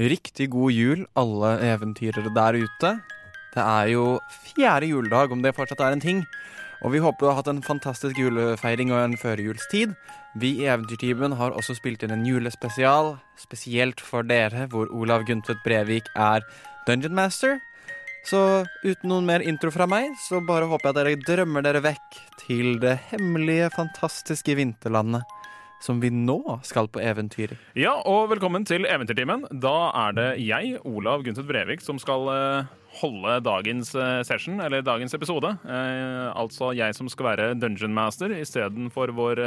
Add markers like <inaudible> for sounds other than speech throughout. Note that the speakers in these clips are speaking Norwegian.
Riktig god jul, alle eventyrere der ute. Det er jo fjerde juledag, om det fortsatt er en ting. Og vi håper du har hatt en fantastisk julefeiring og en førjulstid. Vi i Eventyrtimen har også spilt inn en julespesial, spesielt for dere, hvor Olav Guntvedt Brevik er Dungeon Master. Så uten noen mer intro fra meg, så bare håper jeg at dere drømmer dere vekk til det hemmelige, fantastiske vinterlandet som vi nå skal på eventyr. Ja, og velkommen til Eventyrtimen. Da er det jeg, Olav Gunther Brevik, som skal eh, holde dagens eh, session, eller dagens episode. Eh, altså jeg som skal være Dungeon Master istedenfor vår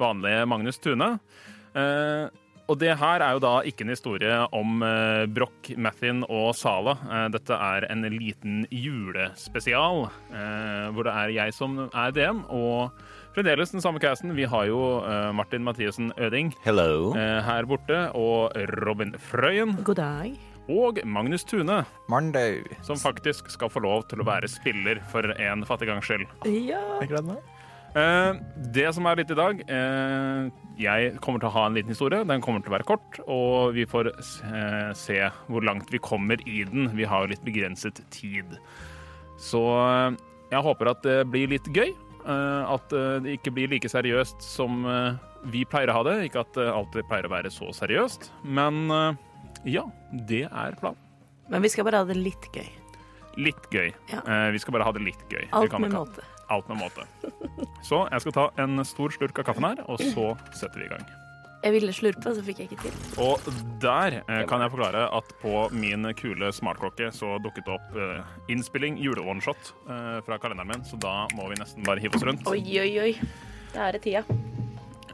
vanlige Magnus Tune. Og det her er jo da ikke en historie om eh, Broch, Mathin og Sala. Dette er en liten julespesial, hvor det er jeg som er DM. og Fremdeles den samme casten. Vi har jo eh, Martin Mathiassen Øding Hello. eh, her borte, og Robin Frøyen God dag. og Magnus Tune, Monday. som faktisk skal få lov til å være spiller for en fattig gangs skyld. Ja. Jeg gleder meg. Eh, det som er litt i dag eh, Jeg kommer til å ha en liten historie. Den kommer til å være kort, og vi får eh, se hvor langt vi kommer i den. Vi har jo litt begrenset tid. Så jeg håper at det blir litt gøy. Eh, at eh, det ikke blir like seriøst som eh, vi pleier å ha det. Ikke at det alltid pleier å være så seriøst, men ja, det er planen. Men vi skal bare ha det litt gøy. Litt gøy. Ja. Vi skal bare ha det litt gøy. Alt med måte. Alt med måte. Så jeg skal ta en stor slurk av kaffen her, og så setter vi i gang. Jeg ville slurpe, så fikk jeg ikke til. Og der eh, kan jeg forklare at på min kule smartklokke så dukket det opp eh, innspilling jule-oneshot eh, fra kalenderen min, så da må vi nesten bare hive oss rundt. Oi, oi, oi. Da er det tida.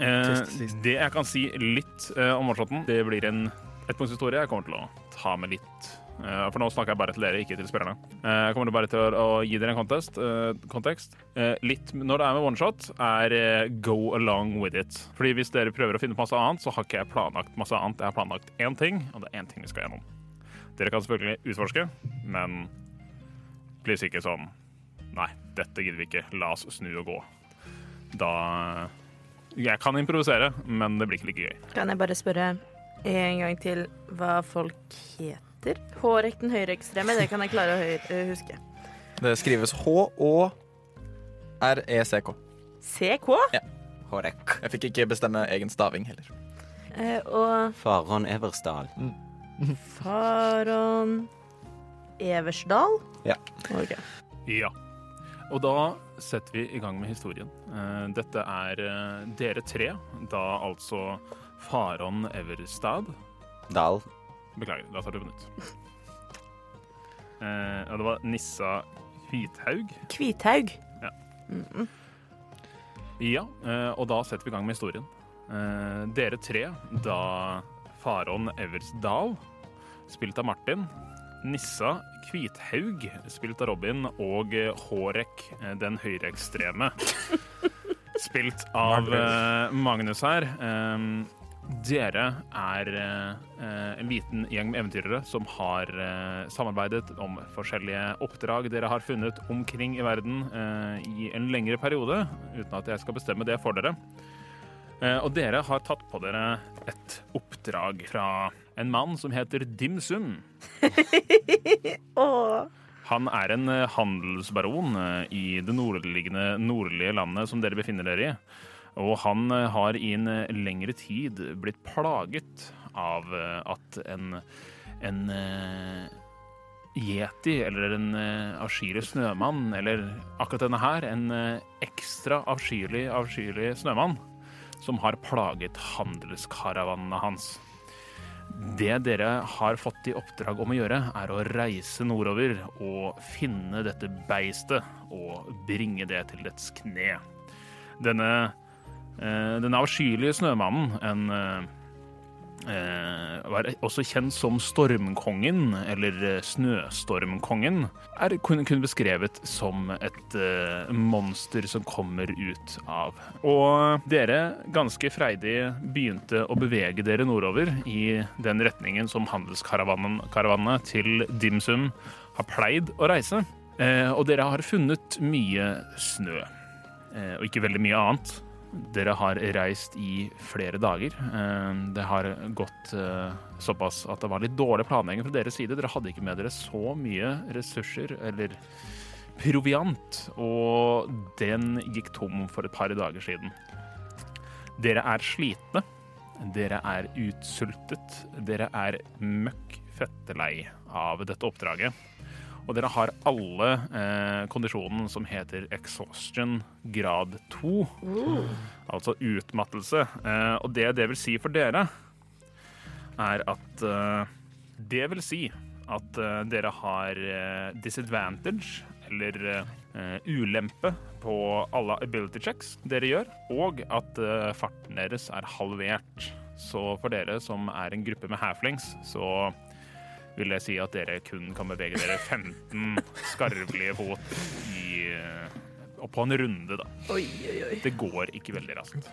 Eh, det jeg kan si litt eh, om oneshoten, det blir en ettpunktshistorie. Jeg kommer til å ta med litt For nå snakker jeg bare til dere, ikke til spillerne. Eh, jeg kommer bare til å, gi dere en contest, eh, kontekst. Eh, litt når det er med oneshot, er eh, go along with it. Fordi hvis dere prøver å finne på masse annet, så har ikke jeg planlagt masse annet. Jeg har planlagt én ting, og det er én ting vi skal gjennom. Dere kan selvfølgelig utforske, men please ikke sånn Nei, dette gidder vi ikke. La oss snu og gå. Da Jeg kan improvisere, men det blir ikke like gøy. Kan jeg bare spørre en gang til hva folk heter? Hårrekten høyreekstreme, det kan jeg klare å høy- øh, huske. Det skrives H-Å-R-E-C-K. CK? Hårek. Jeg fikk ikke bestemme egen staving heller. Eh, og Faron Eversdal. Faron Eversdal? Ja. Okay. Ja. Og da setter vi i gang med historien. Eh, Dette er eh, dere tre, da altså Faron Everstad Dal. Beklager, da tar du på nytt. Eh, ja, det var Nissa Hvithaug. Kvithaug. Ja, eh, og da setter vi i gang med historien. Eh, Dere tre, da Faron Eversdal, spilt av Martin, Nissa Kvithaug, spilt av Robin, og eh, Hårek, eh, den høyreekstreme, spilt av eh, Magnus her. Eh, Dere er eh, en liten gjeng med eventyrere som har eh, samarbeidet om forskjellige oppdrag dere har funnet omkring i verden eh, i en lengre periode, uten at jeg skal bestemme det for dere. Eh, og dere har tatt på dere et oppdrag fra en mann som heter Dim Sum. <laughs> Han er en handelsbaron i det nordliggende nordlige landet som dere befinner dere i. Og han eh, har i en eh, lengre tid blitt plaget av eh, at en, en yeti, eller en avskyelig snømann, eller akkurat denne her, en ekstra avskyelig, avskyelig snømann, som har plaget handelskaravanene hans. Det dere har fått i oppdrag om å gjøre, er å reise nordover og finne dette beistet og bringe det til dets kne. Denne, eh, denne avskyelige snømannen, en eh, eh, var også kjent som Stormkongen, eller eh, Snøstormkongen, er kun, kun beskrevet som et eh, monster som kommer ut av. Og dere, ganske freidig, begynte å bevege dere nordover i den retningen som handelskaravanene til Dimsum har pleid å reise. Eh, og dere har funnet mye snø, og ikke veldig mye annet. Dere har reist i flere dager. Eh, Det har gått eh, såpass at det var litt dårlig planlegging fra deres side. Dere hadde ikke med dere så mye ressurser eller proviant, og den gikk tom for et par dager siden. Dere er slitne. Dere er utsultet. Dere er møkk fettelei av dette oppdraget. Og dere har alle eh, kondisjonen som heter exhaustion grad 2. Altså utmattelse. Eh, og det det vil si for dere, er at eh, Det vil si at eh, dere har eh, disadvantage, eller eh, ulempe, på alle ability checks dere gjør, og at farten deres er halvert. Så for dere som er en gruppe med halflings, så vil jeg si at dere kun kan bevege dere 15 skarvelige fot i, eh, og på en runde, da. Oi, oi, oi. Det går ikke veldig raskt.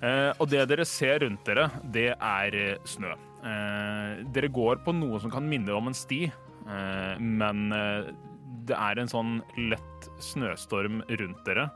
Eh, og det dere ser rundt dere, det er eh, snø. Eh, dere går på noe som kan minne om en sti, eh, men eh, det er en sånn lett snøstorm rundt dere.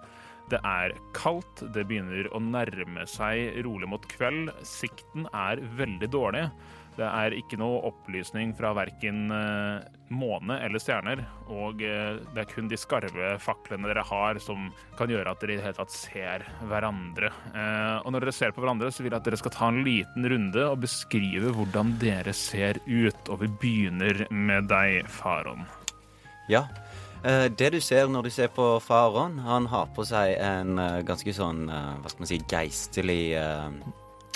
Det er kaldt, det begynner å nærme seg rolig mot kveld. Sikten er veldig dårlig. Det er ikke noe opplysning fra verken eh, måne eller stjerner, og eh, det er kun de skarve faklene dere har som kan gjøre at dere i det hele tatt ser hverandre. Eh, og når dere ser på hverandre, så vil jeg at dere skal ta en liten runde og beskrive hvordan dere ser ut. Og vi begynner med deg, Faron. Ja. Det du ser når du ser på Faron, han har på seg en ganske sånn, hva skal man si, geistlig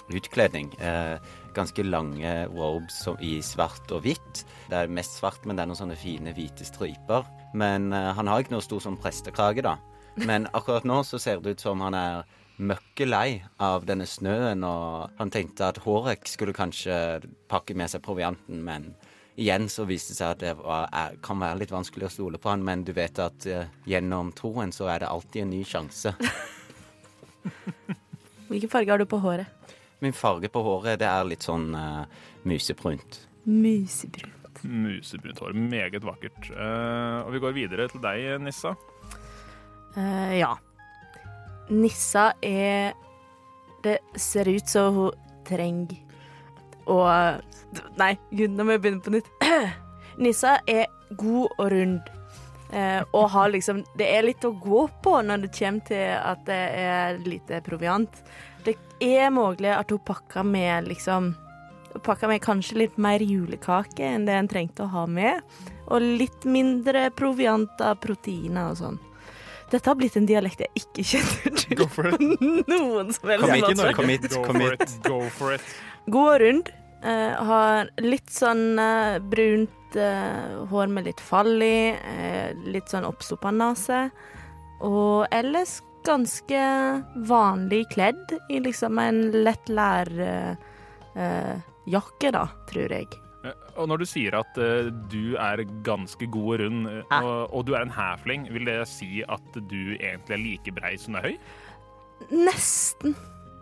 utkledning. Eh, ganske lange robes i svart og hvitt. Det er mest svart, men det er noen sånne fine hvite striper. Men uh, han har ikke noe stor sånn prestekrage, da. Men akkurat nå så ser det ut som han er møkkelei av denne snøen, og han tenkte at Hårek skulle kanskje pakke med seg provianten, men igjen så viste det seg at det var, er, kan være litt vanskelig å stole på han, men du vet at uh, gjennom troen så er det alltid en ny sjanse. <laughs> Hvilken farge har du på håret? Min farge på håret, det er litt sånn uh, musebrunt. Musebrunt. Musebrunt hår. Meget vakkert. Uh, og vi går videre til deg, Nissa. Uh, ja. Nissa er Det ser ut som hun trenger å Nei, gud, nå må jeg begynne på nytt. <clears throat> Nissa er god og rund. eh, og har liksom Det er litt å gå på når det kommer til at det er lite proviant. Er mulig at hun pakker med liksom Pakka med kanskje litt mer julekake enn det en trengte å ha med. Og litt mindre proviant av proteiner og sånn. Dette har blitt en dialekt jeg ikke kjenner til Go for it. på noen som helst Kom hit, måte. kom hit, Go kom for hit. it. Go for it. God rundt, rund. eh, har litt sånn uh, brunt uh, hår med litt fall i. eh, litt sånn oppstoppa nese. Og ellers ganske vanlig kledd i liksom en lett lærjakke, eh, jakke da, tror jeg. Eh, Og når du sier at eh, du er ganske god og rund, eh, Ja. og, og du er en hæfling, vil det si at du egentlig er like brei som du er høy? Nesten.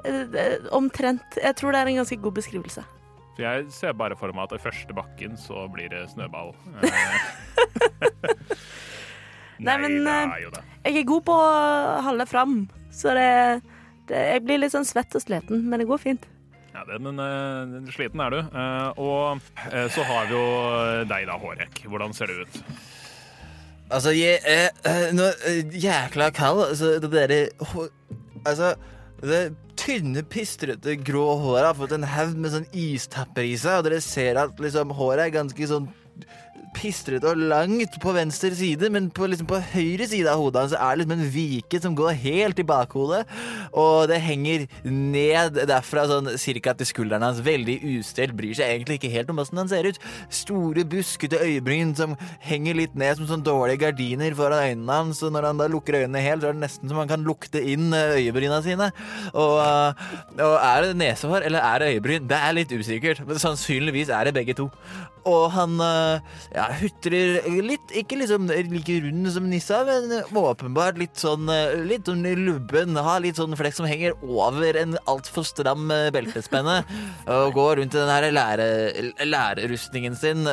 Eh, eh, Omtrent. Jeg tror det er en ganske god beskrivelse. Så jeg ser bare for meg at i første bakken så blir det snøball. <laughs> <laughs> <laughs> Nei, men, da, eh, jo da. Jeg er god på å holde fram, så det, det Jeg blir litt sånn svett og sliten, men det går fint. Ja, det, men uh, sliten er du. Uh, og uh, så har vi jo deg da, Hårek. Hvordan ser du ut? Altså, jeg er nå, jækla kald. Altså, det derre Altså, det tynne, pistrete, grå håret har fått en haug med sånn istapper i seg, og dere ser at liksom håret er ganske sånn pistrete og langt på venstre side, men på, liksom, på høyre side av hodet hans er det liksom en vike som går helt i bakhodet, og det henger ned derfra sånn cirka til skulderen hans. Veldig ustelt, bryr seg egentlig ikke helt om åssen han ser ut. Store, buskete øyebryn som henger litt ned som sånn dårlige gardiner foran øynene hans, og når han da lukker øynene helt, så er det nesten som han kan lukte inn eh, øyebryna sine. Og, eh, og er det nesehår, eller er det øyebryn? Det er litt usikkert, men sannsynligvis er det begge to. Og han eh, ja, hutrer litt, ikke liksom like rund som Nissa, men åpenbart litt sånn, eh, litt sånn lubben. Har litt sånn flekk som henger over en altfor stram eh, beltespenne. Og går rundt i den her lære, lærerustningen sin.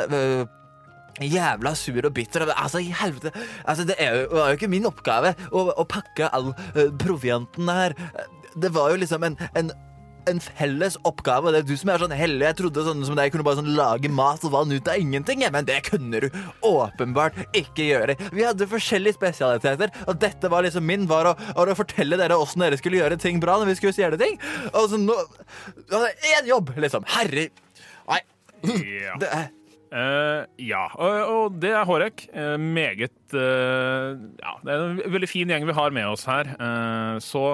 jævla sur og bitter. Altså, helvete. Altså, det jo, var jo ikke min oppgave å, å pakke all provianten her. Det var jo liksom en, en, en felles oppgave. Det er du som er sånn heldig. Jeg trodde sånn som deg kunne bare sånn lage mat og vann ut av ingenting. Men det kunne du åpenbart ikke gjøre. Vi hadde forskjellige spesialiteter, og dette var liksom min var å, å fortelle dere åssen dere skulle gjøre ting bra når vi skulle stjele ting. Og så nå Én jobb, liksom. Herre Nei. Ja. Det er Eh, ja, og, og det er Hårek. Uh, meget uh, Ja, det er en veldig fin gjeng vi har med oss her. Så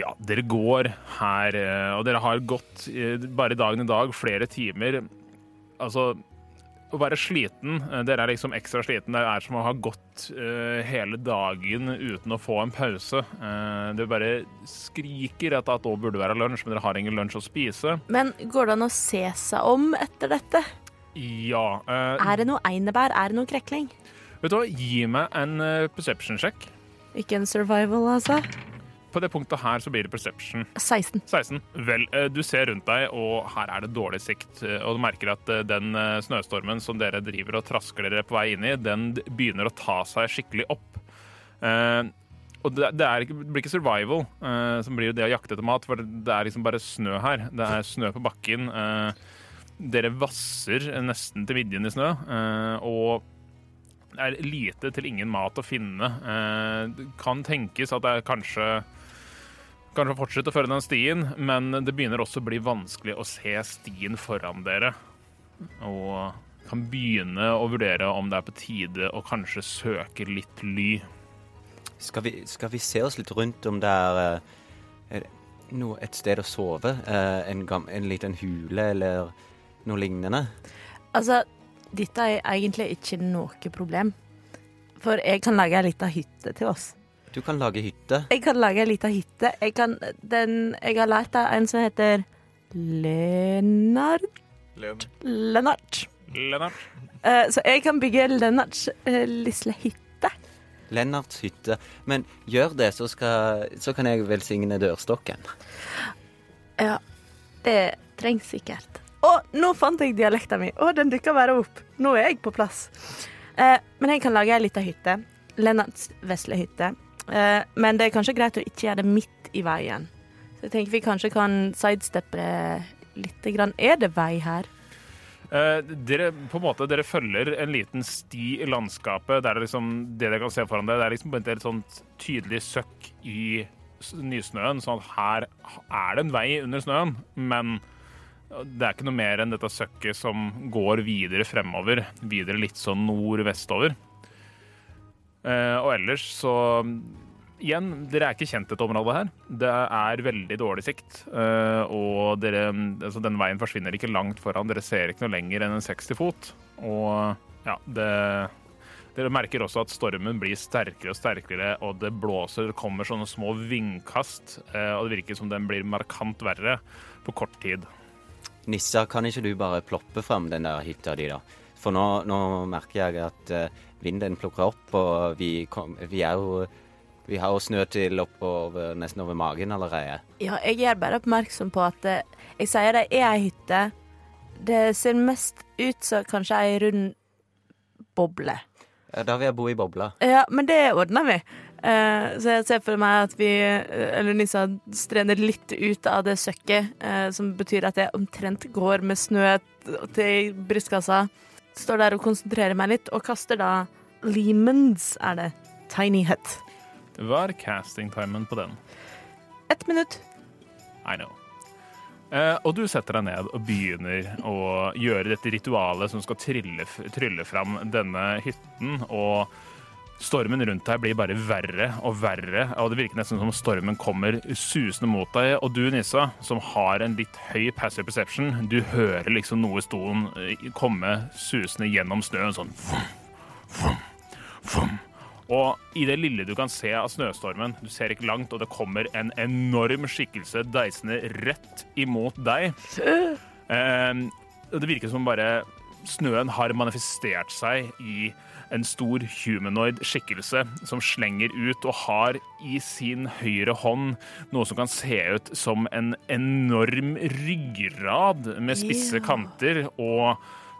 ja, dere går her, eh, og dere har gått eh, bare dagen i dag flere timer. Altså å være sliten, eh, dere er liksom ekstra sliten. Det er som å ha gått hele dagen uten å få en pause. Uh, det bare skriker at det nå burde være lunsj, men dere har ingen lunsj å spise. Men går det an å se seg om etter dette? Ja. Uh, Er det noe einebær? Er det noe krekling? Vet du hva, gi meg en perception-sjekk. Ikke en survival, altså. På det punktet her så blir det perception. 16. 16. Vel, eh, du ser rundt deg, og her er det dårlig sikt. eh, Og du merker at eh, den snøstormen som dere driver og trasker dere på vei inn i, den begynner å ta seg skikkelig opp. Og det, er ikke, det blir ikke survival, som blir det å jakte etter mat, for det, er liksom bare snø her. Det er snø på bakken. dere vasser nesten til midjen i snø, og det er lite til ingen mat å finne. Det kan tenkes at det er kanskje Kanskje fortsette å føre den stien, men det begynner også å bli vanskelig å se stien foran dere. Og kan begynne å vurdere om det er på tide å kanskje søke litt ly. Skal vi, skal vi se oss litt rundt om det er, eh, er det noe, et sted å sove? Eh, En, gam, en liten hule eller noe lignende? Altså, dette er egentlig ikke noe problem. For jeg kan lage ei lita hytte til oss. Du kan lage hytte. Jeg kan lage ei lita hytte. Jeg, kan, den, jeg har lært av en som heter Lennart. Lennart. Lennart? Uh, så jeg kan bygge Lennarts uh, lille hytte. Lennarts hytte. Men gjør det, så, skal, så kan jeg velsigne dørstokken. Ja, det trengs sikkert. Å, nå fant jeg dialekta mi. Å, den dukka bare opp. Nå er jeg på plass. Uh, men jeg kan lage ei lita hytte. Lennarts vesle hytte. Eh, men det er kanskje greit å ikke gjøre det midt i veien. Så jeg tenker vi kanskje kan sidesteppe litt. Er det vei her? Eh, dere, på en måte, dere følger en liten sti i landskapet. Der liksom, det dere kan se foran dere, det er liksom et sånt tydelig søkk i nysnøen. Sånn at her er det en vei under snøen, men det er ikke noe mer enn dette søkket som går videre fremover. Videre litt sånn nord-vestover. Eh, og ellers så Igjen, dere er ikke kjent dette området her. Det er veldig dårlig sikt. eh, og dere, altså den veien forsvinner ikke langt foran. Dere ser ikke noe lenger enn en 60 fot. Og ja, det Dere merker også at stormen blir sterkere og sterkere, og det blåser, det kommer sånne små vindkast. eh, og det virker som den blir markant verre på kort tid. Nissa, kan ikke du bare ploppe fram den der hytta di, da? For nå, nå merker jeg at vinden plukker opp, og vi, kom, vi er jo Vi har jo snø til oppover, nesten over magen allerede. Ja, jeg gjør bare oppmerksom på at eh, jeg sier det er ei hytte. Det ser mest ut som kanskje ei rund boble. Ja, Da vil jeg bo i bobla. Ja, men det ordner vi. Eh, så jeg ser for meg at vi, eh, eller Nissa, strener litt ut av det søkket, som betyr at jeg omtrent går med snø til brystkassa. Står der og konsentrerer meg litt, og kaster da Lemons, er det. Tiny Hut. Hva er casting-timen på den? Ett minutt. I know. Eh, og du setter deg ned og begynner å gjøre dette ritualet som skal trylle, trylle fram denne hytten. Og stormen rundt deg blir bare verre og verre. Og det virker nesten som stormen kommer susende mot deg. Og du, Nissa, som har en litt høy passive perception, du hører liksom noe i stolen eh, komme susende gjennom snøen sånn vum, vum, vum. Og i det lille du kan se av snøstormen, du ser ikke langt, og det kommer en enorm skikkelse deisende rett imot deg. Eh, det virker som bare snøen har manifestert seg i en stor humanoid skikkelse som slenger ut og har i sin høyre hånd noe som kan se ut som en enorm ryggrad med spisse Ja. kanter og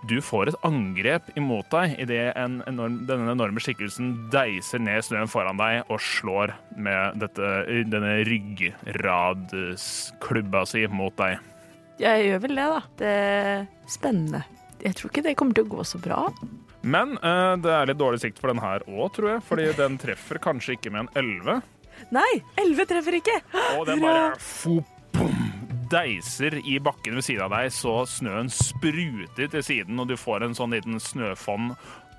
Du får et angrep imot deg idet enorm, denne enorme skikkelsen deiser ned snøen foran deg og slår med dette, denne ryggradklubba si mot deg. Jeg gjør vel det, da. Det er spennende. Jeg tror ikke det kommer til å gå så bra. Men eh, det er litt dårlig sikt for den her òg, tror jeg. Fordi den treffer kanskje ikke med en 11. Nei, elleve treffer ikke! Og den bare fo, bom, deiser i bakken ved siden av deg, så snøen spruter til siden, og du får en sånn liten snøfonn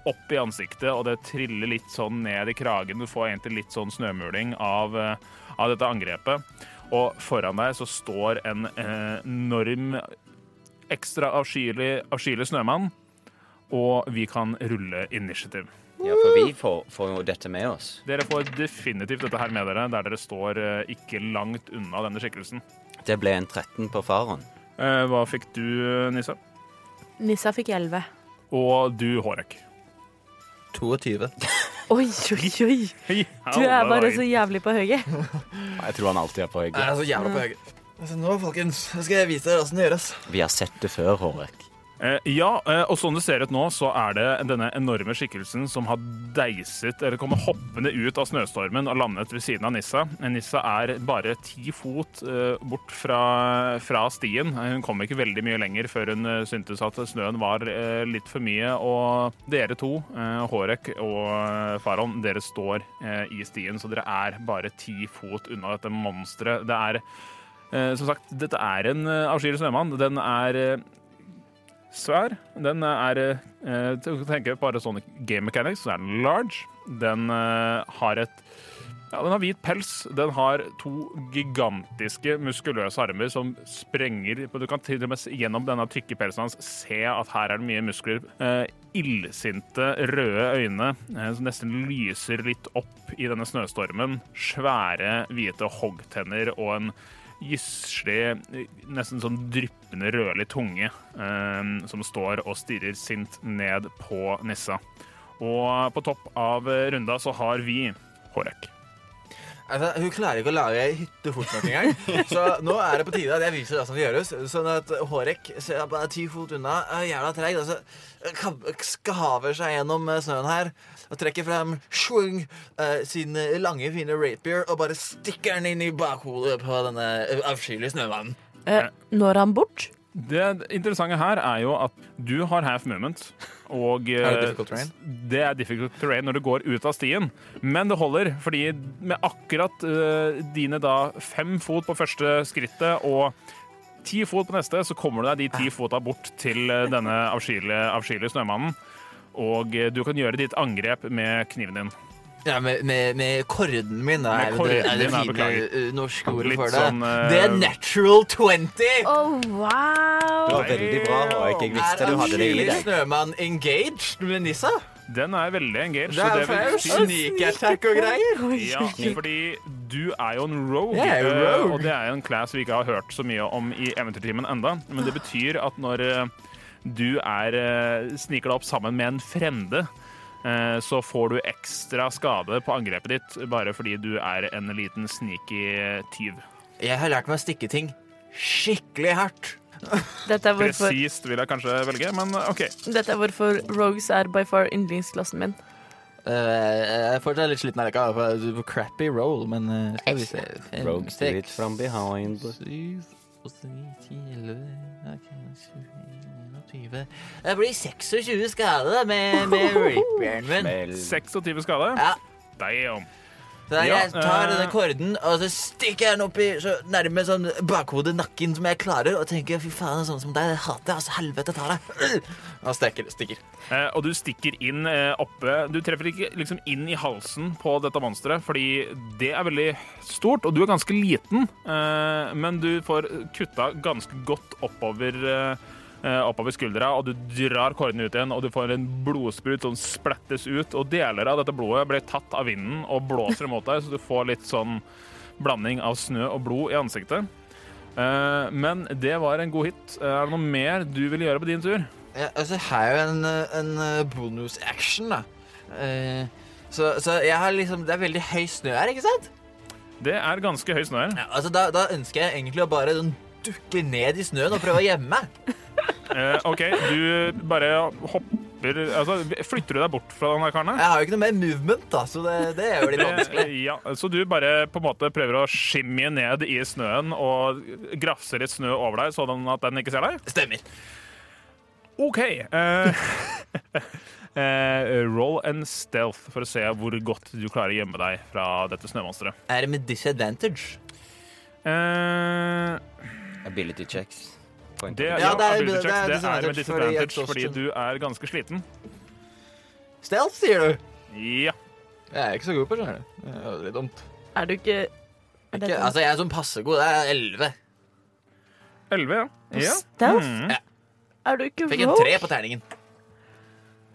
opp i ansiktet, og det triller litt sånn ned i kragen. Du får egentlig litt sånn snømuling av, eh, av dette angrepet. Og foran deg så står en eh, enorm, ekstra avskyelig, avskyelig snømann, og vi kan rulle initiativ. Ja, for vi får, får jo dette med oss. Dere får definitivt dette her med dere, der dere står eh, ikke langt unna denne skikkelsen. Det ble en 13 på faren. Eh, hva fikk du, Nissa? Nissa fikk elleve. Og du, Hårek. 22. <laughs> Oi, oi, oi! Du er bare så jævlig på høyet. Jeg tror han alltid er på Jeg er så jævla på høyet. Altså, nå, folkens, skal jeg vise dere åssen det gjøres. Vi har sett det før, Hårek. Eh, ja, eh, og sånn det ser ut nå, så er det denne enorme skikkelsen som har deiset, eller kommer hoppende ut av snøstormen og landet ved siden av Nissa. Nissa er bare ti fot eh, bort fra, fra stien. Hun kom ikke veldig mye lenger før hun syntes at snøen var litt for mye. Og dere to, Hårek og Faron, dere står i stien, så dere er bare ti fot unna dette monsteret. Det er som sagt, dette er en avskyelig snømann. Den er svær. Den er eh, til å tenke bare sånne game mechanics, så er den large. Den eh, har et ja, Den har hvit pels. Den har to gigantiske, muskuløse armer som sprenger Du kan til og med gjennom denne tykke pelsen hans se at her er det mye muskler. Eh, illsinte, røde øyne eh, som nesten lyser litt opp i denne snøstormen. Svære, hvite hoggtenner og en gyselig, nesten sånn dryppende rødlig tunge eh, som står og stirrer sint ned på Nissa. Og på topp av runda så har vi Hårek. Altså, hun klarer ikke å lage hytte fort nok engang. Så nå er det på tide at jeg viser hva som gjøres. Sånn at Hårek ser bare ti fot unna, er jævla treig. Altså, skaver seg gjennom eh, snøen her og trekker frem svung, uh, sin lange, fine rapier og bare stikker den inn i bakhodet på denne eh, avskyelige snømannen. Eh, når han bort? Det interessante her er jo at du har half moment. Og <laughs> Er det eh, difficult terrain? det er difficult terrain når du går ut av stien. Men det holder, fordi med akkurat uh, dine da fem fot på første skrittet og ti fot på neste, så kommer du deg de ti fota bort til eh, denne avskyelige, avskyelige snømannen. Og eh, du kan gjøre ditt angrep med kniven din. Ja, med, med, med korden min, da. Med er det, er det fine norske ordet for det? sånn, uh... det er natural 20! Oh, Det var veldig bra, Hårek. Jeg visste du hadde det i deg. snømann engaged med Nissa? Den er veldig engaged. Det er det si sneak attack og greier. Ja, fordi du er jo en rogue, er jo eh, rogue. og det er jo en class vi ikke har hørt så mye om i Eventyrtimen enda. Men det betyr at når du er, eh, sniker deg opp sammen med en frende, eh, så får du ekstra skade på angrepet ditt bare fordi du er en liten sneaky tyv. Jeg har lært meg å stikke ting skikkelig hardt. Dette er hvorfor, Presist vil jeg kanskje velge, men eh, OK. dette er hvorfor Rogues er by far yndlingsklassen min. Uh, jeg er fortsatt litt sliten av var crappy roll, men uh, skal vi se Rogues do it from behind. syv, åtte, ni, ti, elleve ok, 21, Det blir 26 skader med, med rapieren min. 26 skade. Ja. Damn. Så Ja, jeg tar eh. denne korden og så stikker jeg den opp i så nærme sånn bakhodet, nakken, som jeg klarer, og tenker fy faen, sånn som deg, det hater jeg. Altså, helvete ta deg. <clears throat> Og stikker. stikker. Eh, og du stikker inn eh, oppe Du treffer ikke liksom inn i halsen på dette monsteret, fordi det er veldig stort, og du er ganske liten. Eh, men du får kutta ganske godt oppover, eh, eh, oppover skuldra, og du drar kårene ut igjen, og du får en blodsprut som splettes ut, og deler av dette blodet blir tatt av vinden og blåser imot deg, så du får litt sånn blanding av snø og blod i ansiktet. Eh, men det var en god hit. Eh, Er det noe mer du vil gjøre på din tur? Ja, altså, her er jo en, eh, en eh, bonus action, da. Eh, så, så jeg har liksom Det er veldig høy snø her, ikke sant? Det er ganske høy snø her. Ja, altså, da, da ønsker jeg egentlig å bare dukke ned i snøen og prøve å gjemme meg. Eh, OK, du bare hopper Altså, flytter du deg bort fra den der karen? Jeg har jo ikke noe mer movement, da, så det, det er jo litt vanskelig. Eh, Ja, så du bare på en måte prøver å skimje ned i snøen og grafser litt snø over deg, sånn at den ikke ser deg? Stemmer. OK. eh, <laughs> eh, roll and stealth for å se hvor godt du klarer å gjemme deg fra dette snømonsteret. Er det med disadvantage? Eh, Ability checks. Det, ja, Ja, det er- ability det er checks, det er med disadvantage fordi fordi du er ganske sliten. Stealth, sier du? Ja. Jeg er ikke så god på det. Det er litt dumt. Er du ikke er Ikke, altså, jeg er sånn passe god. Det er 11. 11, ja. ja. stealth? Mm. Er du ikke Fikk en rogue? tre på terningen.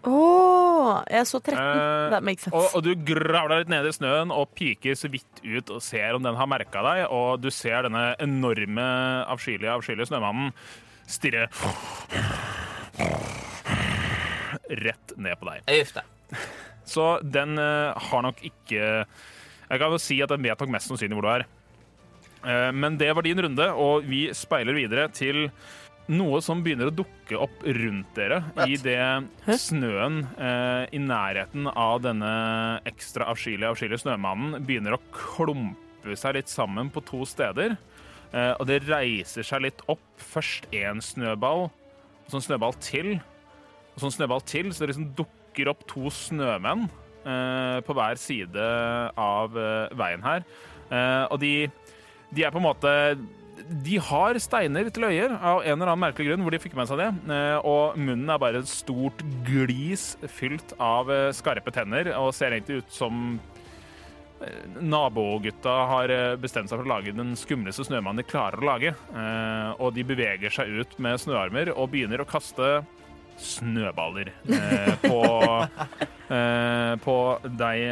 Å, jeg så 13. Eh, That makes sense. Og, og du gravler litt ned i snøen og piker så vidt ut og ser om den har merka deg, og du ser denne enorme, avskyelige, avskyelige snømannen stirre rett ned på deg. Så den eh, har nok ikke Jeg kan jo si at den vet nok mest sannsynlig hvor du er. Eh, men det var din runde, og vi speiler videre til noe som begynner å dukke opp rundt dere i det snøen eh, i nærheten av denne ekstra avskyelige, avskyelige snømannen begynner å klumpe seg litt sammen på to steder. Eh, og det reiser seg litt opp. Først én snøball, og så en snøball til. Og så en snøball til, så det liksom dukker opp to snømenn eh, på hver side av eh, veien her. Eh, og de, de er på en måte De har steiner til øyer av en eller annen merkelig grunn hvor de fikk med seg det. Eh, og munnen er bare et stort glis fylt av eh, skarpe tenner og ser egentlig ut som eh, Nabogutta har bestemt seg for å lage den skumleste snømannen de klarer å lage. Og de beveger seg ut med snøarmer og begynner å kaste snøballer eh, på, <laughs> eh, på deg,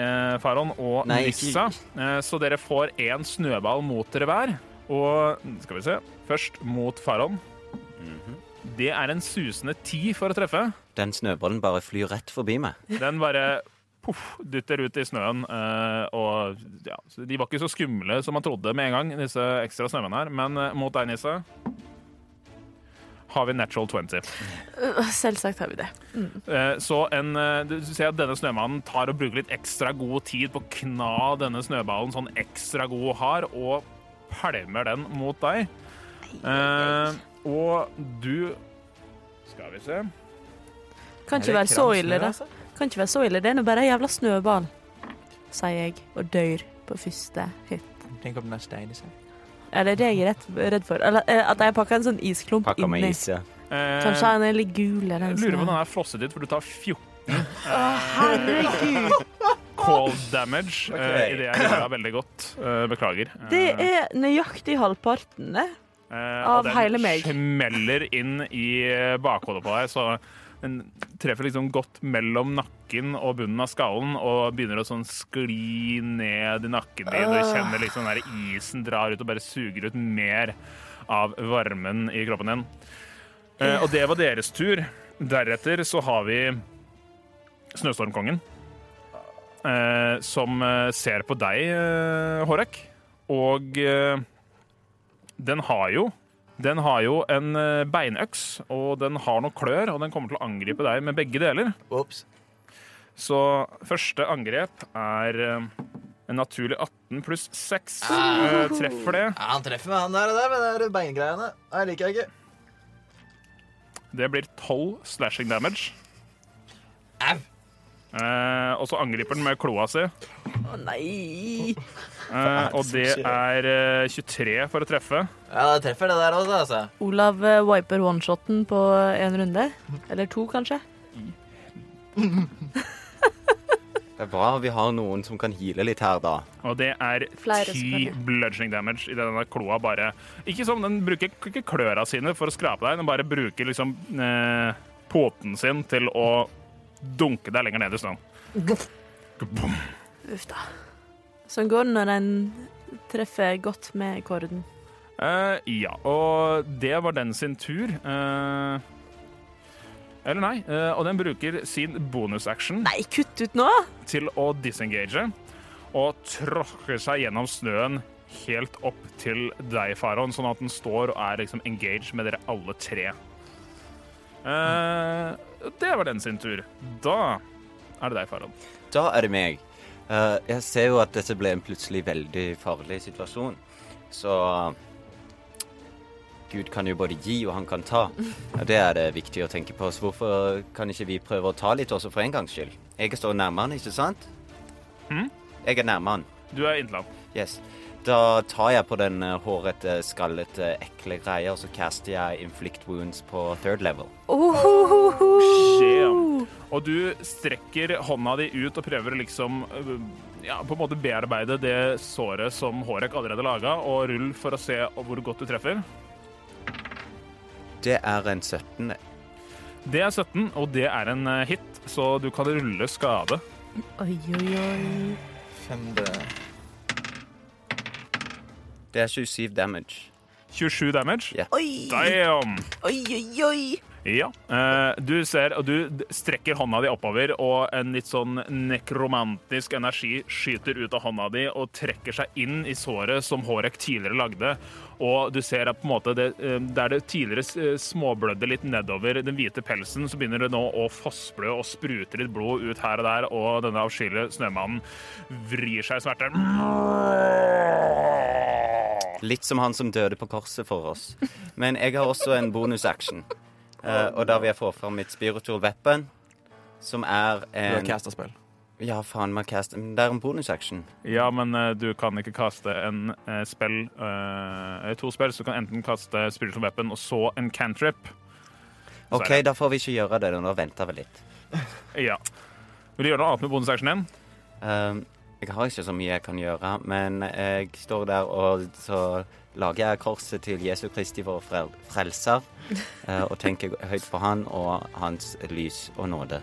Faron, og Nei, Nissa. Eh, så dere får én snøball mot dere hver. Og skal vi se Først mot Faron. Det er en susende ti for å treffe. Den snøballen bare flyr rett forbi meg. Den bare poff, dytter ut i snøen. eh, og ja, De var ikke så skumle som man trodde med en gang, disse ekstra snømennene her. Men eh, mot deg, Nisse, har vi natural 20. Øh, Selvsagt har vi det. Mm. Så en, eh, du ser at denne snømannen tar og bruker litt ekstra god tid på å kna denne snøballen sånn ekstra god og hard, og pælmer den mot deg. Eh, og du Skal vi se. Kan ikke være så ille, det. Kan ikke være så ille. Det er nå bare en jævla snøball, sier jeg, og dør på første hit. Tenk om den er stein i seg. Ja, det er det jeg er redd, redd for? Eller eh, at jeg pakker en sånn isklump Pakka med inni? is, ja. Eh, Kanskje han er litt gul? jeg lurer på om den er flosset ditt, for du tar 14 Å, herregud! cold damage Okay. Uh, det jeg ruller veldig godt. Uh, beklager. Eh, Det er nøyaktig halvparten, det. eh, av og den hele meg. smeller inn i eh, bakhodet på deg, så den treffer liksom godt mellom nakken og bunnen av skallen og begynner å sånn skli ned i nakken din. Du kjenner liksom den der isen drar ut og bare suger ut mer av varmen i kroppen din. Eh, og det var deres tur. Deretter så har vi Snøstormkongen. Eh, som eh, ser på deg, eh, Hårek. Og eh, den har jo Den har jo en eh, beinøks, og den har noen klør, og den kommer til å angripe deg med begge deler. Ops. Så første angrep er eh, en naturlig 18 pluss 6. Ah. Treffer det. Ja, han treffer meg, han der, der med de beingreiene. Det liker jeg ikke. Det blir 12 slashing damage. Au! Eh, og så angriper den med kloa si. Å nei! Eh, og det er eh, 23 for å treffe. Ja, det treffer det der også, altså. Olav eh, wiper one-shoten på en runde. Eller to, kanskje. Det er bra vi har noen som kan heale litt her, da. Og det er Flere 10 selvfølgelig. bludgeoning damage i denne kloa bare Ikke som den bruker ikke kløra sine for å skrape deg, den bare bruker liksom eh, poten sin til å dunke deg lenger ned i snøen. Uff da. Sånn går det når en treffer godt med korden. Eh, ja, og det var den sin tur. Eh, eller nei, eh, og den bruker sin bonusaction Nei, kutt ut nå! til å disengage og tråkker seg gjennom snøen helt opp til deg, Faron, sånn at den står og er liksom engaged med dere alle tre. Eh, det var den sin tur. Da er det deg, Farad. Da er det meg. Uh, jeg ser jo at dette ble en plutselig veldig farlig situasjon. Så Gud kan jo både gi, og han kan ta. Det er det viktig å tenke på. Så hvorfor kan ikke vi prøve å ta litt også for en gangs skyld? Jeg står nærmere han, ikke sant? Mm? Jeg er nærmere han. Du er inntil ham. Yes. Da tar jeg på den eh, hårete, skallete, ekle greia, og så caster jeg inflict wounds på third level. Skjem. Og du strekker hånda di ut og prøver å liksom øh, ja, på en måte bearbeide det såret som Hårek allerede laga, og rull for å se hvor godt du treffer. Det er en 17. Det er 17, og det er en eh, hit, så du kan rulle skade. Oi, oi, oi. Femte. Det er 27 damage. 27 damage. Ja. Oi, Damn! oi, oi, oi. Ja. eh, du ser, og du strekker hånda di oppover, og en litt sånn nekromantisk energi skyter ut av hånda di og trekker seg inn i såret som Hårek tidligere lagde. Og du ser at på en måte det, eh, der det tidligere eh, småblødde litt nedover den hvite pelsen, så begynner det nå å fossblø og sprute litt blod ut her og der, og denne avskyelige snømannen vrir seg i smerte. Litt som han som døde på korset for oss. Men jeg har også en bonusaction. uh, og da vil jeg få fram mitt spiritual weapon, som er Du har en casta spill. Ja, faen meg cast Men det er en bonusaction. Ja, men uh, du kan ikke kaste en uh, spill uh, To spill, så du kan enten kaste spiritual weapon og så en cantrip. OK, da får vi ikke gjøre det. Nå venter vi litt. Ja. Vil du gjøre noe annet med bonusactionen din? Um, jeg har ikke så mye jeg kan gjøre, men jeg står der og så lager jeg korset til Jesu Kristi vår frel frelser. <laughs> eh, og tenker høyt på han og hans lys og nåde.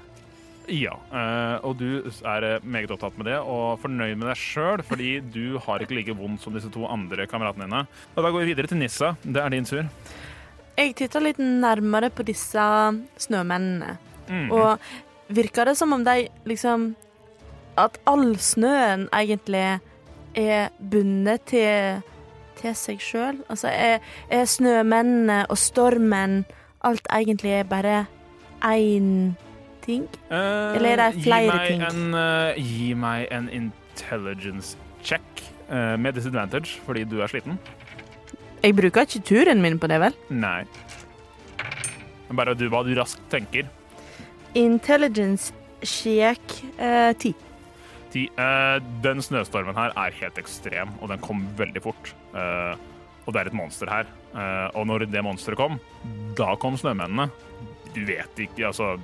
Ja, eh, og du er eh, meget opptatt med det og fornøyd med deg sjøl, fordi du har ikke like vondt som disse to andre kameratene dine. Og da går vi videre til Nissa. Det er din tur. Jeg titter litt nærmere på disse snømennene. Mhm. Og virker det som om de liksom At all snøen egentlig er bundet til, til seg sjøl? Altså er, er snømennene og stormen alt egentlig er bare én ting? Uh, Eller er det flere gi ting? En, uh, gi meg en intelligence check uh, med disadvantage fordi du er sliten. Jeg bruker ikke turen min på det, vel? Nei. Bare du, hva du raskt tenker. Intelligence check ti. Ti. uh, den snøstormen her er helt ekstrem, og den kom veldig fort. Uh, og det er et monster her. Uh, og når det monsteret kom, da kom snømennene. Du vet ikke altså,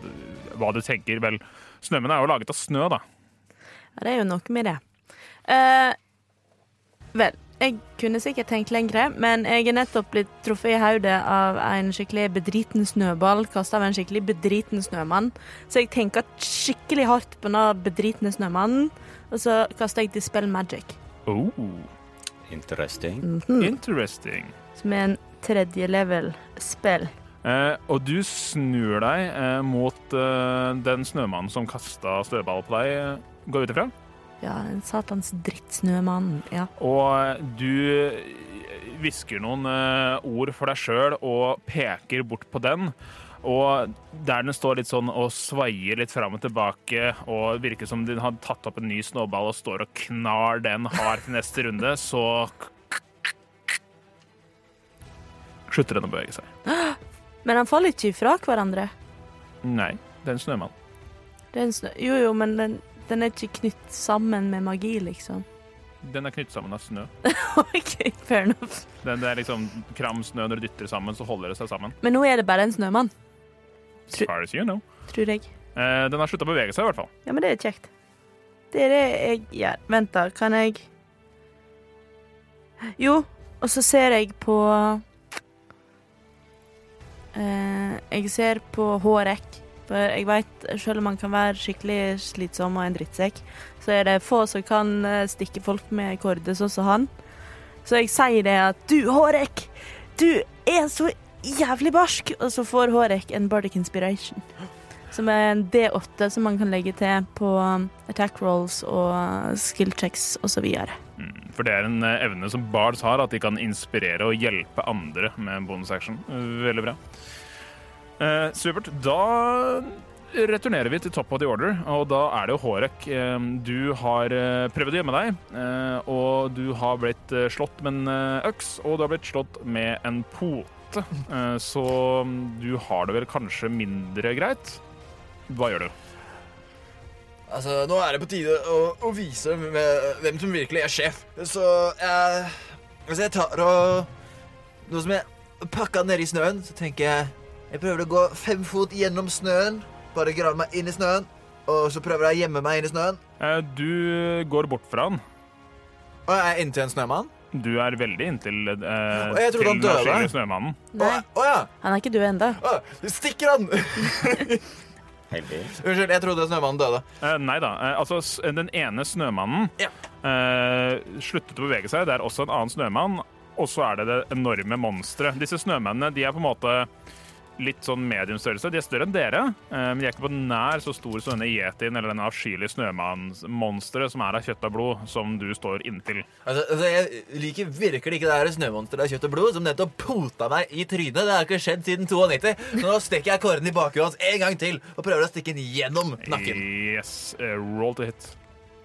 hva du tenker. Vel, snømennene er jo laget av snø, da. Ja, det er jo noe med det. Eh, vel, jeg kunne sikkert tenkt lengre, men jeg er nettopp blitt truffet i hodet av en skikkelig bedriten snøball kasta av en skikkelig bedriten snømann. Så jeg tenker skikkelig hardt på den bedritne snømannen, og så kaster jeg Dispel Magic. Oh, Interesting. Mhm. interesting. Som er en tredje level spill. Eh, og du snur deg eh, mot eh, den snømannen som kasta snøball på deg, eh, går ut ifra. Ja, en satans drittsnømann. Ja. Og du hvisker noen eh, ord for deg sjøl og peker bort på den. Og der den står litt sånn og svaier litt fram og tilbake og virker som den har tatt opp en ny snøball og står og knar den hard til neste runde, så slutter den å bevege seg. <gasps> Men han faller ikke fra hverandre. Nei, det er en snømann. Jo, jo, men den, den er ikke knytt sammen med magi, liksom. Den er knyttet sammen av snø. <laughs> OK, fair enough. Den, det er liksom kram snø når du dytter sammen, så holder det seg sammen. Men nå er det bare en snømann, As far as you know. tror jeg. Eh, den har slutta å bevege seg, i hvert fall. Ja, men det er kjekt. Det er det jeg gjør. Vent, da. Kan jeg Jo, og så ser jeg på eh, Jeg ser på Hårek. For jeg veit, selv om man kan være skikkelig slitsom og en drittsekk, så er det få som kan eh, stikke folk med kårde, sånn som han. Så jeg sier det at du, Hårek, du er så jævlig barsk! Og så får Hårek en Bardic Inspiration. Som er en D8 som man kan legge til på um, attack rolls og skill checks osv. Mm, For det er en eh, evne som bards har, at de kan inspirere og hjelpe andre med bonus action. Veldig bra. Eh, supert. Da returnerer vi til top of the order, og da er det jo Hårek. Eh, du har eh, prøvd å gjemme deg, eh, og du har blitt slått med en øks, og du har blitt slått med en pote. Så mm, du har det vel kanskje mindre greit. Hva gjør du? Altså, nå er det på tide å, å vise hvem, som virkelig er sjef. Så jeg Altså, jeg tar og Nå som jeg pakka nedi snøen, så tenker jeg Jeg prøver å gå fem fot gjennom snøen. Bare grave meg inn i snøen. Og så prøver jeg å gjemme meg inn i snøen. Eh, du går bort fra han. Og jeg er inntil en snømann. Du er veldig inntil eh, Og jeg trodde til han døde. snømannen. Nei, Å å ja! han er ikke død ennå. Å, stikker han! <laughs> Heldig. Unnskyld, jeg trodde snømannen døde. Eh, nei da. Eh, altså, s- den ene snømannen Ja. eh, sluttet å bevege seg. Det er også en annen snømann. Og så er det det enorme monsteret. Disse snømennene de er på en måte litt sånn mediumstørrelse. De er større enn dere, eh, men de er ikke på nær så stor som denne yetien eller denne avskyelige snømannsmonsteret som er av kjøtt og blod, som du står inntil. Altså, altså, Jeg liker virkelig ikke det her snømonsteret av kjøtt og blod som nettopp pota meg i trynet. Det har ikke skjedd siden 92. Så nå stikker jeg kåren i bakhuet hans en gang til og prøver å stikke den gjennom nakken. Yes, uh, roll to hit.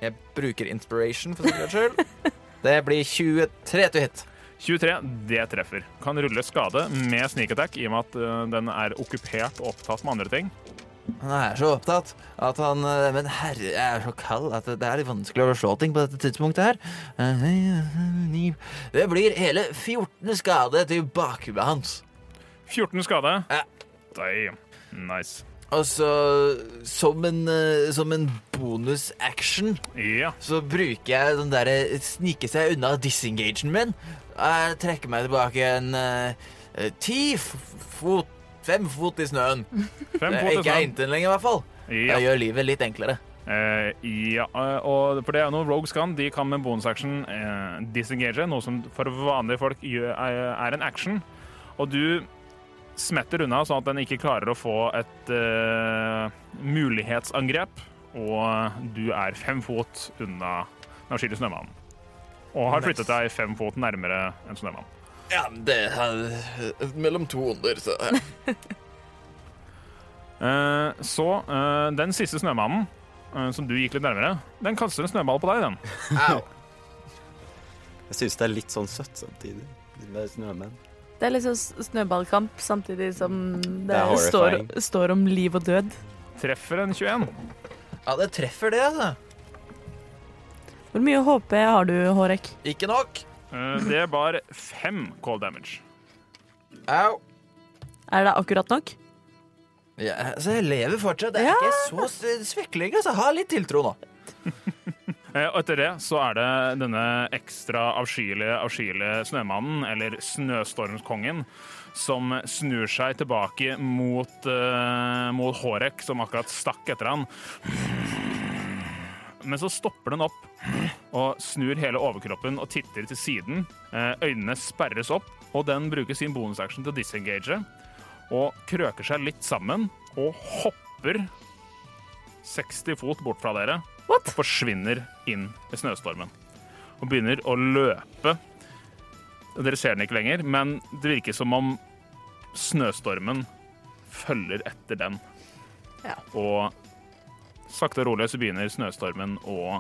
Jeg bruker inspiration for sikkerhets skyld. Det blir 23 to hit. 23, det treffer. Kan rulle skade med sneak attack i og med at eh, den er okkupert og opptatt med andre ting. Han er så opptatt at han eh, Men herre, jeg er så kald at det er litt vanskelig å slå ting på dette tidspunktet her. Det blir hele 14 skade til bakhuet hans. 14 skade. Ja. Damn. Nice. Og så, som en, eh, som en bonus-action, Ja. så bruker jeg den derre snike seg unna disengagen min. Jeg trekker meg tilbake en eh, eh, ti fot Fem fot i snøen. <laughs> Fem Det fot i ikke snøen. inntil lenger, i hvert fall. Ja. Jeg gjør livet litt enklere. Eh, ja, eh, og for det er noe Rogues kan. De kan med bonusaction eh, disengage, noe som for vanlige folk gjør, er, en action. Og du smetter unna sånn at den ikke klarer å få et eh, mulighetsangrep. Og du er fem fot unna den avskyelige snømannen. Og har flyttet deg fem fot nærmere en snømann. Ja, det er mellom to onder, så uh, <laughs> så uh, den siste snømannen, uh, som du gikk litt nærmere, den kaster en snøball på deg, den. Au. <laughs> Jeg syns det er litt sånn søtt samtidig. Med snømenn. Det er liksom sånn snøballkamp samtidig som det, Det er står, står om liv og død. Treffer en 21. Ja, det treffer det, altså. Hvor mye HP har du, Hårek? Ikke nok. Eh, det var fem cold damage. Au. Er det akkurat nok? Ja, altså, jeg lever fortsatt. Jeg er ikke så svekkelig. Altså. Ha litt tiltro nå. <laughs> Eh, Og etter det så er det denne ekstra avskyelige, avskyelige snømannen, eller snøstormskongen, som snur seg tilbake mot, uh, mot Hårek, som akkurat stakk etter han. Men så stopper den opp og snur hele overkroppen og titter til siden. Eh, Øynene sperres opp, og den bruker sin bonusaction til å disengage. Og krøker seg litt sammen og hopper 60 fot bort fra dere What? og forsvinner inn i snøstormen. Og begynner å løpe. Dere ser den ikke lenger, men det virker som om snøstormen følger etter den. Ja. Og sakte og rolig så begynner snøstormen å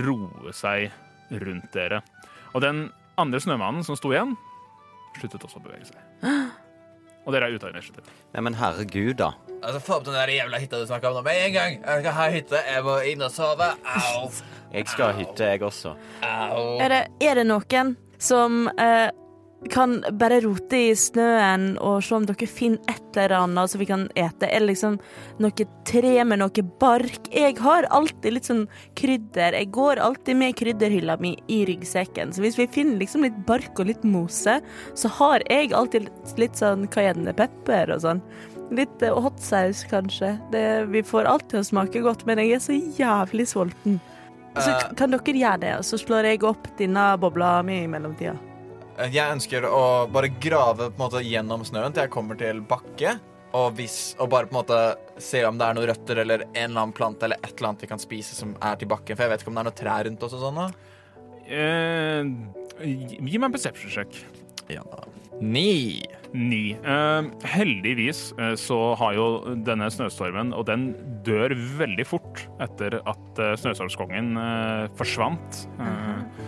roe seg rundt dere. Og den andre snømannen som sto igjen, sluttet også å bevege seg. Og dere er ute av initiativ. Nei, men herregud, da. Altså, Få opp den der jævla hytta du snakka om nå med en gang. Jeg skal ha hytte. Jeg må inn og sove. Au. Jeg skal ha hytte, jeg også. Au. Er det, er det noen som eh, kan bare rote i snøen og se om dere finner et eller annet så vi kan ete? Eller liksom noe tre med noe bark? Jeg har alltid litt sånn krydder. Jeg går alltid med krydderhylla mi i ryggsekken. Så hvis vi finner liksom litt bark og litt mose, så har jeg alltid litt, litt sånn cayennepepper og sånn. Litt hot hotsaus, kanskje. Det, vi får alt til å smake godt, men jeg er så jævlig sulten. Så Eh. kan dere gjøre det, og så slår jeg opp denne bobla mi i mellomtida. Jeg ønsker å bare grave måte gjennom snøen til jeg kommer til bakke. Og, hvis, og bare på en måte se om det er noen røtter eller en eller annen plante eller et eller annet vi kan spise som er til bakken. For jeg vet ikke om det er noe trær rundt oss og sånn. da. Eh, gi meg en perception check. Ja. Ni. Ni. Uh, heldigvis uh, så har jo denne snøstormen, og den dør veldig fort etter at uh, snøstormskongen eh, forsvant. Eh,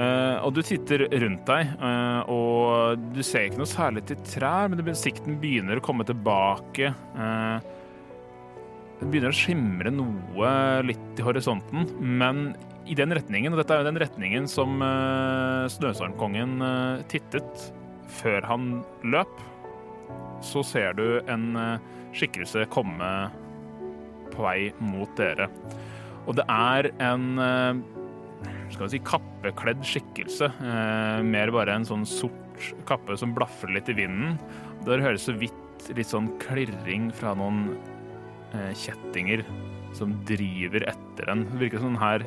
eh, og du titter rundt deg, uh, og du ser ikke noe særlig til trær, men sikten begynner å komme tilbake. Uh, det begynner å skimre noe litt i horisonten, men i den retningen, og dette er jo den retningen som uh, Snøstormkongen tittet før han løp, så ser du en skikkelse komme på vei mot dere. Og det er en skal vi si kappekledd skikkelse, eh, mer bare en sånn sort kappe som blaffer litt i vinden. Der høres så vidt litt sånn klirring fra noen eh, kjettinger som driver etter den. Det virker som den her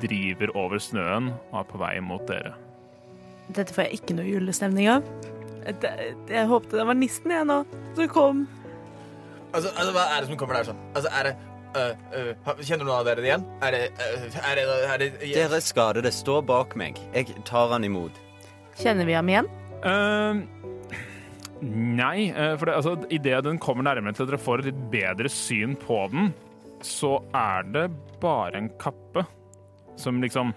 driver over snøen og er på vei mot dere. Dette får jeg ikke noe julestemning av. Jeg, jeg håpte det var nissen igjen nå, som kom. Altså, altså, hva er det som kommer der sånn? Altså, er det Kjenner noen av dere det igjen? Er det Er det, er det Dere skadede står bak meg. Jeg tar han imot. Kjenner vi ham igjen? Uh, nei, eh, for det, altså, idet den kommer nærmere til at dere får et litt bedre syn på den, så er det bare en kappe som liksom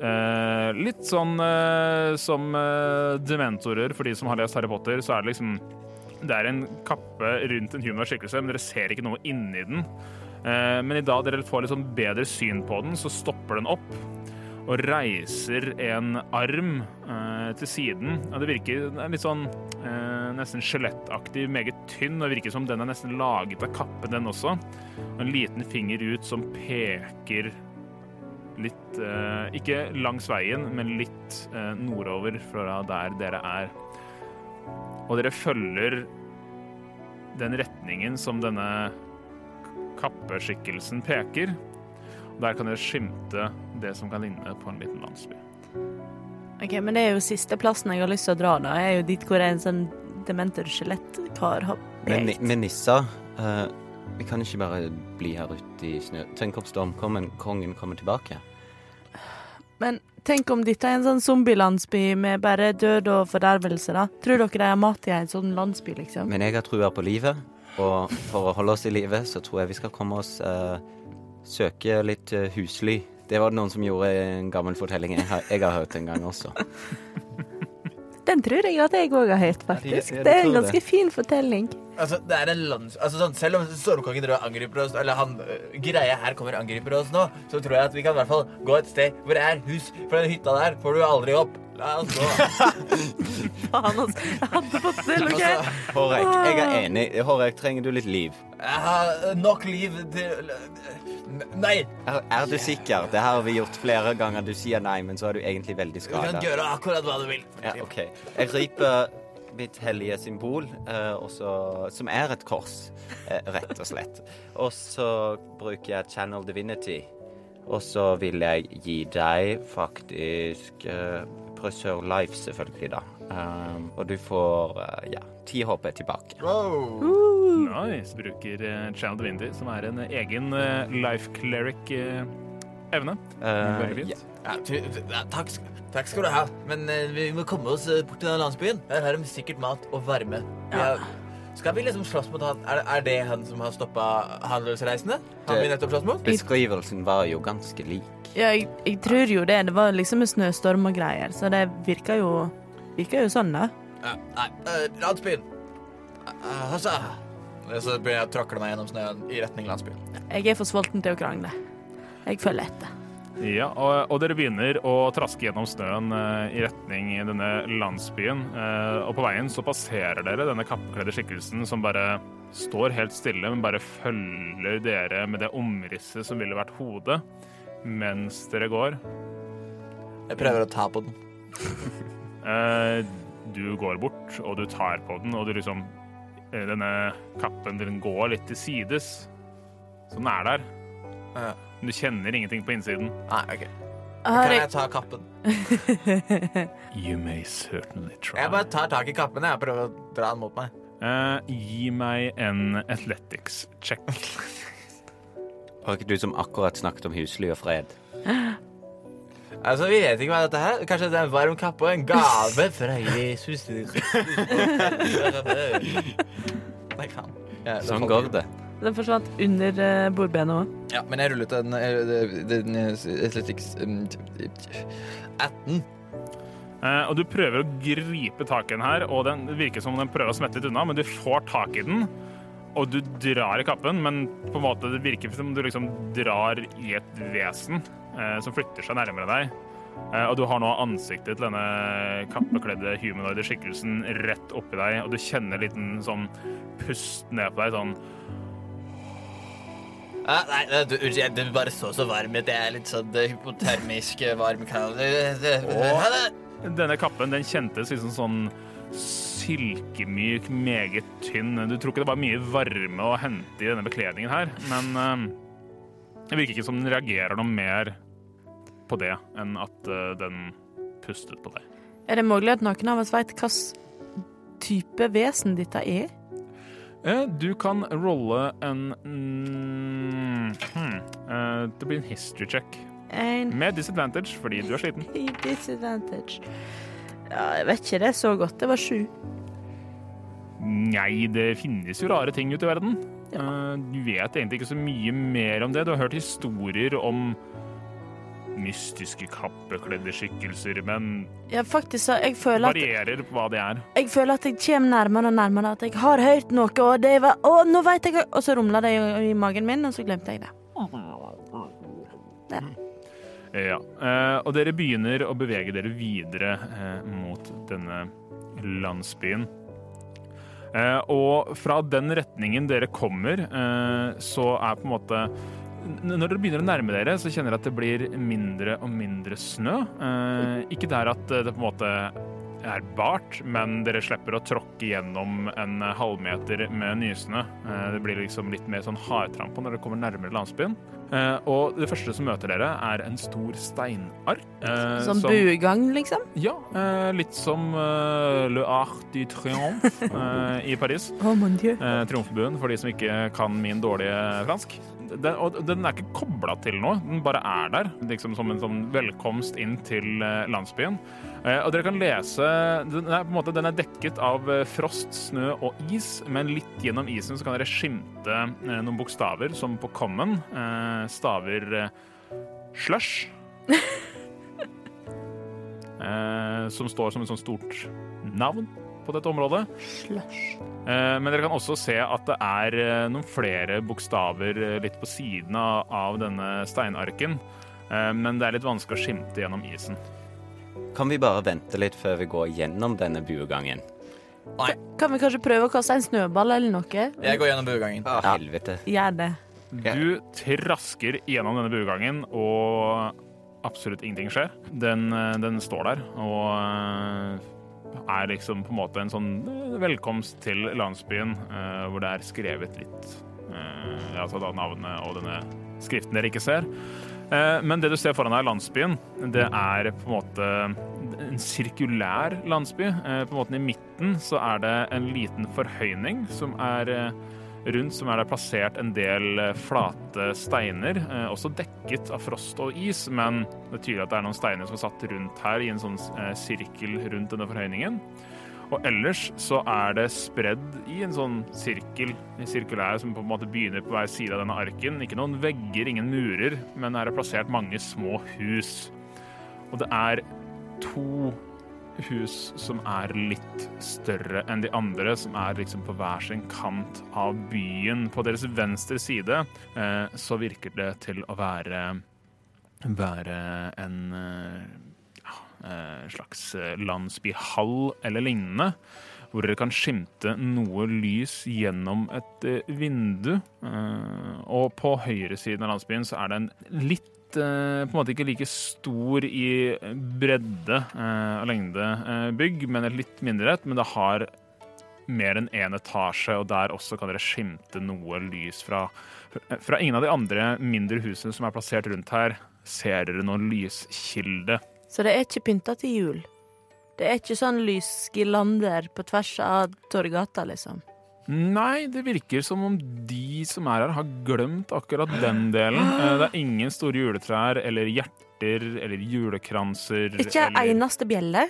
eh, Litt sånn eh, som eh, dementorer, for de som har lest Harry Potter, så er det liksom Det er en kappe rundt en human skikkelse, men dere ser ikke noe inni den. Eh, men i dag dere får litt sånn bedre syn på den, så stopper den opp og reiser en arm eh, til siden. Ja, det virker er litt sånn eh, nesten skjelettaktig, meget tynn, og virker som den er nesten laget av kappen, den også. Og en liten finger ut som peker litt Ikke langs veien, men litt nordover fra der dere er. Og dere følger den retningen som denne kappeskikkelsen peker. Der kan dere skimte det som kan ligne på en liten landsby. Ok, Men det er jo siste plassen jeg har lyst til å dra, da. Jeg er jo dit hvor en sånn dementor skjelettkar har pekt. men Nissa, uh, vi kan ikke bare bli her ute i snø. Tenk om stormkommen kongen kommer tilbake. Men tenk om dette er en sånn zombielandsby med bare død og fordervelse, da. Tror dere de har mat i en sånn landsby, liksom? Men jeg har trua på livet, og for å holde oss i live, så tror jeg vi skal komme oss eh, Søke litt eh, husly. Det var det noen som gjorde i en gammel fortelling jeg har, jeg har hørt en gang også. <laughs> Den tror jeg at jeg òg har hørt, faktisk. Ja, jeg Det er en ganske det. fin fortelling. Altså, det er en lands... Altså, sånn, selv om Stormkongen drar og angriper oss, eller han øh, greia her kommer og angriper oss nå, så tror jeg at vi kan i hvert fall gå et sted hvor det er hus. For den hytta der får du aldri opp. La altså. <laughs> Faen, altså. Jeg hadde fått til, OK? Altså, Hårek, jeg er enig. Hårek, trenger du litt liv? jeg har nok liv til Nei, Er, er du sikker? Det har vi gjort flere ganger. Du sier nei, men så er du egentlig veldig du kan gjøre akkurat hva du vil. Ja, OK. Jeg riper mitt hellige symbol, eh, også, som er et kors, eh, rett og slett. Og så bruker jeg Channel Divinity. Og så vil jeg gi deg faktisk uh, Preserve Life, selvfølgelig, da. Um, og du får eh, ja, ti HP tilbake. Nice. Bruker uh, of Indy som er en egen eh, life cleric-evne. Eh, Veldig fint. ja. Ja, takk, takk skal du ha. Men eh, vi må komme oss eh, bort til landsbyen. Her har de sikkert mat og varme. Ja. Skal vi liksom slåss mot han? Er, er det han som har stoppa handelsreisende? Han Det- vi nettopp slåss mot? Beskrivelsen var jo ganske lik. Ja, jeg, jeg tror jo det. Det var liksom en snøstorm og greier, så det virka jo Virka jo sånn, da. Ja, nei, uh, landsbyen. Uh, altså. Så begynner jeg å tråkle meg gjennom snøen i retning landsbyen. Jeg er for sulten til å krangle. Jeg følger etter. Ja, og, og dere begynner å traske gjennom snøen eh, i retning denne landsbyen. eh, og på veien så passerer dere denne kappkledde skikkelsen som bare står helt stille, men bare følger dere med det omrisset som ville vært hodet, mens dere går. Jeg prøver å ta på den. <laughs> Eh, du går bort, og du tar på den, og du liksom eh, Denne kappen den går litt til sides. Så den er der. Ja. Men du kjenner ingenting på innsiden. Nei, OK. Kan jeg ta kappen? <laughs> You may certainly try. Jeg bare tar tak i kappen jeg, og prøver å dra den mot meg. Uh, gi meg en athletics check. <laughs> Var ikke du som akkurat snakket om husly og fred? Altså, Vi vet ikke hva dette er. Kanskje det er en varm kappe og en gave fra Jesus. <laughs> Nei, faen. Ja, Sånn går det. Den forsvant under uh, bordbenet òg. Ja, men jeg rullet en, en, en athletics um, 18. Eh, og du prøver å gripe tak i den her, og den virker som om den prøver å smette litt unna, men du får tak i den, og du drar i kappen, men på en måte det virker som du liksom drar i et vesen eh, som flytter seg nærmere deg. Eh, og du har nå ansiktet til denne kappekledde humanoide skikkelsen rett oppi deg, og du kjenner en liten sånn pust ned på deg, sånn Ah, nei, du, jeg du bare så så varm ut. Jeg er litt sånn eh, hypotermisk eh, varm. det. Denne kappen den kjentes liksom sånn silkemyk, meget tynn. Du tror ikke det var mye varme å hente i denne bekledningen her, men eh, det virker ikke som den reagerer noe mer på det enn at eh, den pustet på deg. Er det mulig at noen av oss veit hvilken type vesen dette er? Eh, Du kan rolle en mm, hmm, eh, Det blir en history check En med disadvantage fordi du er sliten. <laughs> disadvantage. Ja, jeg vet ikke det så godt. Det var sju. Nei, det finnes jo rare ting ute i verden. Ja. Du vet egentlig ikke så mye mer om det. Du har hørt historier om mystiske kappekledde skikkelser, men Ja, faktisk, jeg føler at varierer på hva det er. Jeg føler at jeg kommer nærmere og nærmere at jeg har hørt noe, og det var Å, nå veit jeg Og så rumla det i, magen min, og så glemte jeg det. Ja. eh, Og dere begynner å bevege dere videre eh, mot denne landsbyen. Eh, Og fra den retningen dere kommer, så er på en måte Når dere begynner å nærme dere, så kjenner dere at det blir mindre og mindre snø. Eh, Ikke der at det på en måte er bart, men dere slipper å tråkke gjennom en halvmeter med nysnø. Eh, Det blir liksom litt mer sånn hardtrampa når dere kommer nærmere landsbyen. Eh, Og det første som møter dere, er en stor steinark. eh, Sånn som- buegang, liksom. Ja, eh, litt som Le Art du Triomphe <laughs> i Paris. Oh, mon dieu. Triumfbuen, for de som ikke kan min dårlige fransk. Den, og den er ikke kobla til noe, den bare er der. Liksom som en sånn velkomst inn til landsbyen. Og dere kan lese Den er, på en måte, den er dekket av frost, snø og is, men litt gjennom isen så kan dere skimte noen bokstaver, som på common eh, staver eh, slush. <laughs> eh, som står som et sånt stort navn på dette området. Slush. Eh, Men dere kan også se at det er eh, noen flere bokstaver eh, litt på siden av, av denne steinarken. Eh, Men det er litt vanskelig å skimte gjennom isen. Kan vi bare vente litt før vi går gjennom denne buegangen? Kan vi kanskje prøve å kaste en snøball eller noe? Jeg går gjennom buegangen. Ah, Ja. helvete. Gjør det. Ja. Du trasker gjennom denne buegangen, og absolutt ingenting skjer. Den, eh, den står der og eh, er liksom på en måte en sånn eh, velkomst til landsbyen, hvor det er skrevet litt Altså da navnet og denne skriften dere ikke ser. Men det du ser foran deg, landsbyen, det er på en måte en sirkulær landsby. På en måte I midten så er det en liten forhøyning som er rundt, som er det plassert en del eh, flate steiner, eh, også dekket av frost og is, men det er at det er noen steiner som er satt rundt her i en sånn eh, sirkel rundt denne forhøyningen. Og ellers så er det spredd i en sånn sirkel, en sirkulær, som på en måte begynner på hver side av denne arken. Ikke noen vegger, ingen murer, men her er plassert mange små hus. Og det er to hus som er litt større enn de andre, som er liksom på hver sin kant av byen. På deres venstre side eh, så virker det til å være, være en eh, ja, eh, slags eh, landsbyhall eller lignende. Hvor dere kan skimte noe lys gjennom et vindu. Og på høyresiden av landsbyen så er det en litt eh, på en måte ikke like stor i bredde eh, og lengde eh, bygg, men et litt mindre et. Men det har mer enn én etasje, og der også kan dere skimte noe lys fra Fra ingen av de andre mindre husene som er plassert rundt her, ser dere noen lyskilde. Så det er ikke pynta til jul. Det er ikke sånn lysgirlander på tvers av Torgata, liksom. Nei, det virker som om de som er her, har glemt akkurat den delen. <gasps> Eh, Det er ingen store juletrær eller hjerter eller julekranser. Ikke eller eneste bjelle.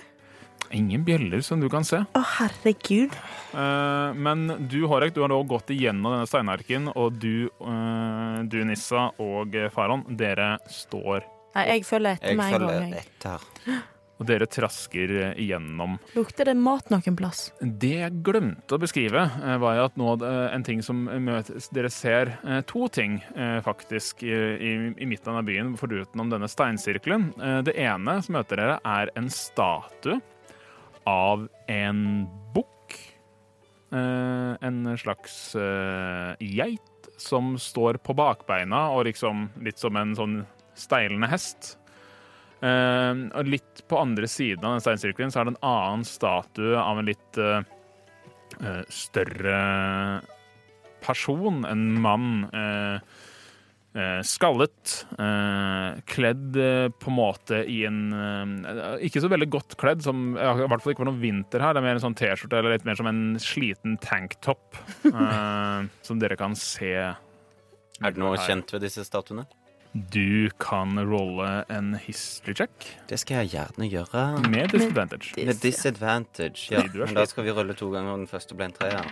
Ingen bjeller som du kan se. Å, herregud. Eh, men du, Hårek, du har nå gått igjennom denne steinarken, og du, eh, du Nissa og Faron, dere står Nei, jeg følger etter Jeg med en gang. følger etter. <gasps> <gasps> og dere trasker eh, igjennom. Lukter det mat noen plass? Det jeg glemte å beskrive, eh, var at nå eh, en ting som møtes Dere ser to ting, faktisk, i, i, i midten av byen, foruten om denne steinsirkelen. Det ene som møter dere, er en statue av en bukk. En slags geit som står på bakbeina og liksom litt som en sånn steilende hest. Eh, og litt på andre siden av den steinsirkelen så er det en annen statue av en litt eh, eh, større person, en mann. eh, eh, skallet, eh, kledd eh, på en måte i en Ikke så veldig godt kledd, som, i hvert fall ikke for noen vinter her. Det er mer en sånn T-skjorte eller litt mer som en sliten tanktop, <laughs> som dere kan se. Er det noe kjent ved disse statuene? Du kan rolle en history check Det skal jeg gjerne gjøre. med disadvantage. Med disadvantage, ja. Men da skal vi rulle to ganger, og den første ble en treer.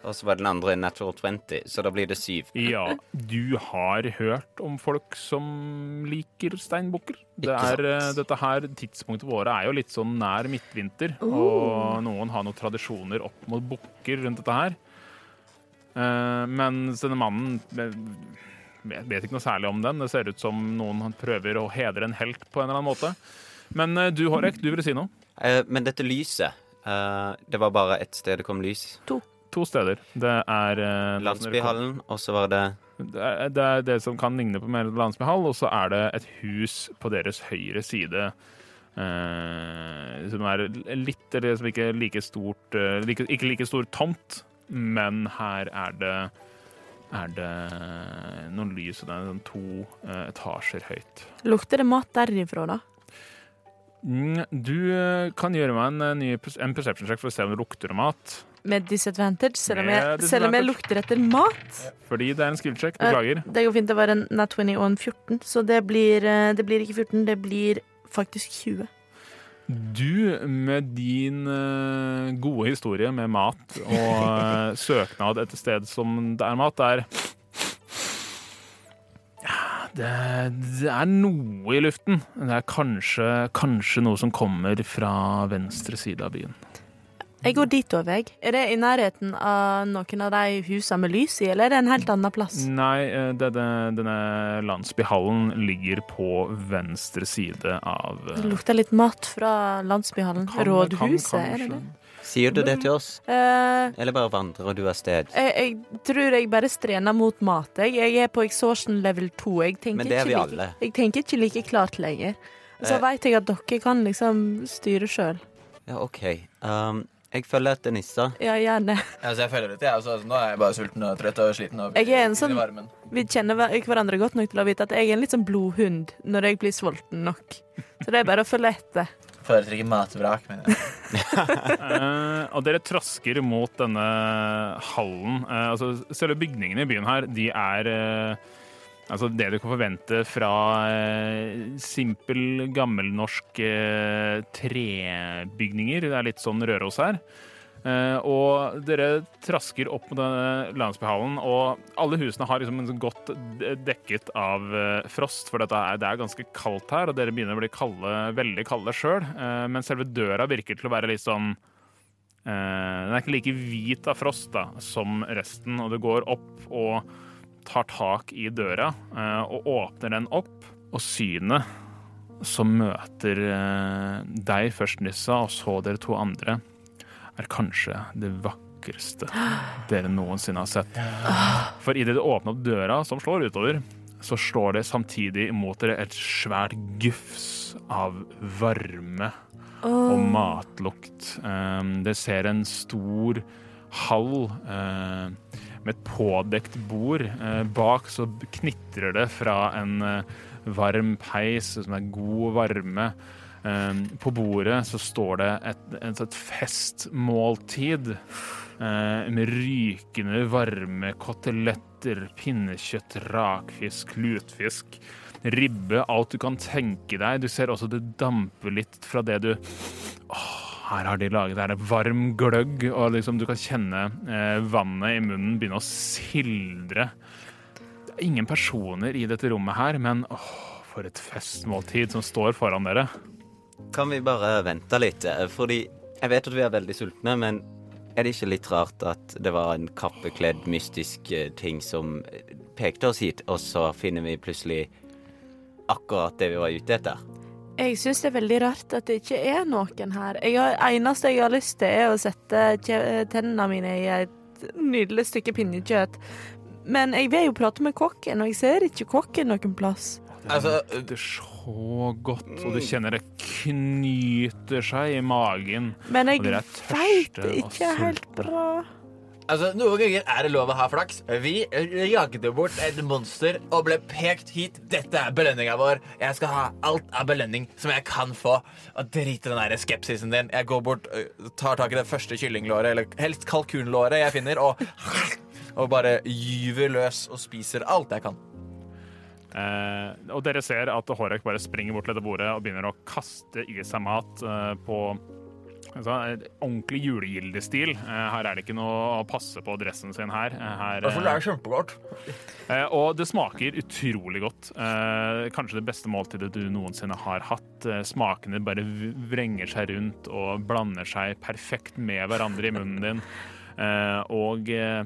Og så var den andre natural 20, så da blir det syv. Ja, du har hørt om folk som liker steinbukker. Det er, eh, dette her, Tidspunktet våre er jo litt sånn nær midtvinter, og noen har noen tradisjoner opp mot bukker rundt dette her. Uh, mens denne mannen eh, vet, vet ikke noe særlig om den. Det ser ut som noen prøver å hedre en helt på en eller annen måte. Men eh, du, Hårek, du ville si noe? Eh, men dette lyset eh, Det var bare ett sted det kom lys. To To steder. Det er Landsbyhallen, og så var det Det er, det er det som kan ligne på mer landsbyhall, og så er det et hus på deres høyre side. eh, som er litt Eller som ikke like stort like, Ikke like stor tomt, men her er det er det noen lys, og det er to eh, etasjer høyt. Lukter det mat derifra, da? Du eh, kan gjøre meg en, eh, ny, en perception check for å se om det lukter mat. Med disadvantage, selv om jeg, selv om jeg lukter etter mat? Fordi det er en skill check. Eh, Beklager. Det går fint, det var en nat 20 og en 14, så det blir, det blir ikke 14, det blir faktisk 20. Du, med din eh, gode historie med mat og eh, <laughs> søknad etter sted som det er mat, der det, det er noe i luften. Det er kanskje, kanskje noe som kommer fra venstre side av byen. Jeg går dit over, jeg. Er det i nærheten av noen av de husene med lys i, eller er det en helt annen plass? Nei, eh, det, det, denne landsbyhallen ligger på venstre side av eh, Det lukter litt mat fra landsbyhallen. kan- Rådhuset, kan er det det? Sier du det til oss? Eh, Eller bare vandrer du av sted? jeg, jeg tror jeg bare strener mot mat. Jeg, jeg er på exhaustion level 2. Jeg Men det er vi ikke, alle. like, jeg tenker ikke like klart lenger. Så Eh. veit jeg at dere kan liksom styre sjøl. Ja, OK. Um, jeg følger etter nissa. Ja, gjerne. Altså, jeg følger etter, jeg. Altså, nå er jeg bare sulten og trøtt og sliten. Og Jeg er en sånn- Vi kjenner hverandre godt nok til å vite at jeg er en litt sånn blodhund når jeg blir sulten nok. Så det er bare å følge etter. Foretrekker matvrak. Men jeg. <laughs> Eh, og dere trasker mot denne hallen. Uh, altså, selve bygningene i byen her, de er eh, altså det du kan forvente fra eh, simpel, gammelnorsk eh, trebygninger. Det er litt sånn Røros her. Eh, og dere trasker opp mot landsbyhallen, og alle husene har liksom sånn godt dekket av frost, for er, det er ganske kaldt her, og dere begynner å bli kalde, veldig kalde sjøl. Men selve døra virker til å være litt sånn Den er ikke like hvit av frost da, som resten, og det går opp og tar tak i døra eh, og åpner den opp, og synet som møter eh, deg først, Nissa, og så dere to andre, er kanskje det vakreste dere noensinne har sett. For idet du åpner opp døra som slår utover, så slår det samtidig mot dere et svært gufs av varme og matlukt. Det Dere ser en stor hall eh, med et pådekt bord. Eh, bak så knitrer det fra en eh, varm peis, som er god varme. Eh, på bordet så står det et, et, et festmåltid eh, med rykende varme koteletter. Pinnekjøtt, rakfisk, lutfisk, ribbe, alt du kan tenke deg. Du ser også det damper litt fra det du Åh, her har de laget her er varm gløgg, og liksom du kan kjenne eh, vannet i munnen begynne å sildre. Det er ingen personer i dette rommet her, men åh, for et festmåltid som står foran dere. Kan vi bare vente litt? eh, Fordi jeg vet at vi er veldig sultne, men er det ikke litt rart at det var en kappekledd, mystisk eh, ting som eh, pekte oss hit, og så finner vi plutselig akkurat det vi var ute etter? Jeg syns det er veldig rart at det ikke er noen her. Jeg har, eneste jeg har lyst til, er å sette tennene mine i et nydelig stykke pinnekjøtt. Men jeg vil jo prate med kokken, og jeg ser ikke kokken noen plass. Altså, Det er så godt, og du kjenner det knyter seg i magen. Men jeg veit ikke helt bra. Altså, Noen ganger er det lov å ha flaks. Vi jagde bort et monster og ble pekt hit. Dette er belønninga vår. Jeg skal ha alt av belønning som jeg kan få. Og drit i den der skepsisen din. Jeg går bort, ø, tar tak i det første kyllinglåret, eller helst kalkunlåret jeg finner, og, og bare gyver løs og spiser alt jeg kan. Eh, og dere ser at Horek bare springer bort til dette bordet og begynner å kaste i seg mat eh, på altså, ordentlig julegildestil. Eh, her er det ikke noe å passe på dressen sin her. Altså, det er kjempegodt. Eh, og det smaker utrolig godt. Eh, kanskje det beste måltidet du noensinne har hatt. Eh, smakene bare vrenger seg rundt og blander seg perfekt med hverandre i munnen din. Eh, og eh,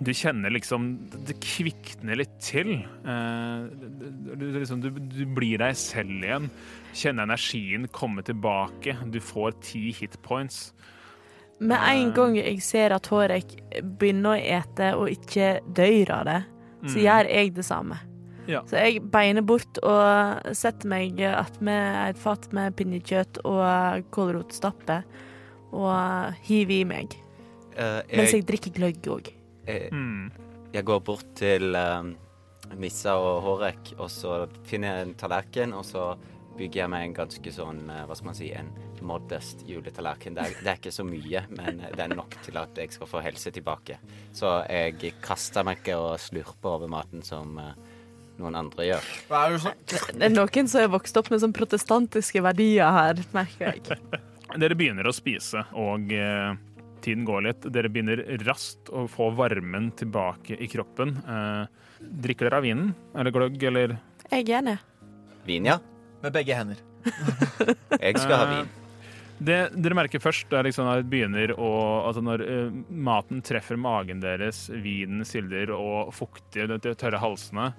du kjenner liksom Det kvikner litt til. Eh, du, du, liksom, du, du blir deg selv igjen. Kjenner energien komme tilbake. Du får ti hitpoints. Med en gang jeg ser at Hårek begynner å ete og ikke dør av det, så Mm. gjør jeg det samme. Ja. Så jeg beiner bort og setter meg attmed et fat med pinnekjøtt og kålrotstappe og hiver i meg. Eh, Mens jeg, jeg drikker gløgg òg. Jeg, Mm. jeg går bort til eh, Missa og Hårek, og så finner jeg en tallerken, og så bygger jeg meg en ganske sånn, eh, hva skal man si, en modest juletallerken. Det er, det er ikke så mye, men det er nok til at jeg skal få helse tilbake. Så jeg kaster meg ikke og slurper over maten som eh, noen andre gjør. Det er noen som er vokst opp med sånn protestantiske verdier her, merker jeg. <laughs> Dere begynner å spise, og eh, tiden går litt. Dere begynner raskt å få varmen tilbake i kroppen. Eh, drikker dere av vinen? Eller gløgg, eller Jeg er enig. Vin, ja. Med begge hender. <laughs> Jeg skal ha Eh, vin. Det dere merker først, er liksom at det begynner å Altså når uh, maten treffer magen deres, vinen silder og fuktige, de tørre halsene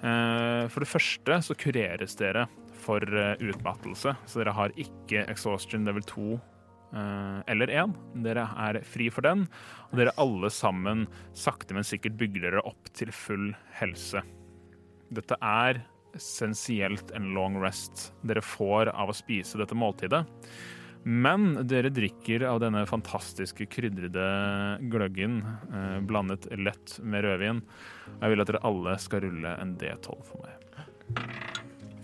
uh, For det første så kureres dere for uh, utmattelse, så dere har ikke exhaustion level 2 eh, eller én. Dere er fri for den, og dere alle sammen sakte, men sikkert bygger dere opp til full helse. Dette er essensielt en long rest dere får av å spise dette måltidet. Men dere drikker av denne fantastiske krydrede gløggen, eh, blandet lett med rødvin. Jeg vil at dere alle skal rulle en D12 for meg.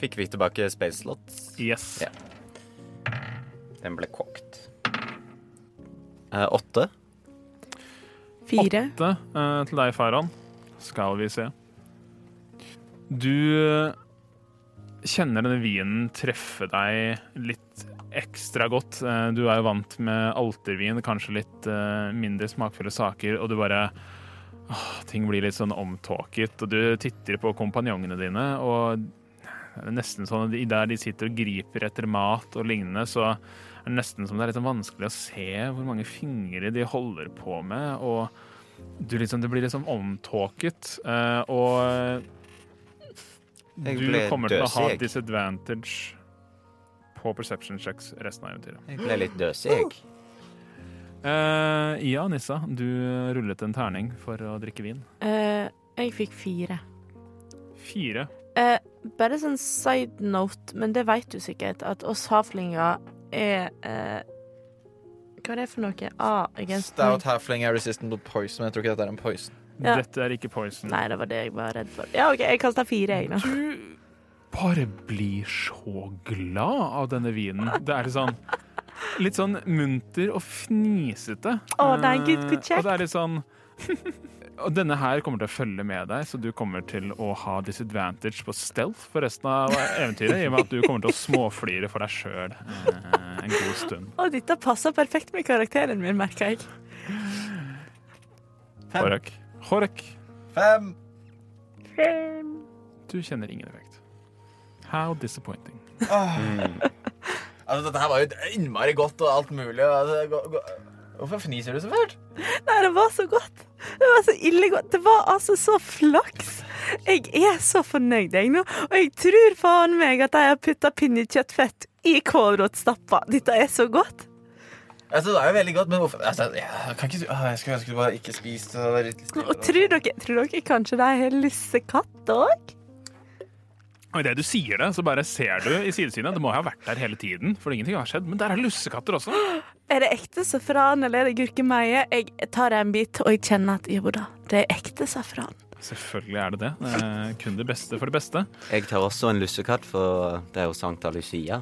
Fikk vi tilbake space slots? Yes. Ja. Den ble kokt. Eh, åtte. Fire. Åtte eh, til deg, Faran. Skal vi se. Du eh, kjenner denne vinen treffe deg litt ekstra godt. Eh, Du er jo vant med altervin, kanskje litt mindre smakfulle saker, og du bare åh, Ting blir litt sånn omtåket, og du titter på kompanjongene dine, og det er nesten sånn at der de sitter og griper etter mat og lignende, så er det nesten som det er litt sånn vanskelig å se hvor mange fingre de holder på med, og du liksom, det blir liksom omtåket, eh, og Jeg du kommer til å ha disadvantage på perception checks resten av eventyret. Jeg ble litt døsig, jeg. Eh, ja, Nissa, du rullet en terning for å drikke vin. Uh, jeg fikk fire. Fire. Uh, bare sånn side note, men det vet du sikkert, at oss havlinger er eh, Hva er det for noe? A against Stout halfling er resistant to poison, men jeg tror ikke dette er en poison. Ja. Dette er ikke poison. Nei, det var det jeg var redd for. Ja, OK, jeg kaster fire, jeg, nå. Du bare blir så glad av denne vinen. Det er litt sånn Litt sånn munter og fnisete. Å, nei, gud, good, Eh, kjekt. Og det er litt sånn <laughs> Og denne her kommer til å følge med deg, så du kommer til å ha disadvantage på stealth for resten av eventyret, i og med at du kommer til å småflire for deg sjøl eh, en god stund. Og dette passer perfekt med karakteren min, merker jeg. Horek. Horek, Fem. du kjenner ingen effekt. How disappointing. Altså, dette her var jo innmari godt og alt mulig. Altså, go, gå. Hvorfor fniser du så fælt? Nei, det var så godt. Det var så ille godt. Det var altså så flaks. Jeg er så fornøyd, jeg nå. Og jeg tror faen meg at jeg har putta pinnekjøttfett i kålrotstappa. Dette er så godt. Altså, det er jo veldig godt, men hvorfor altså, jeg, kan ikke, jeg skulle ønske du bare ikke spiste. det. litt stille. Og tror dere, tror dere kanskje de har lussekatt òg? Og idet du sier det, så bare ser du i sidesynet. Det må ha vært der hele tiden, for ingenting har skjedd. Men der er lussekatter også. Er det ekte safran eller er det gurkemeie? Jeg tar en bit, og jeg kjenner at jo da, det er ekte safran. Selvfølgelig er det det. Eh, kun det beste for det beste. Jeg tar også en lussekatt, for det er jo Sankta Lucia.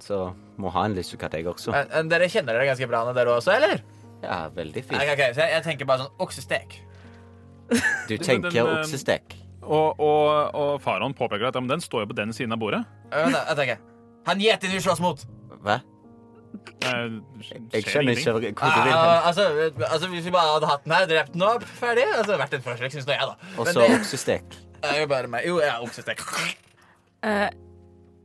Så må ha en lussekatt, jeg også. Men, men dere kjenner dere ganske bra ned dere også, eller? Ja, veldig fint. fint. okay. så jeg, jeg tenker bare sånn oksestek. Du den, tenker eh, oksestek. Og, og, og faraoen påpeker at ja, men den står jo på den siden av bordet. Eh, jeg tenker. Han gjeten vi slåss mot. Hva? Eh, Jeg skjønner ikke hvor du vil hen. Ah, altså, altså, hvis vi bare hadde hatt den her, drept den opp, ferdig Altså, vært en forsøk, syns nå jeg, da. Og så oksestek. jo jeg er ja, oksestek. Eh,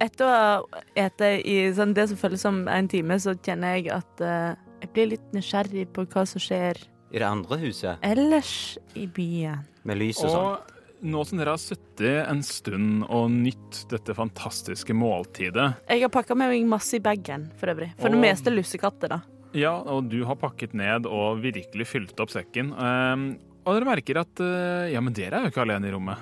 etter å ha ete i sånn det som føles som en time, så kjenner jeg at uh, jeg blir litt nysgjerrig på hva som skjer I det andre huset, ellers i byen. med lys og sånn. Nå som dere har sittet en stund og nytt dette fantastiske måltidet Jeg har pakka med meg masse i bagen, for øvrig. For det Og- meste lussekatter, da. Ja, og du har pakket ned og virkelig fylt opp sekken. Um, og dere merker at uh, Ja, men dere er jo ikke alene i rommet.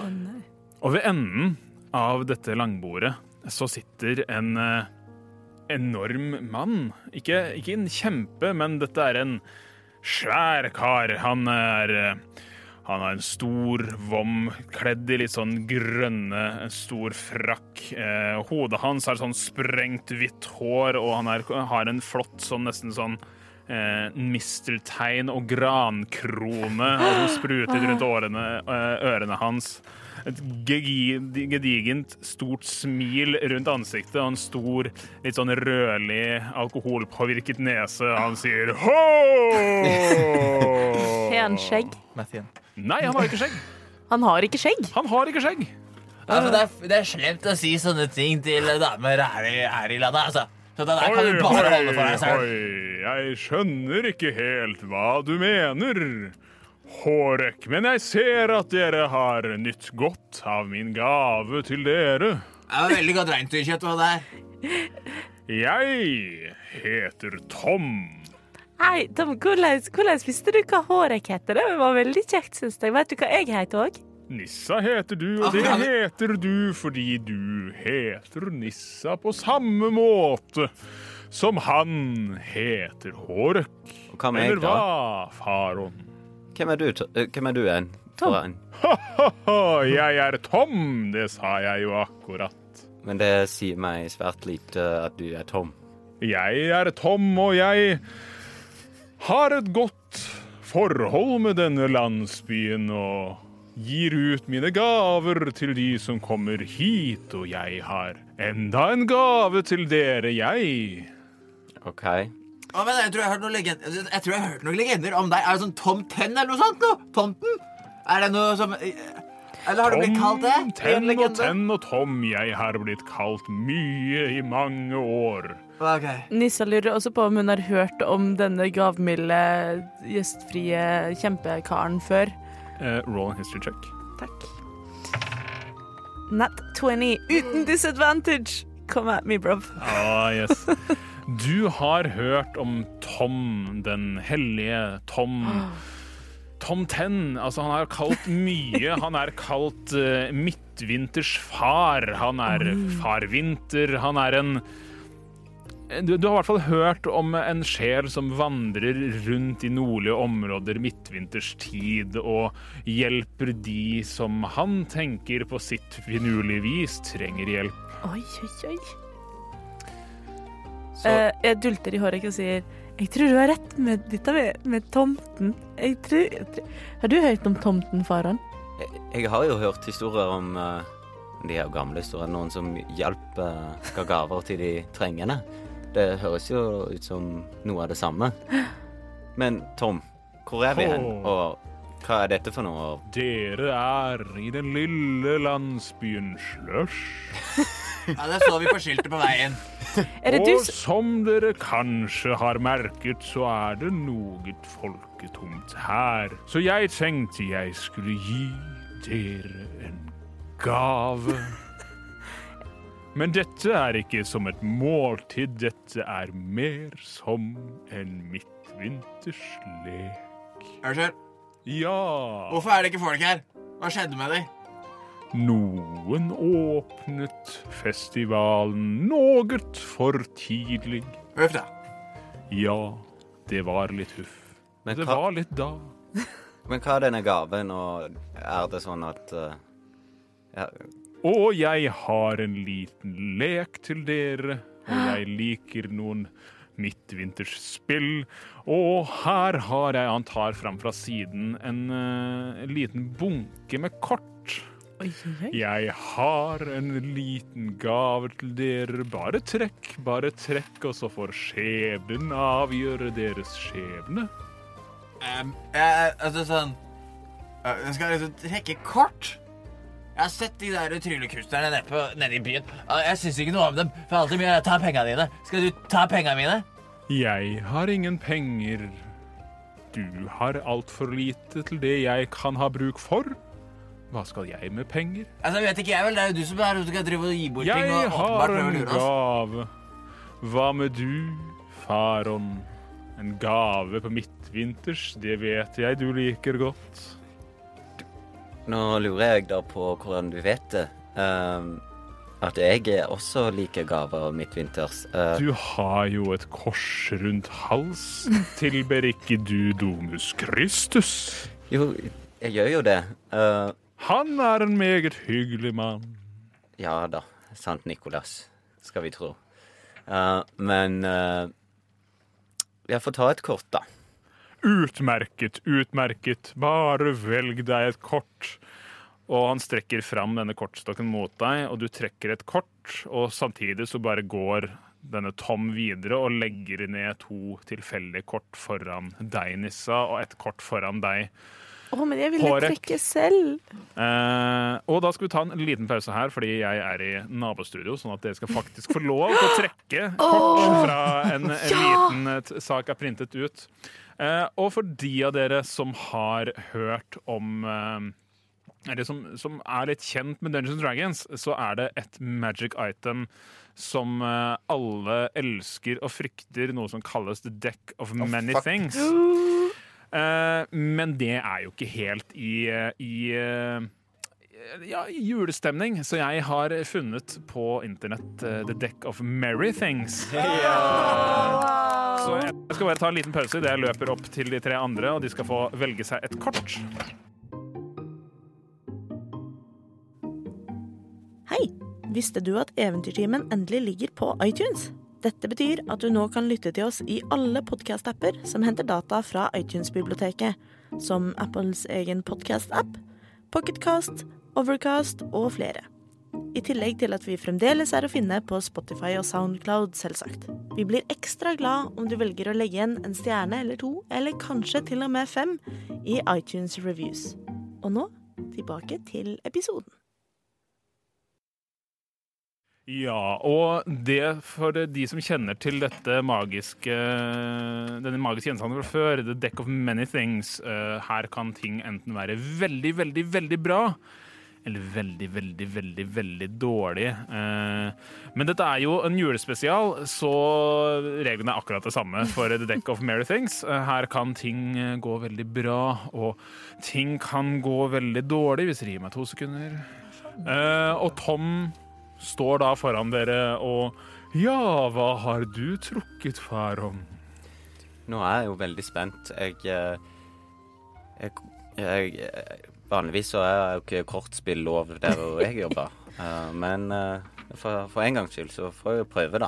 Å nei. Og ved enden av dette langbordet så sitter en uh, enorm mann. Ikke, ikke en kjempe, men dette er en svær kar. Han er eh, Han har en stor vom kledd i litt sånn grønne, en stor frakk. Eh, hodet hans har sånn sprengt hvitt hår, og han er, har en flott sånn nesten sånn eh, misteltein og grankrone som spruter rundt årene, eh, ørene hans. Et gedigent, stort smil rundt ansiktet og en stor, litt sånn rødlig, alkoholpåvirket nese. Han sier ho! <laughs> Har han skjegg? Mathien. Nei, han har ikke skjegg. Han har ikke skjegg. Han har ikke skjegg. Altså, det, er, det er slemt å si sånne ting til damer her i, her i landet, altså. Så det der kan du bare holde for deg selv. oi, jeg skjønner ikke helt hva du mener. Hårek, men jeg ser at dere har nytt godt av min gave til dere. Det var veldig godt reinsdyrkjøtt Hva det er Jeg heter Tom. Hei, Tom, hvordan, hvordan visste du hva Hårek heter? Det var veldig kjekt, syns jeg. Vet du hva jeg heter òg? Nissa heter du, og det heter du fordi du heter Nissa på samme måte som han heter Hårek. Eller hva, Faron? Hvem er du, eh, hvem er du en? Tom. En? Jeg er Tom, det sa jeg jo akkurat. Men det sier meg svært lite at du er Tom. Jeg er Tom, og jeg har et godt forhold med denne landsbyen og gir ut mine gaver til de som kommer hit, og jeg har enda en gave til dere, jeg. OK. Å, men jeg tror jeg har hørt noen legender, jeg tror jeg har hørt noen legender om deg. Er det sånn Tom Ten eller noe sånt? Noe? Tomten? Er det noe som Eller har du blitt kalt det? Tom, Ten og Ten og Tom, jeg har blitt kalt mye i mange år. Okay. Nissa lurer også på om hun har hørt om denne gavmilde, gjestfrie kjempekaren før. Uh, roll and history check. Takk. Nat 20 uten disadvantage. Come at me, bro. Ah, yes. Du har hørt om Tom, den hellige Tom. Tom Ten. Altså, han er kalt mye. Han er kalt uh, midtvinters far. Han er far vinter. Han er en du, du har i hvert fall hørt om en sjel som vandrer rundt i nordlige områder midtvinters tid og hjelper de som han tenker på sitt finurlige vis trenger hjelp. Oi, oi, oi. Så Eh, jeg dulter i håret og sier Jeg tror du har rett med dette med, med tomten. Jeg tror, jeg tror Har du hørt om tomten, Faron? Jeg, jeg har jo hørt historier om uh, De her gamle historier. Noen som hjalp uh, ga gaver til de trengende. Det høres jo ut som noe av det samme. Men Tom, hvor er vi hen? Og hva er dette for noe? Dere er i den lille landsbyen Slush. <laughs> Ja, det så vi på skiltet på veien. <laughs> Er det du Og som dere kanskje har merket, så er det noe folketomt her. Så jeg tenkte jeg skulle gi dere en gave. <laughs> Men dette er ikke som et måltid, dette er mer som en midtvinters lek. Unnskyld, Ja, hvorfor er det ikke folk her? Hva skjedde med dem? Noen åpnet festivalen noe for tidlig. Huff da. Ja, det var litt huff. Men Det hva, var litt da. <laughs> men hva er denne gaven, og er det sånn at eh, ja, Og jeg har en liten lek til dere, og <gasps> jeg liker noen midtvinters spill. Og her har jeg, han tar fram fra siden, en, eh, en liten bunke med kort. Oi, oi, oi. Jeg har en liten gave til dere. Bare trekk, bare trekk, og så får skjebnen avgjøre deres skjebne. Um, jeg, altså sånn uh, Jeg skal liksom trekke kort. Jeg har sett de der tryllekunstnerne nede, nede i byen. Jeg syns ikke noe om dem. For alltid mye ta penga dine. Skal du ta penga mine? Jeg har ingen penger. Du har altfor lite til det jeg kan ha bruk for. Hva skal jeg med penger? Altså, vet ikke jeg vel, Det er jo du som er skal drive og gi bort ting. Jeg har en gave. Hva med du, Faron? En gave på midtvinters, det vet jeg du liker godt. Nå lurer jeg da på hvordan du vet det. Um, at jeg også liker gaver midtvinters. Uh, Du har jo et kors rundt halsen. <laughs> Tilber ikke du Domus Christus? jo, jeg gjør jo det. Eh, Han er en meget hyggelig mann. ja da, Sant Nikolas, skal vi tro. Uh, men uh, jeg får ta et kort, da. Utmerket, utmerket. Bare velg deg et kort. Og han strekker fram denne kortstokken mot deg, og du trekker et kort, og samtidig så bare går denne Tom videre og legger ned to tilfeldige kort foran deg, Nissa, og et kort foran deg. Å, men jeg ville Hårek. trekke selv. Eh, og da skal vi ta en liten pause her, fordi jeg er i nabostudio, sånn at dere skal faktisk få lov til å trekke kort fra en, en liten eh, sak er printet ut. Eh, og for de av dere som har hørt om eh, eller som, som er litt kjent med Dungeons Dragons, så er det et magic item som eh, alle elsker og frykter, noe som kalles the deck of many oh, things. Eh, men det er jo ikke helt i, eh, i eh, ja, julestemning, så jeg har funnet på internett uh, The Deck of Merry Things. Så jeg skal bare ta en liten pause idet jeg løper opp til de tre andre, og de skal få velge seg et kort. Hei! Visste du at Eventyrtimen endelig ligger på iTunes? Dette betyr at du nå kan lytte til oss i alle podkast-apper som henter data fra iTunes-biblioteket, som Apples egen podkast-app, Pocketcast, Overcast og flere. I tillegg til at vi fremdeles er å finne på Spotify og Soundcloud, selvsagt. Vi blir ekstra glad om du velger å legge igjen en stjerne eller to, eller kanskje til og med fem, i iTunes Reviews. Og nå tilbake til episoden. Ja, og det for de som kjenner til dette magiske denne magiske gjenstanden fra før, The Deck of Many Things, eh, her kan ting enten være veldig, veldig, veldig bra, eller veldig, veldig, veldig, veldig dårlig. Eh, Men dette er jo en julespesial, så reglene er akkurat det samme for The Deck of Many Things. Eh, Her kan ting gå veldig bra, og ting kan gå veldig dårlig, hvis det gir meg to sekunder. Og Tom står da foran dere og Ja, hva har du trukket, Faron? Nå er jeg jo veldig spent. Jeg, eh, jeg, jeg Vanligvis så er jo ikke kortspill lov der hvor jeg jobber. <laughs> Eh, men eh, for, for en gangs skyld så får jeg jo prøve, da.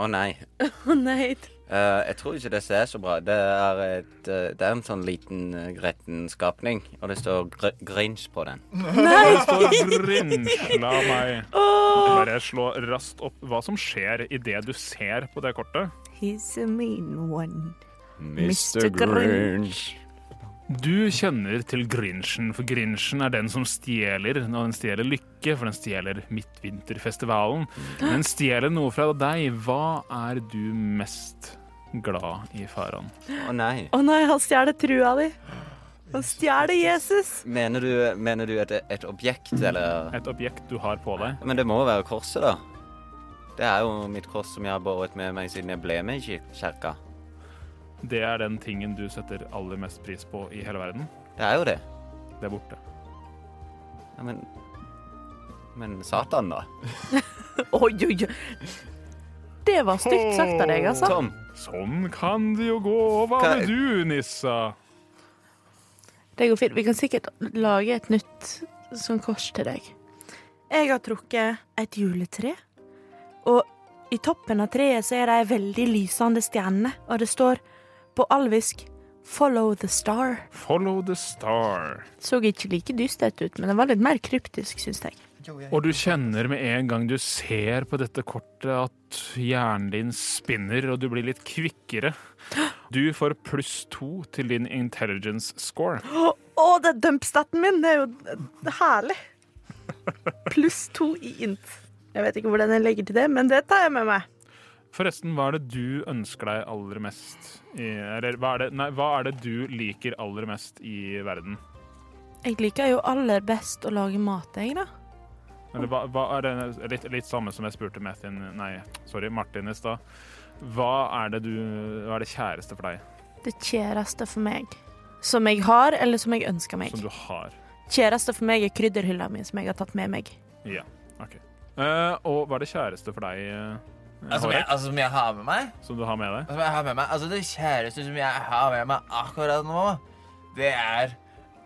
Å nei. Å nei, Eh, jeg tror ikke det ser så bra. Det er, et, eh, det er en sånn liten uh, gretten skapning, og det står gr Grinch på den. <laughs> Nei! Det står Grinch. La meg bare slå raskt opp hva som skjer idet du ser på det kortet. He's a mean one. Mr. Grinch. Du kjenner til Grinchen, for Grinchen er den som stjeler. Og den stjeler lykke, for den stjeler Midtvinterfestivalen. Den stjeler noe fra deg. Hva er du mest glad i, Faran? Å nei. Å nei, han stjeler trua di. Han stjeler Jesus. Mener du, mener du et, et objekt, eller Et objekt du har på deg. Men det må være korset, da. Det er jo mitt kors som jeg har båret med meg siden jeg ble med i kir- kirka. Det er den tingen du setter aller mest pris på i hele verden. Det er jo det. Det er borte. Ja, men Men Satan, da? <laughs> Oi, oi, oi. Det var stygt sagt av deg, altså. Tom, Sånn kan det jo gå. Hva Hva- med du, Nissa? Det går fint. Vi kan sikkert lage et nytt sånn kors til deg. Jeg har trukket et juletre, og i toppen av treet så er det ei veldig lysende stjerne, og det står på alvisk 'Follow the star'. Follow the star. Så ikke like dystert ut, men det var litt mer kryptisk, syns jeg. Og du kjenner med en gang du ser på dette kortet at hjernen din spinner, og du blir litt kvikkere. Du får pluss to til din intelligence score. Å, oh, det er dumpstaten min! Det er jo er herlig. Pluss to i int. Jeg vet ikke hvordan jeg legger til det, men det tar jeg med meg. Forresten, hva er det du ønsker deg aller mest i Eller hva er det, nei, hva er det du liker aller mest i verden? Jeg liker jo aller best å lage mat, jeg, da. Eller hva, hva er det litt, litt samme som jeg spurte Martin, nei, sorry, Martin i stad. Hva er det du Hva er det kjæreste for deg Det kjæreste for meg. Som jeg har, eller som jeg ønsker meg. som du har? Kjæreste for meg er krydderhylla mi, som jeg har tatt med meg. Ja, OK. Uh, og hva er det kjæreste for deg, eh, Altså, Hårek, jeg, altså, som jeg har med meg? som du har med deg? Som jeg har med meg? Altså, det kjæreste som jeg har med meg akkurat nå, det er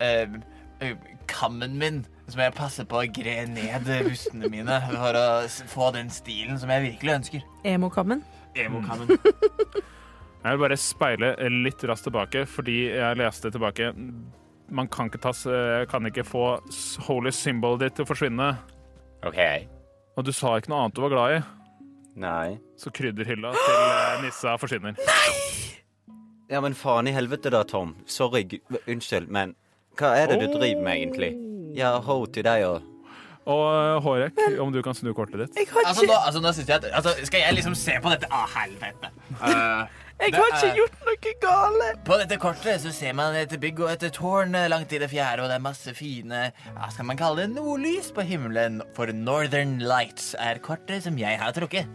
eh, eh, kammen min. Som jeg passer på å gre ned bustene mine for å få den stilen som jeg virkelig ønsker. Emokammen. Emo-kammen. Jeg vil bare speile litt raskt tilbake, fordi jeg leste tilbake Man kan ikke, ta, kan ikke få holy symbolet ditt til å forsvinne. OK. Og du sa ikke noe annet du var glad i, Nei. så krydderhylla til eh, Nissa forsvinner. Ja, men faen i helvete da, Tom. Sorry, gu- unnskyld, men hva er det du driver med, egentlig? Ja, ho til deg og Og eh, Hårek, om du kan snu kortet ditt. Jeg har Altså, ikke, nå, altså, nå synes jeg at altså, Skal jeg liksom se på dette? Å, helvete. Eh, jeg har ikke gjort noe gale. På dette kortet så ser man et bygg og et tårn langt i det fjerde, og det er masse fine hva skal man kalle det, nordlys på himmelen. For Northern Lights er kortet som jeg har trukket.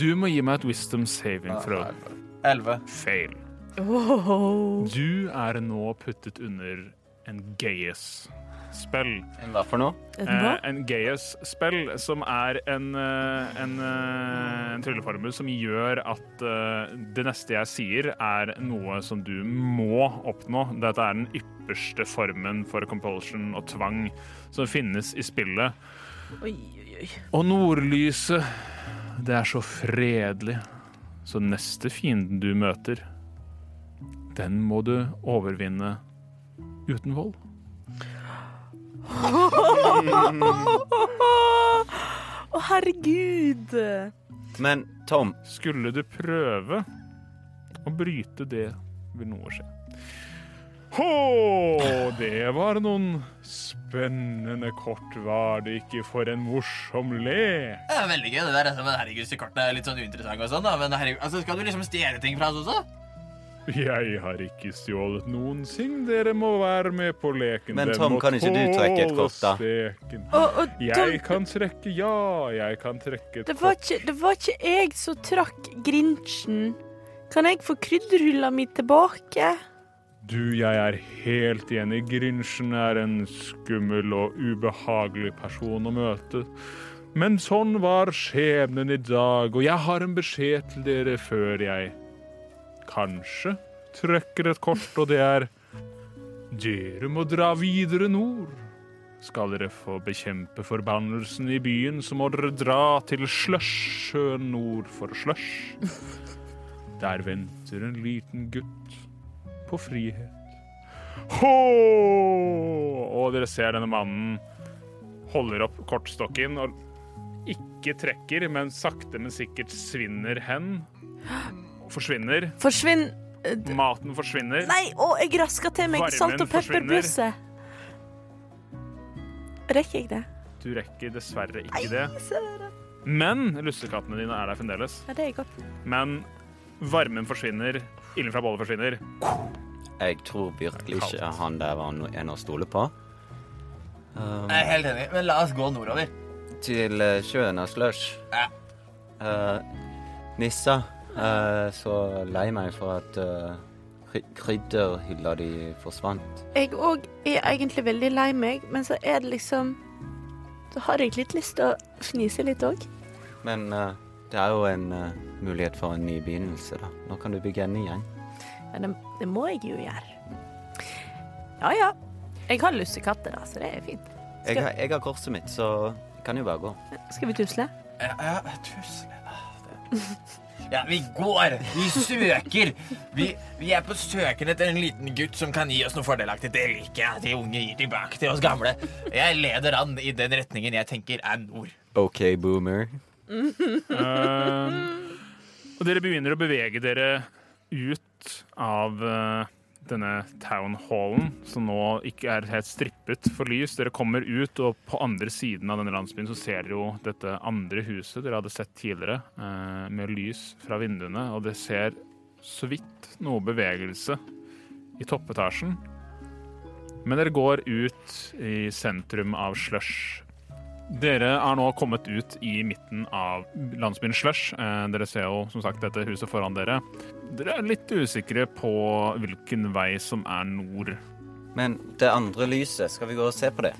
Du må gi meg et wisdom saving throw. Elleve. Fail. Oh. Du er nå puttet under en Gaius-spill. Hva for noe? Eh, en Gaius-spill som er en, eh, en, eh, en trylleformel som gjør at eh, det neste jeg sier, er noe som du må oppnå. Dette er den ypperste formen for compulsion og tvang som finnes i spillet. Oi, oi, oi. Og nordlyset, det er så fredelig. Så neste fienden du møter, den må du overvinne uten vold. Å, herregud. Men Tom, Skulle du prøve å bryte det, vil noe skje. Hå, det var noen spennende kort, var det ikke for en morsom lek? Det er veldig gøy, det der. Men herregud, så kortene er litt sånn uinteressante og sånn, da. Men herregud, altså, skal du liksom stjele ting fra oss også? Jeg har ikke stjålet noen ting. Dere må være med på leken. Men Tom, kan ikke du trekke et kort, da? steken. Og, og Tom, Jeg kan trekke ja, jeg kan trekke et det var, kort. ikke, det var ikke jeg som trakk Grinchen. Kan jeg få krydderhylla mi tilbake? Du, jeg er helt enig. Grinchen er en skummel og ubehagelig person å møte. Men sånn var skjebnen i dag, og jeg har en beskjed til dere før jeg kanskje trekker et kort, og det er Dere må dra videre nord. Skal dere få bekjempe forbannelsen i byen, så må dere dra til Slush-sjøen nord for Slush. Der venter en liten gutt på frihet. Hå! Og dere ser denne mannen holder opp kortstokken og ikke trekker, men sakte, men sikkert svinner hen. Forsvinner. Forsvinn eh, Maten forsvinner. Nei, og jeg raska til meg Varmen salt og pepperbrusset. Rekker jeg det? Du rekker dessverre ikke det. Men lussekattene dine er der fremdeles. Ja, det er godt. Men varmen forsvinner, ilden fra bålet forsvinner. Jeg tror virkelig ikke han der var no- en å stole på. Um, Jeg er helt enig, men la oss gå nordover. til eh, sjøen av slush. Ja. Uh, Nissa, så lei meg for at uh, krydderhylla di forsvant. Jeg òg er egentlig veldig lei meg, men så er det liksom Så har jeg litt lyst til å fnise litt òg. Men uh, det er jo en uh, mulighet for en ny begynnelse, da. Nå kan du bygge en ny gjeng. Ja, det, det må jeg jo gjøre. Ja ja. Jeg har lussekatter, da, så det er fint. Jeg, har- jeg har korset mitt, så kan jo bare gå. skal vi tusle? Ja, ja tusle ah, det- <laughs> Ja, vi går! Vi søker! Vi, vi er på søken etter en liten gutt som kan gi oss noe fordelaktig. Det liker jeg. De unge gir tilbake til oss gamle. Jeg leder an i den retningen jeg tenker er nord. OK, boomer. Uh, og dere begynner å bevege dere ut av eh, denne town hallen, som nå ikke er helt strippet for lys. Dere kommer ut, og på andre siden av denne landsbyen så ser dere jo dette andre huset dere hadde sett tidligere, eh, med lys fra vinduene, og det ser så vidt noe bevegelse i toppetasjen. Men dere går ut i sentrum av Slush. Dere er nå kommet ut i midten av landsbyen Slush. Eh, dere ser jo som sagt dette huset foran dere. Dere er litt usikre på hvilken vei som er nord. Men det andre lyset, skal vi gå og se på det?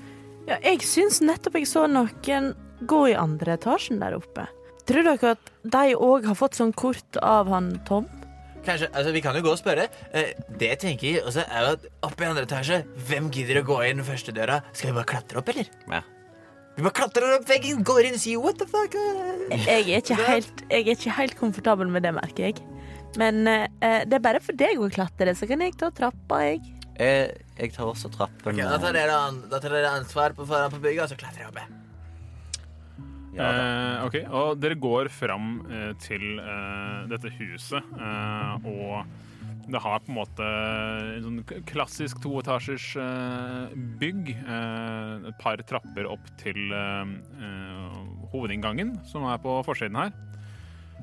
Ja, jeg syns nettopp jeg så noen gå i andre etasjen der oppe. Tror dere at de òg har fått sånn kort av han Tom? Kanskje, altså Vi kan jo gå og spørre. Eh, det jeg tenker også er jo at oppe i andre etasje Hvem gidder å gå inn første døra? Skal vi bare klatre opp, eller? Ja. Vi bare klatrer opp veggen, går inn og sier what the fuck? eh?» Jeg er ikke helt, jeg er ikke helt komfortabel med det, merker jeg. Men eh, det er bare for deg å klatre, så kan jeg ta trappa, jeg. Jeg, jeg tar også trappen. Ok, da tar eh, dere, an- da tar dere ansvar på foran på bygget, og så klatrer jeg opp. jeg. ja. Eh, ok, og dere går fram eh, til eh, dette huset, eh, og det har på en måte en sånn klassisk toetasjers eh, bygg. Eh, et par trapper opp til eh, eh, hovedinngangen, som er på forsiden her.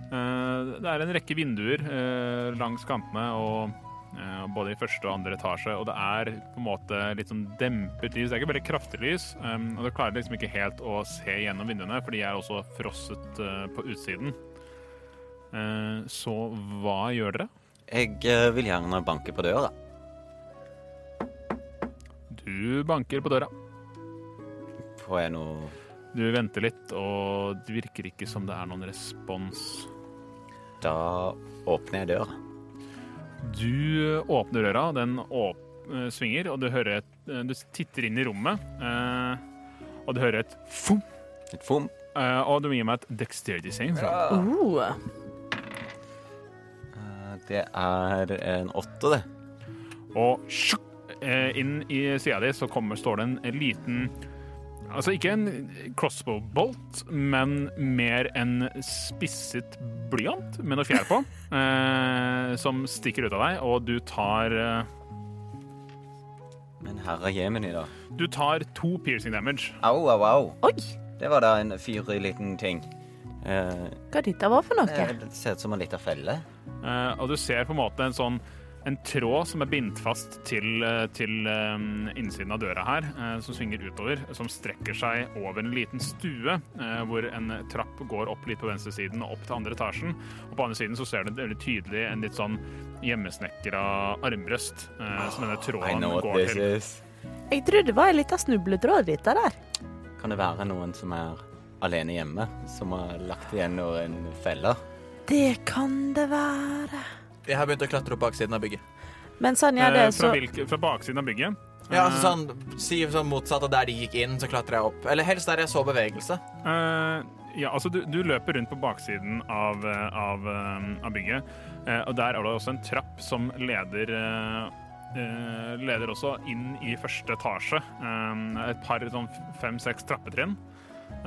Eh, det er en rekke vinduer eh, langs kantene, og eh, både i første og andre etasje. Og det er på en måte litt sånn dempet lys. Det er ikke veldig kraftig lys. Og du klarer liksom ikke helt å se gjennom vinduene, for de er også frosset på utsiden. Så hva gjør dere? Jeg vil gjerne banke på døra. Du banker på døra. Får jeg noe Du venter litt, og det virker ikke som det er noen respons. Da åpner jeg døra. Du åpner døra, den åp eh, svinger, og du hører et eh, Du titter inn i rommet, eh, og du hører et fum. Et fom. eh, og du må gi meg et dexterity saving. Ja. Uh. Eh, Det er en åtte, det. Og eh, inn i sida di så kommer, står det en, en liten Altså ikke en crossbow bolt, men mer en spisset blyant med noe fjær på, <laughs> eh, som stikker ut av deg, og du tar eh, Men herre jemini, da. Du tar to piercing damage. Au, au, au. Oi, Det var da en fyrig liten ting. Eh, hva dette var for noe? det ser ut som en liten felle. Eh, og du ser på en måte en sånn en tråd som er bindt fast til, eh, til eh, innsiden av døra her, eh, som svinger utover, som strekker seg over en liten stue, eh, hvor en trapp går opp litt på venstresiden og opp til andre etasjen. Og på andre siden så ser du veldig tydelig en litt sånn hjemmesnekra armbrøst som denne tråden oh, går til. is. Jeg trodde det var en liten snubletråd, dette der. Kan det være noen som er alene hjemme, som har lagt igjen noen feller? Det kan det være. Jeg har begynt å klatre opp baksiden av bygget. Men Sanja, det er så fra, hvilke, fra baksiden av bygget Ja, altså sånn, Si sånn motsatt av der de gikk inn, så klatrer jeg opp. Eller helst der jeg så bevegelse. Uh, ja, altså du, du løper rundt på baksiden av, eh, av, eh, av bygget, uh, og der er det også en trapp som leder uh, eh, leder også inn i første etasje. Eh, et par sånn fem-seks trappetrinn.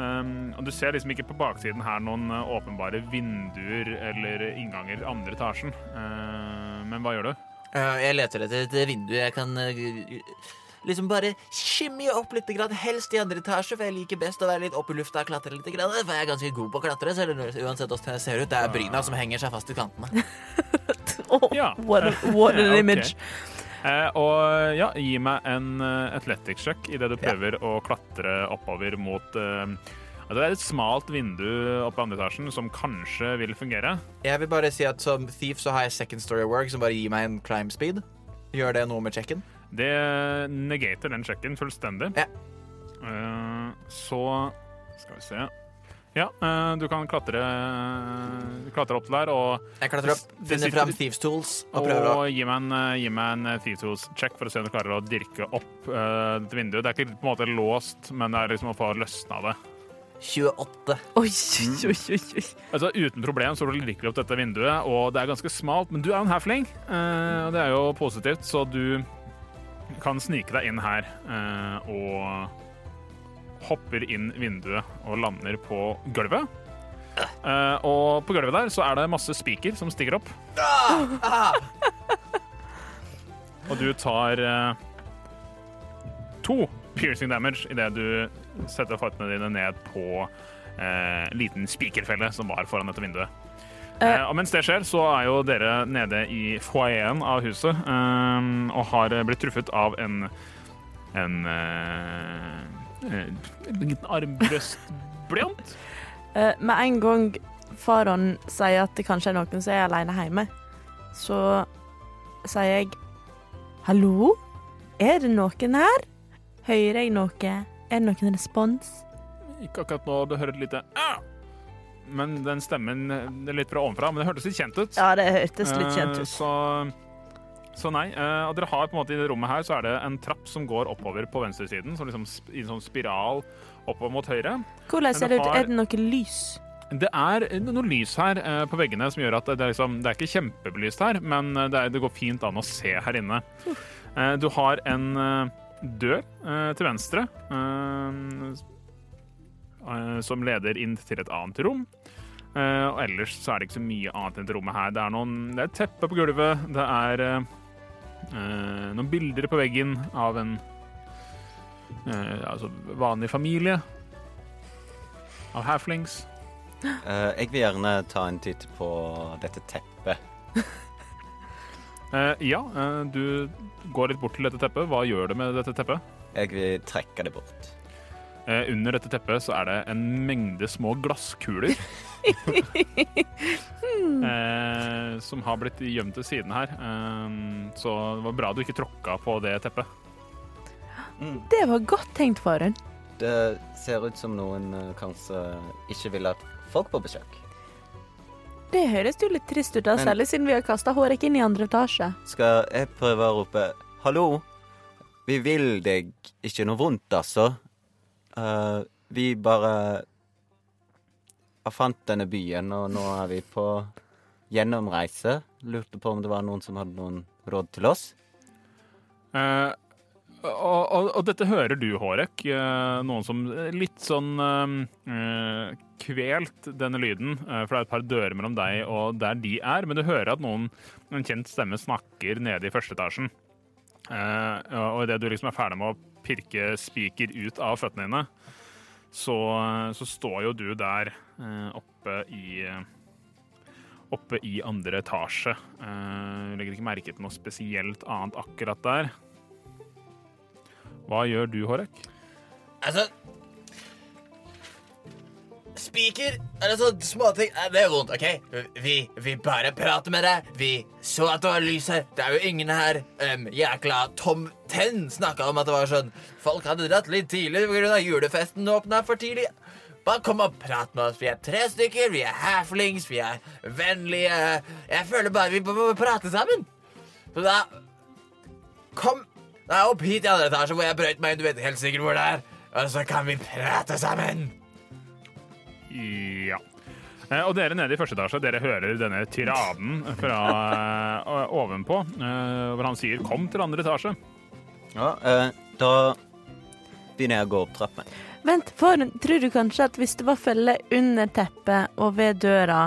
Eh, og du ser liksom ikke på baksiden her noen eh, åpenbare vinduer eller innganger andre etasjen. Uh, men hva gjør du? Uh, jeg leter etter et vindu jeg kan uh, liksom bare skimme opp litt, grann, helst i andre etasje, for jeg liker best å være litt opp i lufta og klatre litt. Grann, for jeg er ganske god på å klatre, selv uansett hvordan jeg ser ut. Det er bryna som henger seg fast i kantene. <laughs> Ja. what, a, what an <laughs> image. image. Eh, og ja, gi meg en uh, athletics-sjekk idet du prøver å klatre oppover mot eh, Det er et smalt vindu oppe i andre etasjen som kanskje vil fungere. Jeg vil bare si at som thief så har jeg second story work, som bare gir meg en climb speed. Gjør det noe med checken? Det negater den sjekken fullstendig. Ja. Eh, så skal vi se Ja, eh, du kan klatre, klatre opp til der og, Jeg klatrer opp, finner fram thieves tools og prøver å og gi meg en, eh, gi meg en eh, Thieves Tools-check for å se om du klarer å dirke opp eh, dette vinduet. Det er ikke på en måte låst, men det er liksom å få løsna det. 28. Oi, oi, oi, oi. Altså Uten problem så får du virkelig opp dette vinduet, og det er ganske smalt, men du er en halfling, eh, og det er jo positivt, så du kan snike deg inn her eh, og hopper inn vinduet og lander på gulvet. Eh, og på gulvet der så er det masse spiker som stikker opp. Og du tar eh, to piercing damage idet du setter føttene dine ned på eh, liten spikerfelle som var foran dette vinduet. Eh, og mens det skjer, så er jo dere nede i foajeen av huset eh, og har blitt truffet av en en eh, eh, armbrøstblyant. Uh, <laughs> med en gang faren sier at det kanskje er noen som er alene hjemme, så sier jeg Hallo? Er det noen her? Hører jeg noe? Er det noen respons? Ikke akkurat nå, du hører et lite «Ah!» Men den stemmen eh, er litt fra ovenfra, men det hørtes litt kjent ut. Ja, det hørtes litt kjent ut. ut. Så, så nei. eh, Og dere har på en måte i det rommet her så er det en trapp som går oppover på venstresiden, som liksom i en sånn spiral oppover mot høyre. Hvordan ser det ut? Er det noe lys? Det er noe lys her eh, på veggene som gjør at det er, liksom, det er ikke kjempebelyst her, men eh, det, er, det går fint an å se her inne. Eh, Du har en eh, dør eh, til venstre eh, eh, som leder inn til et annet rom. Eh, og ellers så er det ikke så mye annet enn det rommet her. Det er, noen, det er et teppe på gulvet, det er eh, noen bilder på veggen av en eh, altså vanlig familie. Av halflings. Eh, jeg vil gjerne ta en titt på dette teppet. Eh, ja, eh, du går litt bort til dette teppet. Hva gjør du med dette teppet? Jeg vil trekke det bort. Eh, under dette teppet så er det en mengde små glasskuler. <laughs> eh, som har blitt gjemt til siden her. Eh, så det var bra du ikke tråkka på det teppet. Det var godt tenkt, faren. Det ser ut som noen eh, kanskje ikke vil at folk på besøk. Det høres jo litt trist ut, da, Men- særlig siden vi har kasta Hårek inn i andre etasje. Skal jeg prøve å rope 'hallo'? Vi vil deg ikke noe vondt, altså. Eh, vi bare har fant denne byen, og nå er vi på gjennomreise. Lurte på om det var noen som hadde noen råd til oss. Eh, og, og, og dette hører du, Hårek. Eh, noen som litt sånn eh, kvelt denne lyden. eh, for det er et par dører mellom deg og der de er. Men du hører at noen, en kjent stemme snakker nede i første etasjen. Eh, og idet du liksom er ferdig med å pirke spiker ut av føttene dine, så, så står jo du der eh, oppe i Oppe i andre etasje. Eh, legger ikke merke til noe spesielt annet akkurat der. Hva gjør du, Hårek? Altså Spiker eller sånne småting eh, Det er vondt, OK? Vi, vi bare prater med deg. Vi så at det var lys her. Det er jo ingen her. Um, jækla Tom Tenn snakka om at det var sånn Folk hadde dratt litt tidlig pga. julefesten åpna for tidlig. Bare kom og prat med oss. Vi er tre stykker. Vi er halflings. Vi er vennlige. Jeg føler bare vi må prate sammen. Så da Kom er opp hit i andre etasje hvor jeg brøt meg inn. Du vet helt sikkert hvor det er. Og så kan vi prate sammen. Ja. Eh, Og dere nede i første etasje, dere hører denne tiraden fra eh, ovenpå, eh, hvor han sier 'kom til andre etasje'. Ja, eh, da begynner jeg å gå opp trappen. Vent, for, tror du kanskje at hvis det var felle under teppet og ved døra,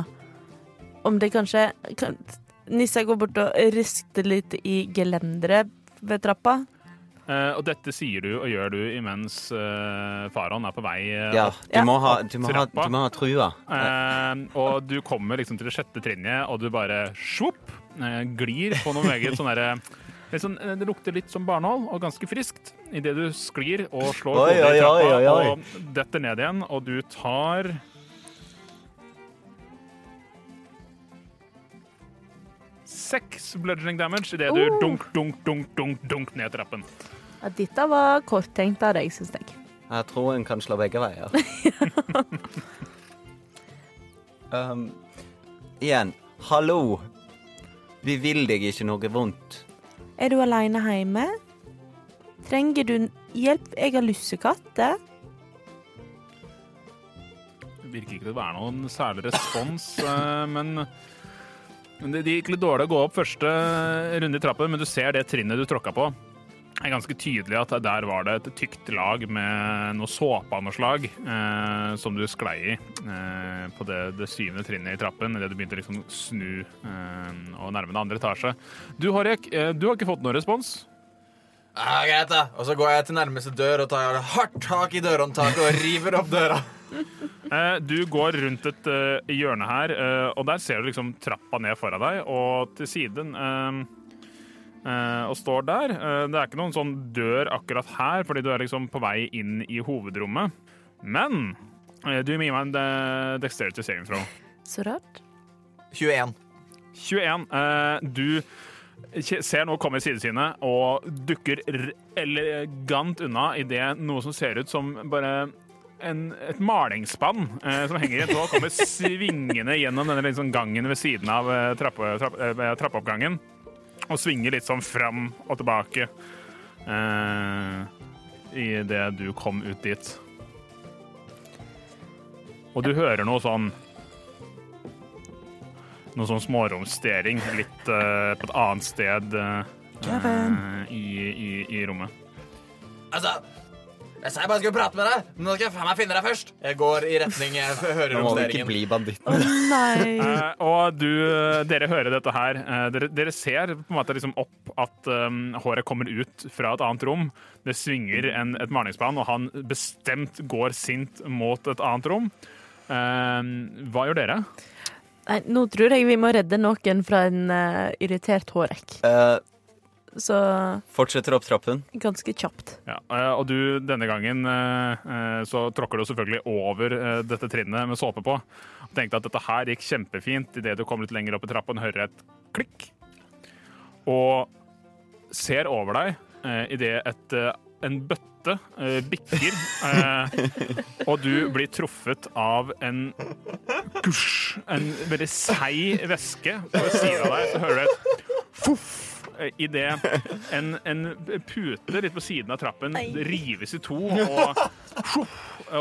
om det kanskje kan, Nissa går bort og rister litt i gelenderet ved trappa? Eh, og dette sier du og gjør du imens uh, Faron er på vei eh, Ja, du Ja. må ha, du må ha, du må ha trua. Eh, og du kommer liksom til det sjette trinnet, og du bare svopp, eh, glir på noe meget sånn derre sånn, eh, Det lukter litt som barnehold, og ganske friskt, idet du sklir og slår Oi, hodet i trappa oi, oi, oi. og detter ned igjen, og du tar Seks bludging damage idet du Oh. dunk, dunk, dunk, dunk, dunk ned trappen. Ja, dette var korttenkt av deg, syns jeg. Jeg tror en kan slå begge veier. <laughs> um, igjen, hallo. Vi vil deg ikke noe vondt. Er du aleine hjemme? Trenger du hjelp? Jeg har lussekatter. Det virker ikke til å være noen særlig respons, <laughs> eh, men det gikk litt dårlig å gå opp første runde i trappen, men du ser det trinnet du tråkka på. Er ganske tydelig at der var det et tykt lag med noe såpe av noe slag eh, som du sklei i eh, på det, det syvende trinnet i trappen idet du begynte å liksom snu eh, og nærme deg andre etasje. Du, Horek, eh, du har ikke fått noen respons. Ja, greit, da. Og så går jeg til nærmeste dør og tar hardt tak i dørhåndtaket og river opp døra. <laughs> Eh, Du går rundt et eh, hjørne her, og der ser du liksom trappa ned foran deg, og til siden og står der. Eh, det er ikke noen sånn dør akkurat her, fordi du er liksom på vei inn i hovedrommet. Men eh, du må gi meg en eh, dexterity saving throw. Så rart. 21. 21. Eh, du ser noe komme i sidesynet og dukker elegant unna idet noe som ser ut som bare en, et malingsspann eh, som henger i en tå, kommer <laughs> svingende gjennom denne liksom gangen ved siden av eh, trappe, trapp, eh, trappeoppgangen. Og svinger litt sånn fram og tilbake eh, idet du kom ut dit. Og du hører noe sånn noe sånn småromstering litt eh, på et annet sted eh, i, i, i rommet. Altså, jeg sa jeg bare skulle prate med deg, men nå skal jeg faen meg finne deg først. Jeg går i retning <laughs> jeg hører Nå må ikke bli banditter. Nei. <laughs> Eh, og du, dere hører dette her. Eh, dere, dere ser på en måte liksom opp at um, håret kommer ut fra et annet rom. Det svinger en, et malingsplan, og han bestemt går sint mot et annet rom. Eh, hva gjør dere? nei. Nå tror jeg vi må redde noen fra en eh, irritert hårek. Eh, Så fortsetter opp trappen. ganske kjapt. Ja, eh, og du, denne gangen eh, eh, så tråkker du selvfølgelig over dette trinnet med såpe på. Og tenkte at dette her gikk kjempefint idet du kom litt lenger opp i trappen, hører et klikk. Og ser over deg idet et, en bøtte eh, bikker, eh, og du blir truffet av en gusj, en veldig seig væske. På siden av deg så hører du et foff idet en, en pute litt på siden av trappen rives i to, og,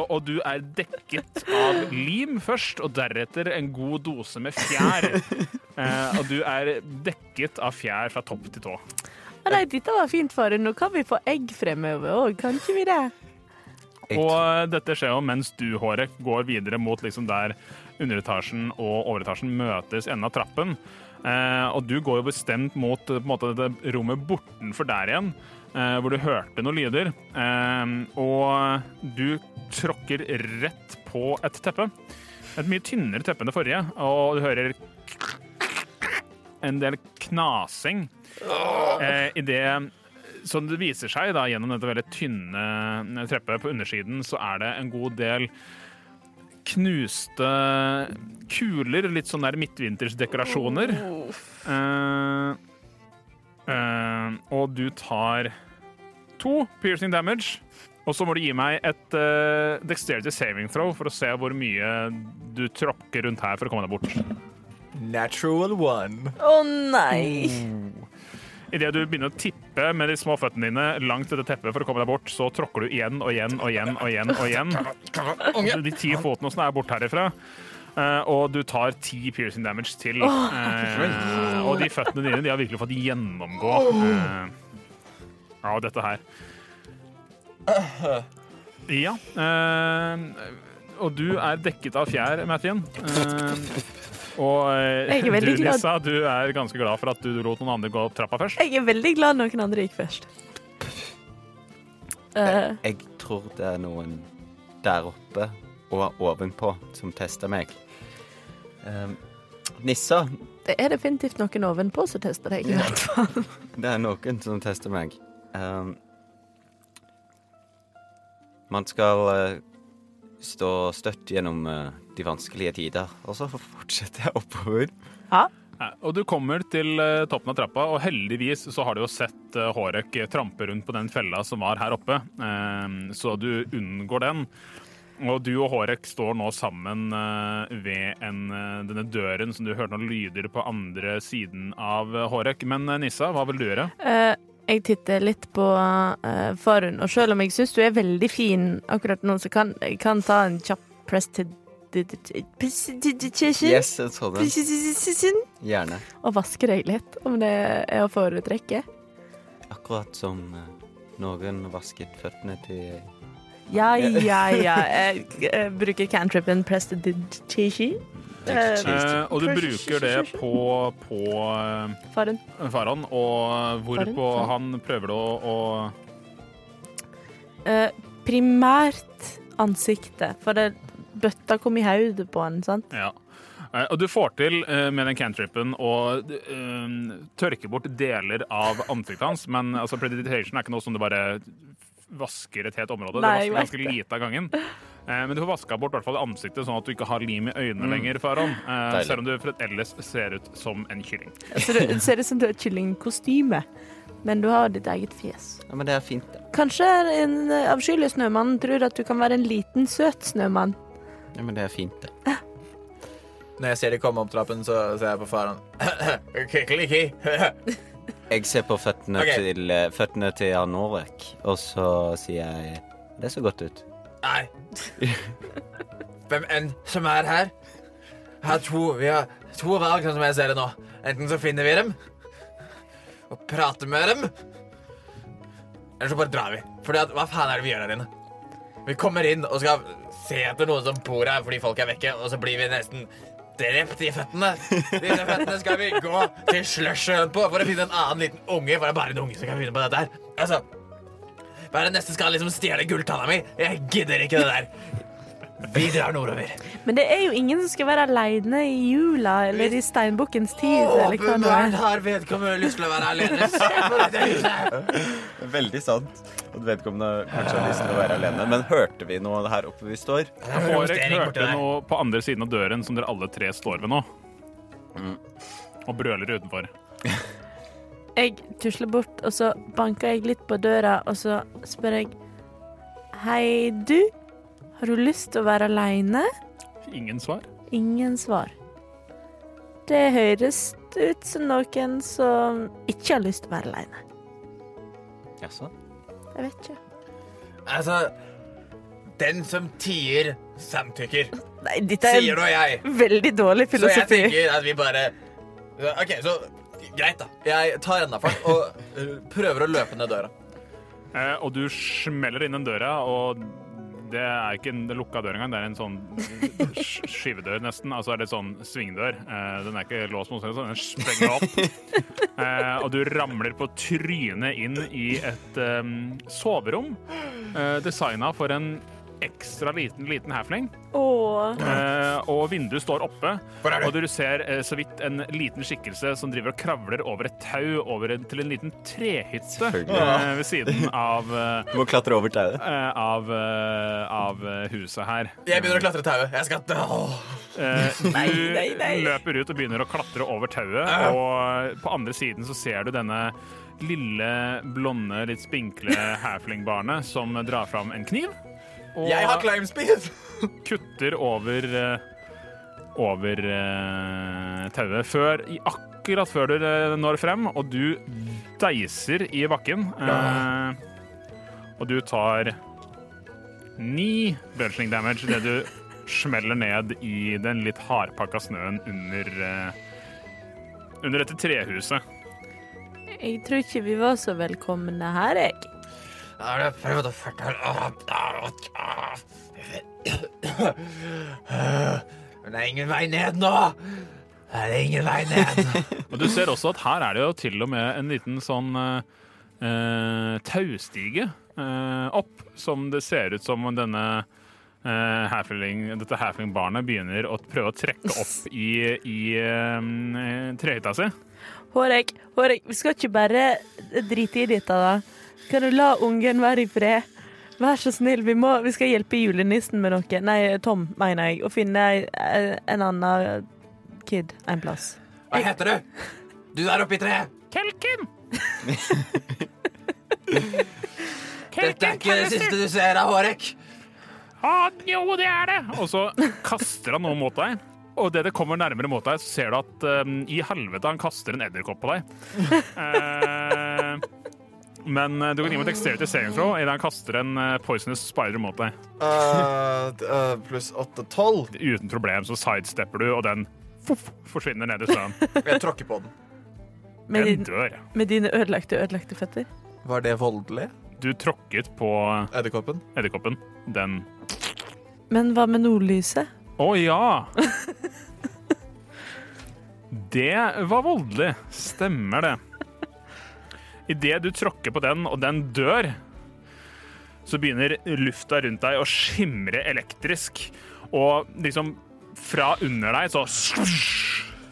og du er dekket av lim først, og deretter en god dose med fjær. Eh, og du er dekket av fjær fra topp til tå. Nei, dette var fint, far. Nå kan vi få egg fremover òg, kan ikke vi det? Og eh, dette skjer jo mens du, Hårek, går videre mot liksom der underetasjen og overetasjen møtes enden av trappen. Eh, og du går jo bestemt mot eh, måte, dette rommet bortenfor der igjen, eh, hvor du hørte noen lyder. Og du tråkker rett på et teppe. Et mye tynnere teppe enn det forrige, og du hører en del knasing eh, i det som det viser seg da, gjennom dette veldig tynne treppet på undersiden, så er det en god del knuste kuler, litt sånn der midtvintersdekorasjoner. Uh, uh, og du tar to piercing damage. Og så må du gi meg et uh, dexterity saving throw for å se hvor mye du tråkker rundt her for å komme deg bort. Natural one. Å nei. Idet du begynner å tippe med de små føttene dine langt etter teppet for å komme deg bort, så tråkker du igjen og igjen og igjen og igjen. og igjen. De ti fotnosene er borte herifra. eh, og du tar ti piercing damage til. Eh, og de føttene dine de har virkelig fått gjennomgå eh, av dette her. Ja. eh, og du er dekket av fjær, Mathien. Eh, og eh, Jeg er du. Nissa, du er ganske glad for at du lot noen andre gå opp trappa først. Jeg er veldig glad noen andre gikk først. Jeg, Jeg tror det er noen der oppe og ovenpå som tester meg. Um, Nissa, det er definitivt noen ovenpå som tester deg. i hvert fall. <laughs> det er noen som tester meg. Um, man skal eh, stå støtt gjennom eh, de vanskelige tider, og så fortsetter jeg oppover. Ja. Og du kommer til eh, toppen av trappa, og heldigvis så har du jo sett eh, Hårek trampe rundt på den fella som var her oppe, eh, så du unngår den. Og du og Hårek står nå sammen eh, ved en, denne døren som du hørte noen lyder på andre siden av Hårek. Men Nissa, hva vil du gjøre? Eh, jeg titter litt på Farun, og selv om jeg syns du er veldig fin akkurat nå, så kan jeg kan ta en kjapp press til Yes, en sånn. Gjerne. Og vaske deg litt, om det er å foretrekke. Akkurat som eh, noen vasket føttene til Ja, ja, ja. Jeg, bruker cantripen prestidigitation. Eh, og du bruker det på, på eh, Faran, og hvorpå han prøver å, å Eh, primært ansiktet, for det bøtta kom i hodet på han, sant? Ja. Eh, Og du får til eh, med den cantripen å eh, tørke bort deler av ansiktet hans, men altså, preditation er ikke noe som du bare vasker et helt område. Nei, det vasker ganske lite av gangen. Eh, Men du får vaska bort i hvert fall ansiktet, sånn at du ikke har lim i øynene lenger. Faron. Selv om du for- ellers ser ut som en kylling. Så det, ser ut som du har kyllingkostyme, men du har ditt eget fjes. Ja, men det er fint, det. Kanskje en avskyelig snømann tror at du kan være en liten, søt snømann. Ja, men det er fint, det. <laughs> Når jeg ser de komme opp trappen, så ser jeg på faren. <coughs> <laughs> Jeg ser på føttene okay. til, eh, føttene til Jan Norek, og så sier jeg Det ser godt ut. Nei. Hvem enn som er her, har to, vi har to valg, sånn som jeg ser det nå. Enten så finner vi dem og prater med dem, eller så bare drar vi. Fordi at, hva faen er det vi gjør her inne? Vi kommer inn og skal se etter noen som bor her fordi folk er vekke, og så blir vi nesten drept i føttene. Disse føttene skal vi gå til slushøen på for å finne en annen liten unge. For det er bare en unge som kan finne på dette her. Altså, hva er det neste skal liksom stjele gulltanna mi? Jeg gidder ikke det der. Vi drar nordover. Men det er jo ingen som skal være aleine i jula eller i steinbukkens tid. eller hva det Åpenbart er. har vedkommende lyst til å være alene. Se på dette huset! Veldig sant. At vedkommende kanskje har lyst til å være alene. Men hørte vi noe her oppe vi står? Hårek hørte noe på andre siden av døren som dere alle tre står ved nå. Og brøler utenfor. Jeg tusler bort, og så banker jeg litt på døra, og så spør jeg Hei, du. Har du lyst til å være aleine? Ingen svar. Ingen svar. Det høres ut som noen som ikke har lyst til å være aleine. Jaså? Jeg vet ikke. Altså, den som tier, samtykker, Nei, dette sier er nå jeg. veldig dårlig Så jeg filosofi. tenker at vi bare OK, så greit, da. Jeg tar enda fart og uh, prøver å løpe ned døra. Eh, og du smeller inn den døra, og det er ikke en lukka dør engang. Det er en sånn sk- skyvedør, nesten. Altså er det sånn svingdør. Eh, den er ikke låst mot seg, så den sprenger opp. Eh, og du ramler på trynet inn i et um, soverom eh, designa for en ekstra liten, liten halfling. Åh. Eh, og vinduet står oppe, og du? ser eh, så vidt en liten skikkelse som driver og kravler over et tau over en, til en liten trehytte eh, ved siden av, eh, Du må klatre over tauet. eh, av, av huset her. Jeg begynner å klatre tauet. Jeg skal. Eh, du nei, nei. løper ut og begynner å klatre over tauet, og på andre siden så ser du denne lille, blonde, litt spinkle halfling-barnet som drar fram en kniv. Og Jeg har climb speed! <laughs> kutter over eh, over uh, tauet. Før, i ak akkurat før du eh, når frem, og du deiser i bakken. Eh, og du tar ni bludgeoning damage idet du smeller ned i den litt hardpakka snøen under eh, under dette trehuset. Jeg tror ikke vi var så velkomne her, jeg. Har du prøvd å fortelle Men det er ingen vei ned nå! Det er ingen vei ned. <laughs> Og du ser også at her er det jo til og med en liten sånn eh, eh, taustige eh, opp, som det ser ut som denne Uh, halfling, dette halfling-barnet begynner å prøve å trekke opp <laughs> i, i eh, trehytta si. Hårek, Hårek, vi skal ikke bare drite i dette, da. Kan du la ungen være i fred? Vær så snill, vi, må, vi skal hjelpe julenissen med noe. Nei, Tom, mener jeg. Å finne en annen kid en plass. Hva heter du? Du der oppe i treet. Kelken! <laughs> Dette er ikke det siste du ser av Hårek. Ah, jo, det er det! Og så kaster han noe mot deg. Og det det kommer nærmere mot deg, så ser du at um, i helvete han kaster en edderkopp på deg. <laughs> Eh, men eh, du kan gi meg et dexterity saving throw idet han kaster en eh, poisonous spider mot deg. pluss 8-12. Uten problem så sidestepper du, og den fuff, forsvinner ned i snøen. <laughs> Jeg tråkker på den. Med, Den din, dør. med dine ødelagte, ødelagte føtter. Var det voldelig? Du tråkket på Edderkoppen? edderkoppen. Den Men hva med nordlyset? Å ja! <laughs> Det var voldelig. Stemmer det. Idet du tråkker på den, og den dør, så begynner lufta rundt deg å skimre elektrisk. Og liksom fra under deg så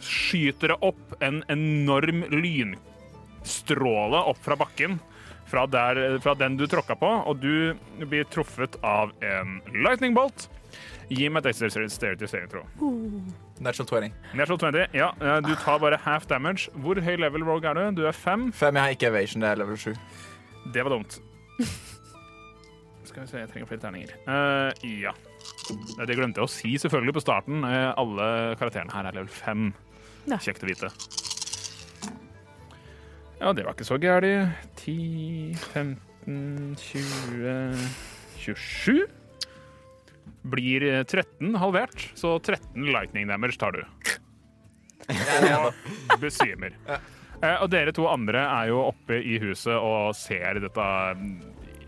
skyter det opp en enorm lynstråle opp fra bakken. Fra, der, fra den du tråkka på, og du blir truffet av en lightning bolt. Gi meg et dexterity saving throw. Natural 20. Natural 20. Ja, eh, du tar bare half damage. Hvor høy level rogue er du? Du er fem. Fem, jeg har ikke evasion, det er level sju. Det var dumt. <laughs> Skal vi se, jeg trenger flere terninger. Uh, ja. Det glemte jeg å si selvfølgelig på starten. Eh, alle karakterene her er level fem. Ja. Kjekt å vite. Ja, det var ikke så gærent. 10, 15, 20 27. Blir eh, 13 halvert, så 13 lightning damage tar du. Og besvimer. Eh, Og dere to andre er jo oppe i huset og ser dette,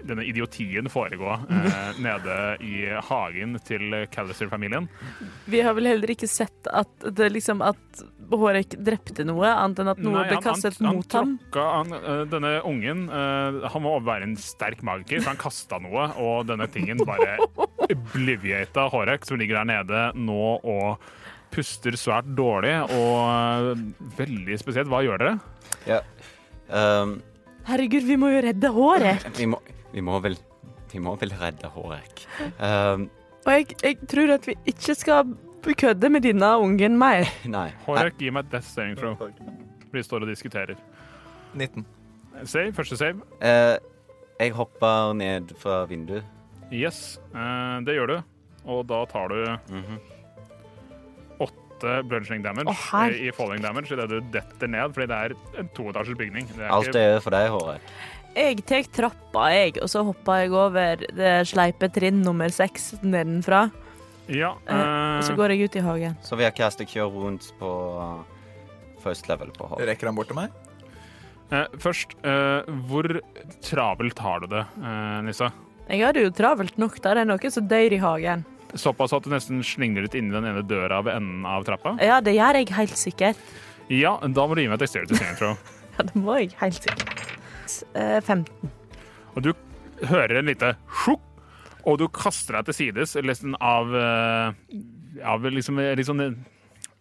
denne idiotien foregå eh, <laughs> nede i hagen til Callister-familien. Vi har vel heller ikke sett at det liksom at Hårek drepte noe, annet enn at noe Nei, ble kastet han, mot ham. tråkka- han, eh, denne ungen uh, Han må være en sterk magiker, for han kasta noe, og denne tingen bare <laughs> obliviata Hårek, som ligger der nede nå og puster svært dårlig og eh, veldig spesielt. Hva gjør dere? Ja. Um, Herregud, vi må jo redde Hårek! vi, må, vi må vel Vi må vel redde Hårek. <laughs> Um, Og jeg, jeg tror at vi ikke skal kødde med denne ungen mer. <laughs> nei. Hårek, gi meg et death saving throw. Vi står og diskuterer. 19. Save, første save. Uh, jeg hopper ned fra vinduet. Yes, uh, det gjør du. Og da tar du Mhm. åtte bludgeoning damage eh, i falling damage idet du detter ned, fordi det er en toetasjes bygning. Det er Alt ikke, er for deg, Hårek. Jeg tar trappa, jeg, og så hopper jeg over det sleipe trinn nummer seks nedenfra. ja, Eh, og så eh, går jeg ut i hagen. Så vi har castet cure wounds på uh, first level på Hårek. Rekker han bort til meg? eh, først, eh, hvor travelt har du det, eh, Nissa? Jeg har det jo travelt nok. Det er noen som dør i hagen. Såpass at du nesten slingrer litt inni den ene døra ved enden av trappa? Ja, det gjør jeg helt sikkert. Ja, da må du gi meg et dexterity saving throw. Ja, det må jeg helt sikkert. Eh, 15. Og du hører en lite sjokk, og du kaster deg til sides nesten av, eh, av liksom, sånn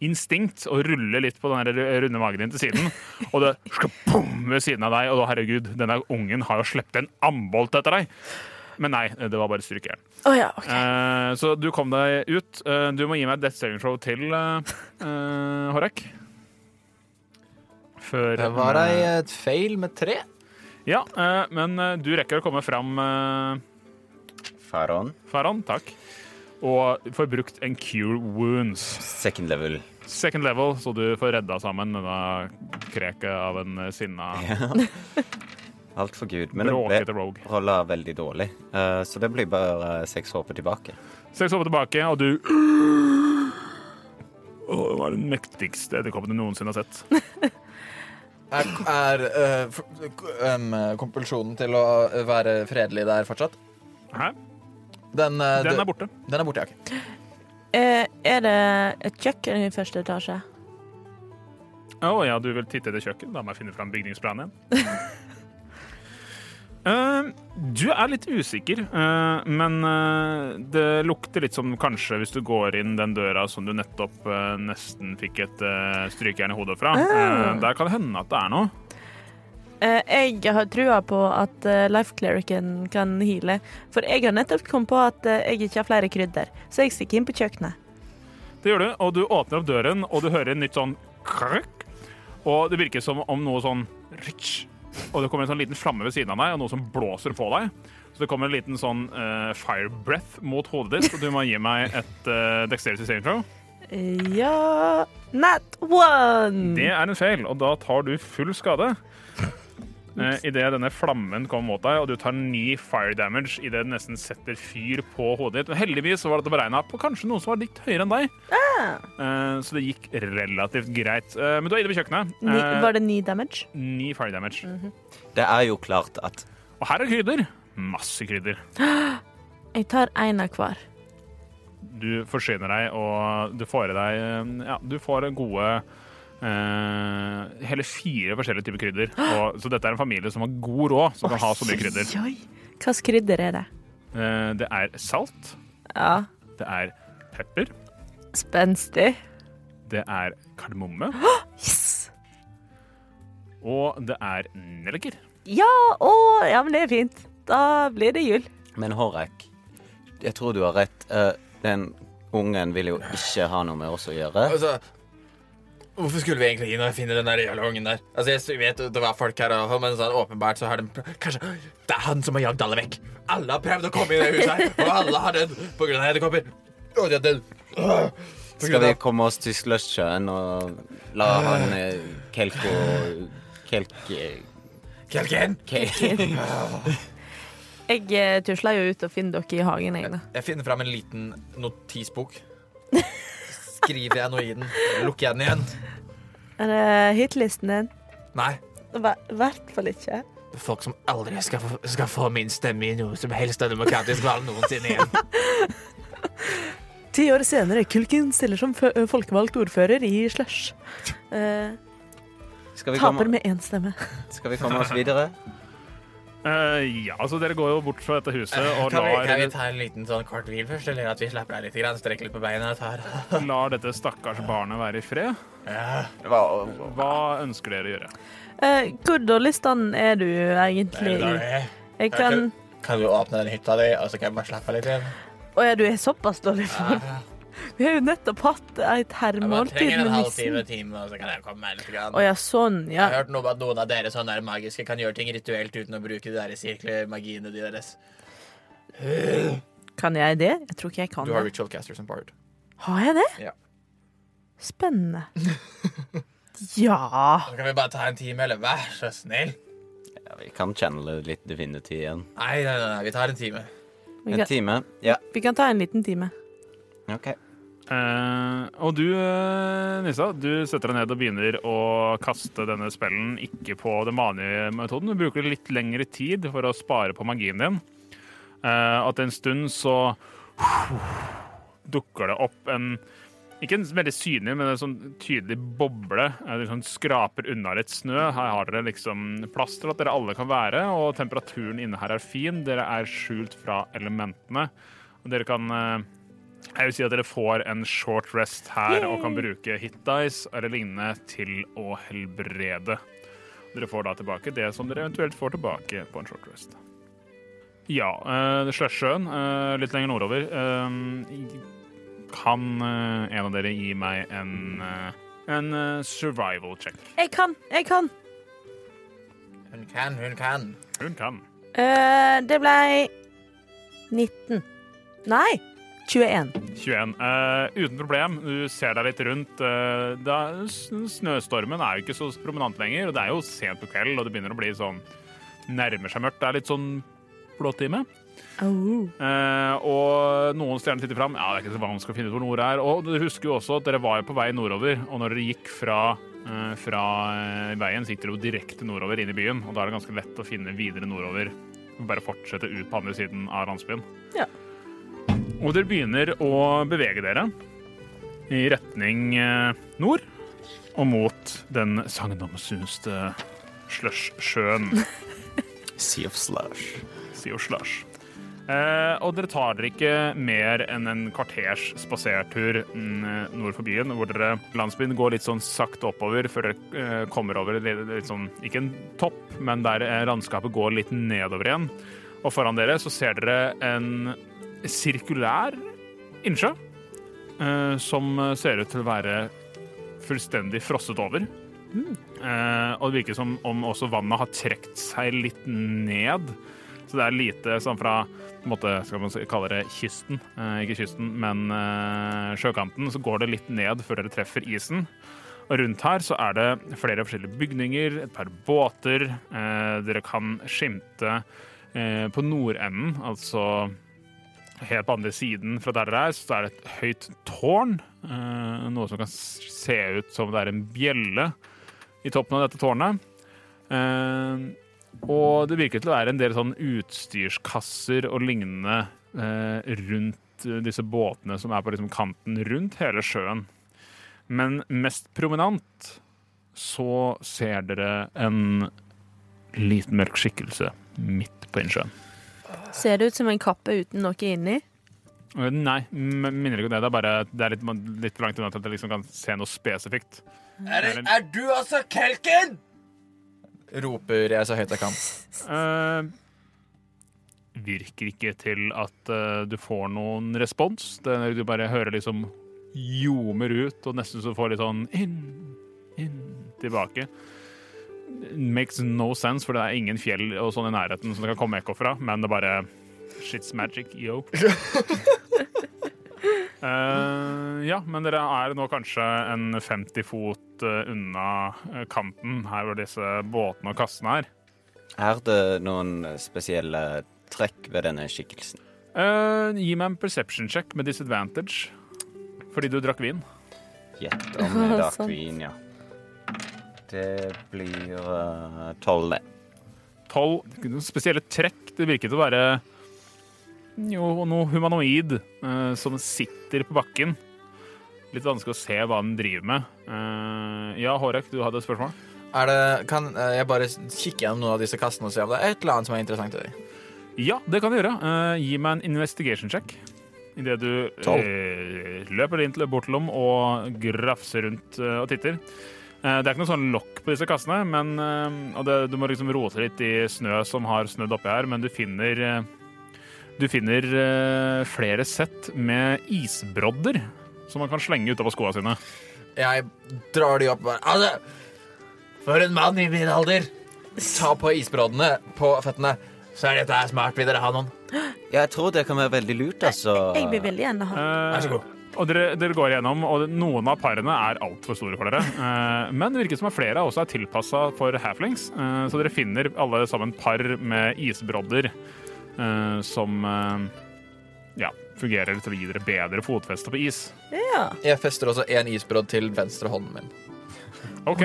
instinkt og ruller litt på den runde magen din til siden. Og det skal bom ved siden av deg, og da, herregud, denne ungen har jo sluppet en ambolt etter deg. Men nei, det var bare strykejern. Oh, ja, okay. Eh, så du kom deg ut. Eh, du må gi meg death saving show til, uh, Horek. Før Det var ei feil med tre. Ja, eh, men eh, du rekker å komme fram, Faron. Faron. Takk. og får brukt en cure wounds. Second level. Second level, så du får redda sammen denne kreket av en eh, sinna, <laughs> Altfor Gud. Men det rolla veldig dårlig. Eh, så det blir bare eh, seks håper tilbake. Seks håper tilbake, og du Å, det var den mektigste edderkoppen du noensinne har sett. <laughs> Er, er eh, f- em, kompulsjonen til å være fredelig der fortsatt? Hæ? Den, eh, Den er borte. Den er borte, ja. ok. Eh, er det et kjøkken i første etasje? Å ja, du vil titte etter kjøkken? Da må jeg finne fram bygningsplanen igjen. <laughs> Eh, du er litt usikker, uh, men uh, det lukter litt som kanskje hvis du går inn den døra som du nettopp nesten fikk et strykejern i hodet fra. Eh, der kan det hende at det er noe. Jeg har trua på at Life Clericen kan heale. For jeg har nettopp kommet på at jeg ikke har flere krydder, så jeg stikker inn på kjøkkenet. Det gjør du, og du åpner opp døren, og du hører en nytt sånn krøkk. Og det virker som om noe sånn ritsj. Og det kommer en sånn liten flamme ved siden av deg, og noe som blåser på deg. Så det kommer en liten sånn uh, fire breath mot hodet ditt, og du må gi meg et uh, dexterity saving throw. Eh, ja Not one! Det er en feil, og da tar du full skade. Uh, Idet denne flammen kom mot deg, og du tar ni fire damage idet den nesten setter fyr på hodet ditt. Men heldigvis så var dette beregna på kanskje noen som var litt høyere enn deg. uh, så det gikk relativt greit. Uh, men du er inne på kjøkkenet. Ni, Eh, var det ni damage? Ni fire damage. Det er jo klart at Og her er krydder. Masse krydder. <gasps> Jeg tar én av hver. Du forsyner deg, og du får i deg eh, Ja, du får gode eh, hele fire forskjellige typer krydder. Og, så dette er en familie som har god råd, som kan ha så mye krydder. Hvilket krydder er det? Uh, det er salt, Ja, det er pepper, spenstig. det er kardemomme, Yes! og det er nelliker. Ja, å, ja, men det er fint. Da blir det jul. Men Horek, jeg tror du har rett. Uh, den ungen vil jo ikke ha noe med oss å gjøre. Altså, hvorfor skulle vi egentlig inn og finne den der jævla ungen der? Altså, jeg vet det var folk her, og- men sånn, åpenbart så har de Kanskje det er han som har jagd alle vekk. Alle har prøvd å komme inn i det huset her, og alle har dødd på grunn av edderkopper. Og de har dødd. Skal vi komme oss til Slushsjøen og la han eh, Kelko Kelk... eh, Kelken? Jeg eh, tusler jo ut og finner dere i hagen, jeg. Jeg finner fram en liten notisbok. <laughs> Skriver jeg noe i den, lukker jeg den igjen. Er det hitlisten din? Nei. I hvert fall ikke. Folk som aldri skal få, skal få min stemme i noe som helst av demokratisk valg noensinne igjen. Ti år senere, Kulken stiller som folkevalgt ordfører i Slush. Eh, taper komme, med én stemme. skal vi komme oss videre? Eh, ja, altså dere går jo bort fra dette huset og Kan vi, kan vi ta en liten sånn kort hvil først, eller at vi slapper av litt, grann, strekker litt på beina og tar <laughs> lar dette stakkars barnet være i fred. ja. Hva ønsker dere å gjøre? Eh, hvor dårlig stand er du egentlig i? Jeg kan Kan du åpne den hytta di, og så kan jeg bare slappe av litt igjen? Å ja, du er såpass dårlig for <laughs> Vi har jo nettopp hatt et herremåltid med nissen. time, så kan jeg komme meg litt. Grann. Å ja, sånn, Jeg har hørt noe om at noen av dere sånne der magiske kan gjøre ting rituelt uten å bruke de der sirkelmagiene de deres. Kan jeg det? Jeg tror ikke jeg kan Du har det. ritual caster som bard. Har jeg det? Ja. Spennende. <laughs> Ja. Så kan vi bare ta en time, eller vær så snill. Ja, vi kan channele litt Divinity igjen. Nei, nei, nei, nei, vi tar en time. Vi En kan, time? Ja, vi kan ta en liten time. OK. Eh, og du, eh, Nissa, du setter deg ned og begynner å kaste denne spellen ikke på den vanlige metoden. Du bruker litt lengre tid for å spare på magien din. Uh, at en stund så dukker det opp en ikke en veldig synlig, men en sånn tydelig boble. Det sånn skraper unna litt snø. Her har dere liksom plass til at dere alle kan være, og temperaturen inne her er fin. Dere er skjult fra elementene. Og dere kan eh, jeg vil si at dere får en short rest her og kan bruke hit dice eller lignende til å helbrede. Dere får da tilbake det som dere eventuelt får tilbake på en short rest. Ja, uh, Sløssjøen, uh, litt lenger nordover. Uh, kan uh, en av dere gi meg en, eh, en eh, survival check? Jeg kan, jeg kan. Hun kan, hun kan. Hun kan. Eh, det ble 19. Nei, 21. 21. Uh, uten problem. Du ser deg litt rundt. Uh, da, snøstormen er jo ikke så prominent lenger, og det er jo sent på kveld, og det begynner å bli sånn Nærmer seg mørkt. Det er litt sånn blåtime. Oh. Uh, og noen stjerner titter fram. Ja, det er ikke så vanskelig å finne ut hvor nord er. Og dere husker jo også at dere var jo på vei nordover, og når dere gikk fra, eh, fra eh, veien, så gikk dere jo direkte nordover inn i byen, og da er det ganske lett å finne videre nordover. Bare fortsette ut på andre siden av landsbyen. Ja. Og dere begynner å bevege dere i retning eh, nord og mot den sagnomsuste slush-sjøen. <laughs> Sea of slush. Sea of Slush. Eh, og dere tar dere ikke mer enn en kvarters spasertur mm, nord for byen, hvor dere landsbyen går litt sånn sakte oppover før dere eh, kommer over litt, litt sånn, ikke en topp, men der eh, landskapet går litt nedover igjen. Og foran dere så ser dere en sirkulær innsjø eh, som ser ut til å være fullstendig frosset over. Eh, og det virker som om også vannet har trukket seg litt ned. Så det er lite sånn fra på en måte, skal man kalle det kysten, eh, ikke kysten, men eh, sjøkanten, så går det litt ned før dere treffer isen. Og rundt her så er det flere forskjellige bygninger, et par båter. Eh, dere kan skimte eh, på nordenden, altså helt på andre siden fra der dere er, så er det et høyt tårn. Eh, noe som kan se ut som det er en bjelle i toppen av dette tårnet. Eh, og det virker til å være en del sånn utstyrskasser og lignende eh, rundt disse båtene som er på liksom kanten rundt hele sjøen. Men mest prominent så ser dere en liten mørk skikkelse midt på innsjøen. Ser det ut som en kappe uten noe inni? Eh, Nei, minner ikke om det. Det er bare det er litt, litt langt unna til at jeg liksom kan se noe spesifikt. Er, er du altså kelken? Roper jeg så høyt jeg kan. Uh, virker ikke til at uh, du får noen respons. Det, du bare hører liksom ljomer ut, og nesten så får litt sånn inn, inn, tilbake. Makes no sense, for det er ingen fjell og sånn i nærheten som det kan komme ekko fra, men det er bare Shit's magic, yo. Uh, <laughs> ja, men dere er nå kanskje en 50 fot eh, unna eh, kanten her hvor disse båtene og kassene er. Er det noen spesielle trekk ved denne skikkelsen? Uh, gi meg en perception check med disadvantage. Fordi du drakk vin. Gjett om det er dark vin, ja. Det blir uh, tolv, det. Tolv noen spesielle trekk. Det virker til å være jo, noe humanoid eh, som sitter på bakken. Litt vanskelig å se hva den driver med. Eh, ja, Hårek, du hadde et spørsmål? Er det, kan eh, jeg bare kikke gjennom noen av disse kassene og se om det er et eller annet som er interessant i dem? Ja, det kan du gjøre. Eh, gi meg en investigation check. Idet du eh, løper inn til bortlom og grafser rundt eh, og titter. Eh, det er ikke noe sånn lokk på disse kassene, men, eh, og det, du må liksom rote litt i snø som har snødd oppi her, men du finner eh, Du finner flere sett med isbrodder som man kan slenge utapå skoa sine. Jeg drar de opp bare Altså, for en mann i min alder Ta på isbroddene på føttene. Så er dette smart. Vil dere ha noen? Jeg tror det kan være veldig lurt, altså. Jeg vil veldig gjerne ha Vær så god. Og dere, dere går igjennom, og noen av parene er altfor store for dere. Eh, men det virker som at flere også er tilpassa for halflings. Eh, så dere finner alle sammen par med isbrodder eh, som ja, fungerer til å gi dere bedre fotfeste på is. Ja. Jeg fester også én isbrodd til venstre hånden min. OK.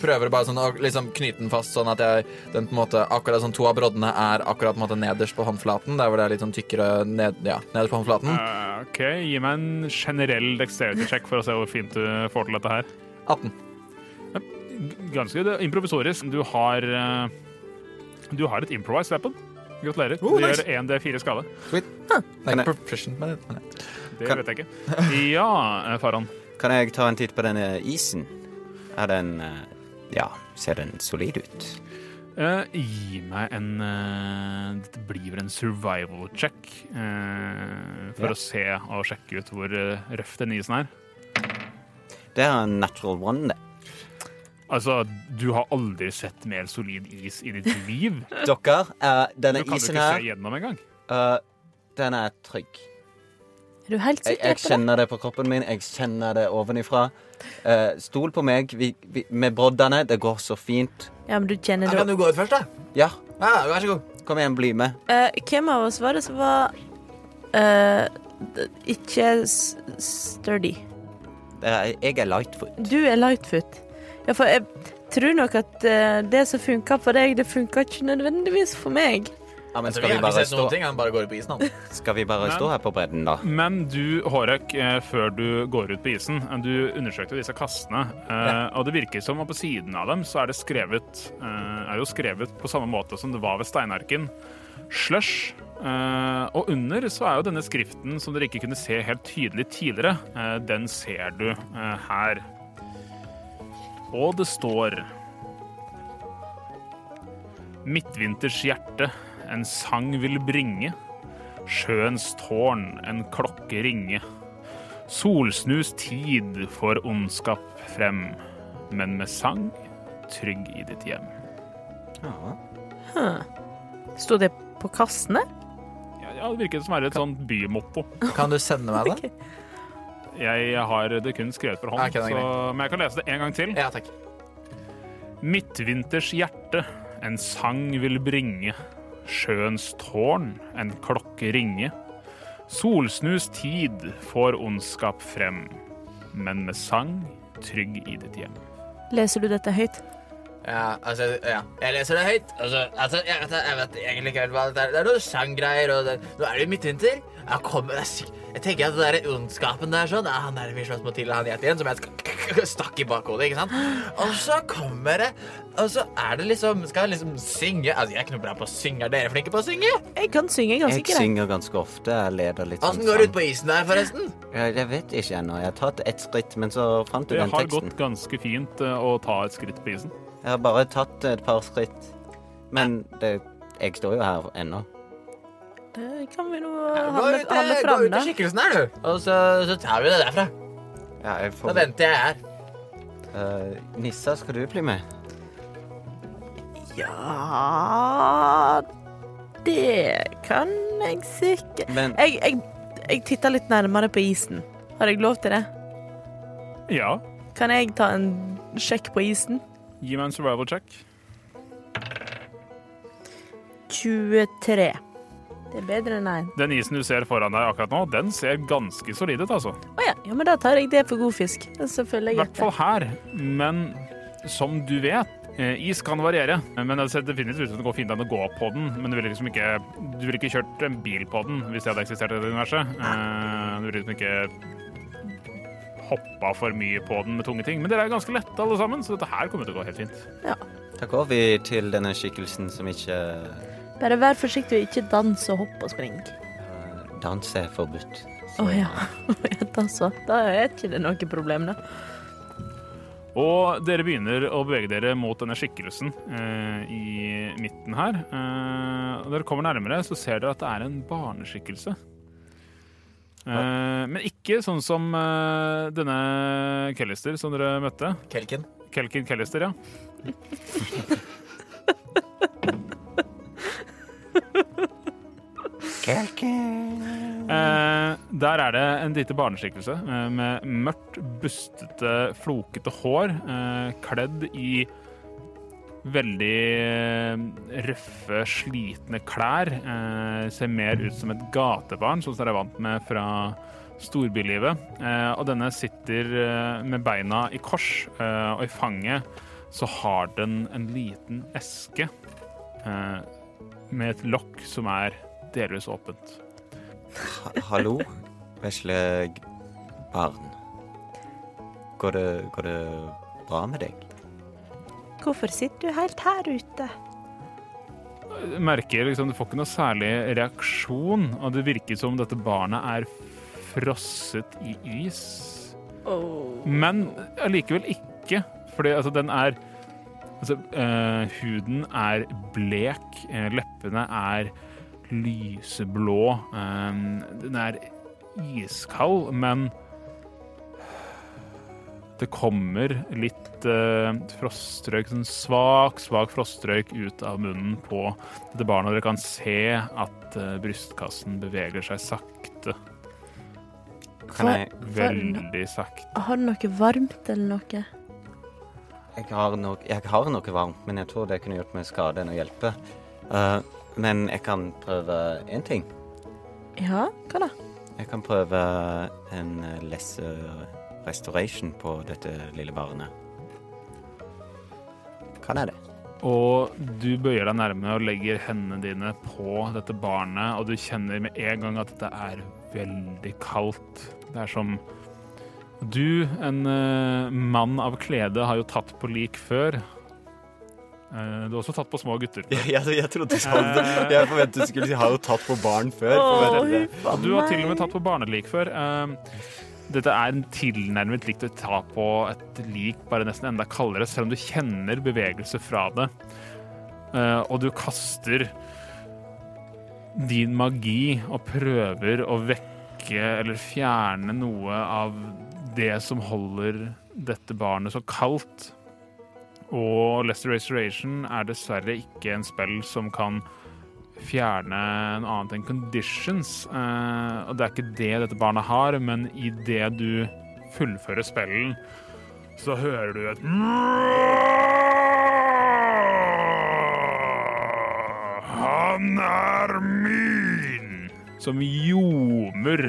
Prøver bare sånn å liksom knyte den fast, sånn at jeg den på en måte Akkurat sånn to av broddene er akkurat på en måte nederst på håndflaten. Der hvor det er litt sånn tykkere ned, ja, nederst på håndflaten. Eh, ok, Gi meg en generell dexterity check for å se hvor fint du får til dette her. 18. Ganske improvisorisk. Du har eh, Du har et improvised weapon. Gratulerer. Oh, du nice. gjør 1D4 skade. Sweet. Huh. jeg- proficient med det. Det vet jeg ikke. <laughs> Ja, eh, Faran. Kan jeg ta en titt på denne isen? Er den eh, Ja, ser den solid ut? Uh, gi meg en uh, Dette blir vel en survival check. Uh, for Ja. å se og sjekke ut hvor uh, røff den isen er. Det er en natural one, det. Altså, du har aldri sett mer solid is i ditt liv. <laughs> Dere, eh, denne Du kan jo ikke se gjennom engang. Uh, den er trygg. Er du helt Jeg, sikker på det? kjenner det på kroppen min. Jeg kjenner det ovenifra. Eh, stol på meg. Vi, vi, med broddene. Det går så fint. Ja, men du kjenner det. kan du gå ut først, da? Ja, Ja, vær så god. kom igjen, bli med. Uh, Hvem av oss var det som var uh, ikke sturdy? Er, jeg er lightfoot. Du er lightfoot. Ja, for jeg tror nok at det som funka for deg, det funka ikke nødvendigvis for meg. Ja, men Altså, skal vi vi har ikke bare stå, ting, han bare går ut på isen, han. <laughs> skal vi bare Men- stå her på bredden, da? Men du, Hårek, eh, før du går ut på isen, eh, du undersøkte disse kastene, eh, og det virker som at på siden av dem så er det skrevet eh, er jo skrevet på samme måte som det var ved steinarken. Slush. Eh, og under så er jo denne skriften som dere ikke kunne se helt tydelig tidligere, den ser du her. Og det står Midtvinters hjerte, en sang vil bringe. Sjøens tårn, en klokke ringe. Solsnus tid får ondskap frem, men med sang trygg i ditt hjem. Ja. Sto det på kastene? Ja, ja, det virket som er et sånt bymotto. Kan du sende meg det? <laughs> Jeg har det kun skrevet for hånd, okay, så, men jeg kan lese det en gang til. Ja, takk. Midtvinters hjerte, en sang vil bringe. Sjøens tårn, en klokke ringe. Solsnus tid får ondskap frem, men med sang trygg i ditt hjem. Leser du dette høyt? Ja, altså, ja. Jeg leser det høyt. Altså, altså jeg, vet, jeg vet egentlig ikke helt hva det er. Det er noe sanggreier, og det, nå er det jo midtvinter. Jeg, kom, det er jeg tenker at det der ondskapen der sånn, han der vi slåss mot tidligere, han gjeter igjen, som jeg <laughs> stakk i bakhodet, ikke sant? Og så kommer det, og så er det liksom, skal jeg liksom synge, altså jeg er ikke noe bra på å synge, er dere flinke på å synge? Jeg kan synge ganske greit. Jeg synger ganske ofte. Jeg leder litt sånn Hvordan går det ut på isen der, forresten? Jeg, jeg vet ikke ennå. Jeg har tatt ett skritt, men så fant du den teksten. Det har gått ganske fint eh, å ta et skritt på isen. Jeg har bare tatt et par skritt. Men det, jeg står jo her ennå. Det kan vi nå holde, holde eh, gå ut i skikkelsen her, du. Og så, så tar vi det derfra. Ja, jeg Da venter jeg her. Uh, Nissa, skal du bli med? Ja Det kan jeg sikkert Men Jeg, jeg, jeg titter litt nærmere på isen. Har jeg lov til det? Ja, Kan jeg ta en sjekk på isen? Gi meg en survival check. 23. Det er bedre enn én. Den isen du ser foran deg akkurat nå, den ser ganske solid ut, altså. Å ja. ja, men da tar jeg det for god fisk. I hvert fall her. Men som du vet, eh, is kan variere. Men det ser definitivt ut som det går fint an å gå på den. Men du ville liksom ikke, du ville ikke kjørt en bil på den hvis det hadde eksistert i det universet. Eh, Du ville liksom ikke hoppa for mye på den med tunge ting. Men dere er ganske lette alle sammen, så dette her kommer til å gå helt fint. da går vi til denne skikkelsen som ikke Bare vær forsiktig og ikke dans og hopp og spring. uh, Dans er forbudt. Å oh, <laughs> Ja, Da så. Da er ikke det noe problem, da. Og dere begynner å bevege dere mot denne skikkelsen eh, i midten her. Eh, når dere kommer nærmere, så ser dere at det er en barneskikkelse. Eh, men ikke sånn som uh, denne Kellister som dere møtte. Kelken. Kelkin Kellister, ja. Eh, der er det en lite barneskikkelse eh, med mørkt, bustete, flokete hår, eh, kledd i veldig eh, røffe, slitne klær. Eh, ser mer ut som et gatebarn, sånn som dere er vant med fra storbylivet. Eh, og denne sitter eh, med beina i kors, eh, og i fanget så har den en liten eske eh, med et lokk som er delvis åpent. Ha hallo, vesle barn. Går det, går det bra med deg? Hvorfor sitter du helt her ute? merker liksom, Du får ikke noe særlig reaksjon, og det virker som dette barnet er frosset i is. Men allikevel ikke, fordi altså, den er Altså, eh, huden er blek, eh, leppene er lyseblå. eh, den er iskald, men det kommer litt eh, frostrøyk, sånn svak, svak frostrøyk ut av munnen på dette barnet. Dere kan se at eh, brystkassen beveger seg sakte Kan jeg Veldig sakte. Har du noe varmt eller noe? jeg har, noe, jeg har noe varmt, men jeg tror det kunne gjort meg skade enn å hjelpe. Uh, men jeg kan prøve én ting. Ja, hva da? Jeg kan prøve en eh, lesser restoration på dette lille barnet. Kan jeg det? Og du bøyer deg nærme og legger hendene dine på dette barnet, og du kjenner med en gang at dette er veldig kaldt. Det er som Du, en eh, mann av klede, har jo tatt på lik før. Eh, du har også tatt på små gutter. <laughs> Jeg, Jeg, trodde sånn. Jeg forventet du skulle si 'har jo tatt på barn før'. Og du har til og med tatt på barnelik før. Dette er en tilnærmet likt å ta på et lik, bare nesten enda kaldere, selv om du kjenner bevegelse fra det. Eh, Og du kaster din magi og prøver å vekke eller fjerne noe av det som holder dette barnet så kaldt. Og Lester Restoration er dessverre ikke en spill som kan fjerne noe annet enn conditions. Uh, og det er ikke det dette barnet har, men idet du fullfører spillen, så hører du et Han er min! Som ljomer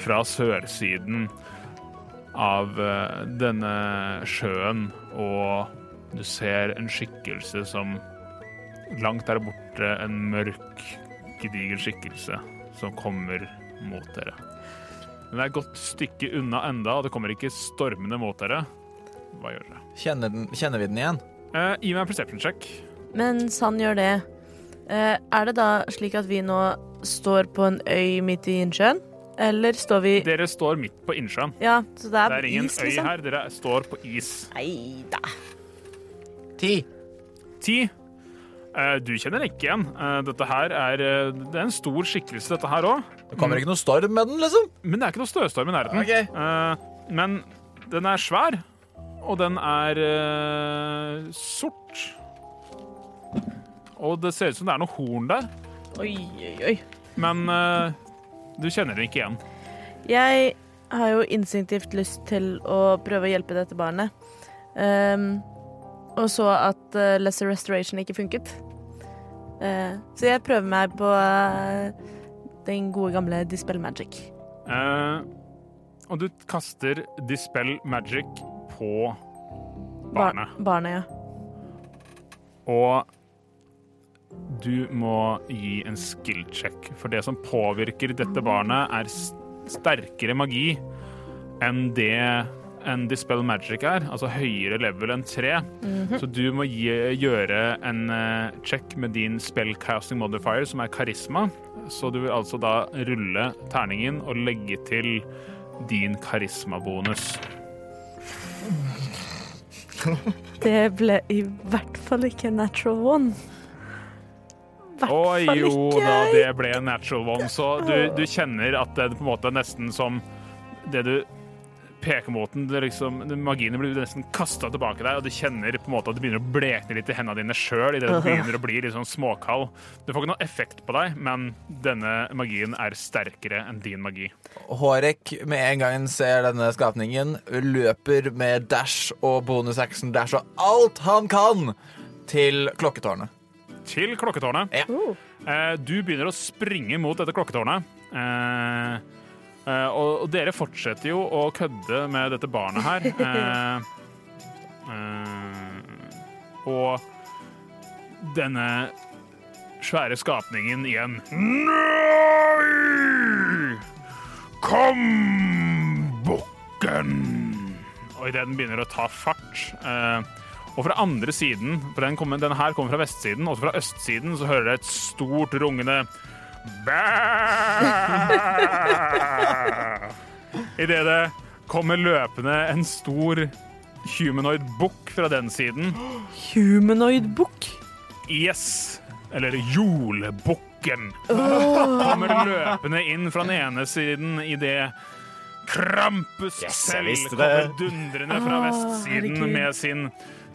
fra sørsiden av eh, denne sjøen, og du ser en skikkelse som langt der borte en mørk, gedigen skikkelse som kommer mot dere. Den er et godt stykke unna enda, og det kommer ikke stormende mot dere. Hva gjør dere? Kjenner, den, kjenner vi den igjen? Eh, gi meg en perception check. Mens han gjør det, eh, er det da slik at vi nå står på en øy midt i innsjøen? Eller står vi Dere står midt på innsjøen. Ja, så det er, Det er ingen is, øy liksom? her, dere står på is. Nei da. Ti. Ti. Eh, du kjenner ikke igjen. Eh, dette her er, eh, det er en stor skikkelse, dette her òg. Det kommer ikke noe storm med den, liksom? Men det er ikke noe støstorm i nærheten. Ok. Eh, men den er svær, og den er sort. Og det ser ut som det er noe horn der, Oi, oi, oi. men eh, du kjenner den ikke igjen. Jeg har jo instinktivt lyst til å prøve å hjelpe dette barnet. Um, og så at uh, Lesser Restoration ikke funket. Eh, så jeg prøver meg på eh, den gode gamle Dispel Magic. Uh, og du kaster Dispel Magic på Bar- barnet. Barnet, ja. Og du må gi en skill check, for det som påvirker dette barnet, er sterkere magi enn det en Dispel Magic er, altså høyere level enn tre. Så du må gi, gjøre en uh, check med din spellcasting modifier, som er karisma. Så du vil altså da rulle terningen og legge til din karismabonus. <laughs> Det ble i hvert fall ikke natural one. Hvert Å jo ikke. da, det ble natural one. Så du, du kjenner at det på en måte er nesten som det du peker mot den, det liksom, Magiene blir nesten kasta tilbake deg, og du kjenner på en måte at det begynner å blekne litt i hendene dine sjøl idet du <laughs> begynner å bli litt sånn småkald. Du får ikke noe effekt på deg, men denne magien er sterkere enn din magi. Hårek med en gang han ser denne skapningen, løper med dash og bonusaction dash og alt han kan til klokketårnet. Til klokketårnet. Ja. Oh. Eh, du begynner å springe mot dette klokketårnet. Eh, og, og dere fortsetter jo å kødde med dette barnet her. <laughs> Eh, eh, og denne svære skapningen igjen Nei! Kom, bukken! Og idet den begynner å ta fart eh, og fra andre siden, for den, kommer, denne her kommer fra vestsiden, og fra østsiden så hører dere et stort rungende! Idet det kommer løpende en stor humanoid bukk fra den siden. Humanoid bukk? Yes! Eller jolbukken. Kommer løpende inn fra den ene siden idet Krampus Yes, selv kommer dundrende fra vestsiden herregud. med sin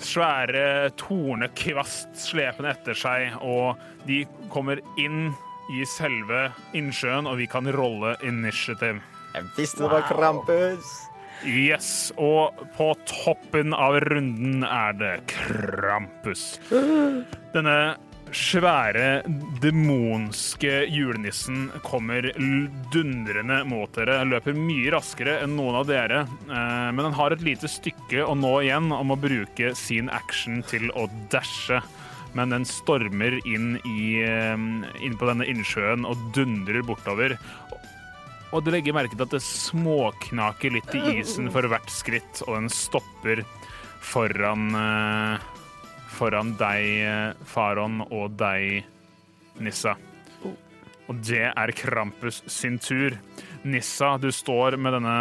svære tornekvast slepende etter seg, og de kommer inn i selve innsjøen, og vi kan rolle initiative. Jeg visste det var Krampus. Yes, og på toppen av runden er det Krampus. Denne svære, demonske julenissen kommer dundrende mot dere. Løper mye raskere enn noen av dere, eh, men han har et lite stykke å nå igjen om å bruke sin action til å dashe. Men den stormer inn, i, inn på denne innsjøen og dundrer bortover. Og du legger merke til at det småknaker litt i isen for hvert skritt, og den stopper foran eh, Foran deg, eh, Faron, og deg, Nissa. Og det er Krampus sin tur. Nissa, du står med denne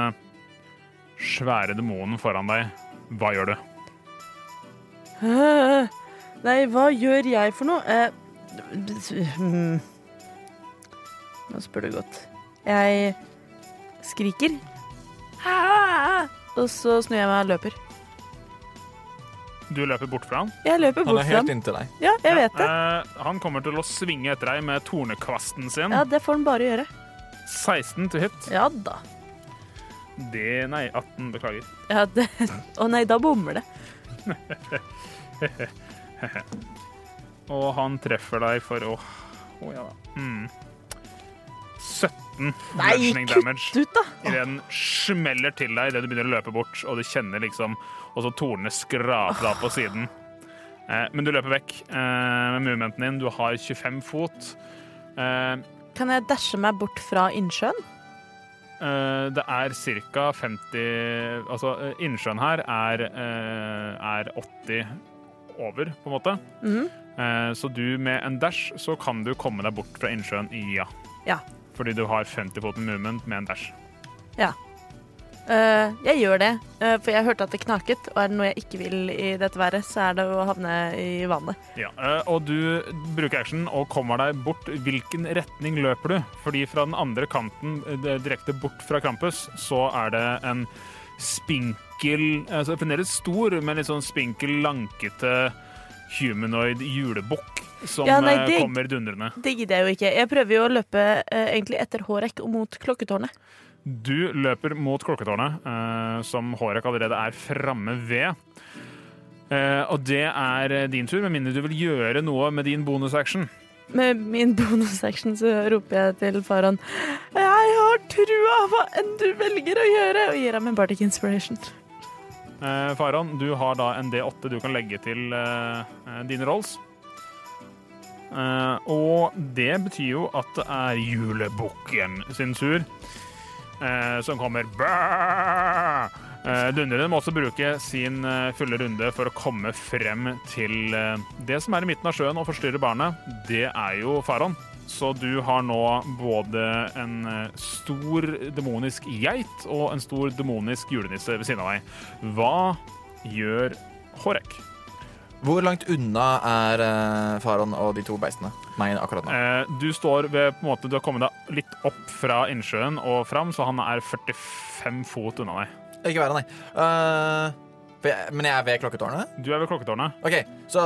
svære demonen foran deg. Hva gjør du? Nei, hva gjør jeg for noe? Eh, hmm. Nå spør du godt. Jeg skriker. Og så snur jeg meg og løper. Du løper bort fra han. Jeg løper bort fra Han er helt inntil deg. Ja, jeg vet det. Eh, han kommer til å svinge etter deg med tornekvasten sin. Ja, det får han bare gjøre. 16 til hit. Ja da. Det Nei, 18. Beklager. Ja, det. Å nei, da bommer det. <laughs> <laughs> Og han treffer deg for å Å ja da. Mm. 17 Nei, kutt damage. ut, da! Den smeller til deg idet du begynner å løpe bort, og du kjenner liksom også tornene skraper deg på siden. Eh, men du løper vekk eh, med movementen din. Du har 25 fot. Eh, Kan jeg dashe meg bort fra innsjøen? Eh, det er ca. 50 Altså, eh, innsjøen her er, eh, er 80 over, på en måte. Mhm. Eh, så du med en dash så kan du komme deg bort fra innsjøen, ja. Ja. Fordi du har 50 foten movement med en dash. Eh, jeg gjør det, uh, for jeg hørte at det knaket, og er det noe jeg ikke vil i dette været, så er det å havne i vannet. Ja, uh, og du bruker action og kommer deg bort. Hvilken retning løper du? Fordi fra den andre kanten, direkte bort fra Krampus, så er det en spinkel altså Fremdeles stor, men litt sånn spinkel, lankete humanoid julebukk som Ja, nei, eh, det- kommer dundrende. Det gidder jeg jo ikke. Jeg prøver jo å løpe eh, egentlig etter Hårek og mot klokketårnet. Du løper mot klokketårnet, eh, som Hårek allerede er framme ved. Eh, og det er din tur, med mindre du vil gjøre noe med din bonusaction. Med min bonusaction så roper jeg til Faran Jeg har trua hva enn du velger å gjøre, og gir ham en Bardic Inspiration. Eh, Faron, du har da en D8 du kan legge til eh, eh, dine rolls. Eh, og det betyr jo at det er julebukken sin sur eh, som kommer Bæ! Eh, Dundrende må også bruke sin fulle runde for å komme frem til det som er i midten av sjøen og forstyrre barnet. Det er jo Faron. Så du har nå både en eh, stor demonisk geit og en stor demonisk julenisse ved siden av deg. Hva gjør Horek? Hvor langt unna er uh, Faron og de to beistene? Meg akkurat nå. Eh, du står ved på en måte, Du har kommet deg litt opp fra innsjøen og fram, så han er 45 fot unna deg. Ikke verre, nei. Eh, for jeg, men jeg er ved klokketårnet? Du er ved klokketårnet. OK, så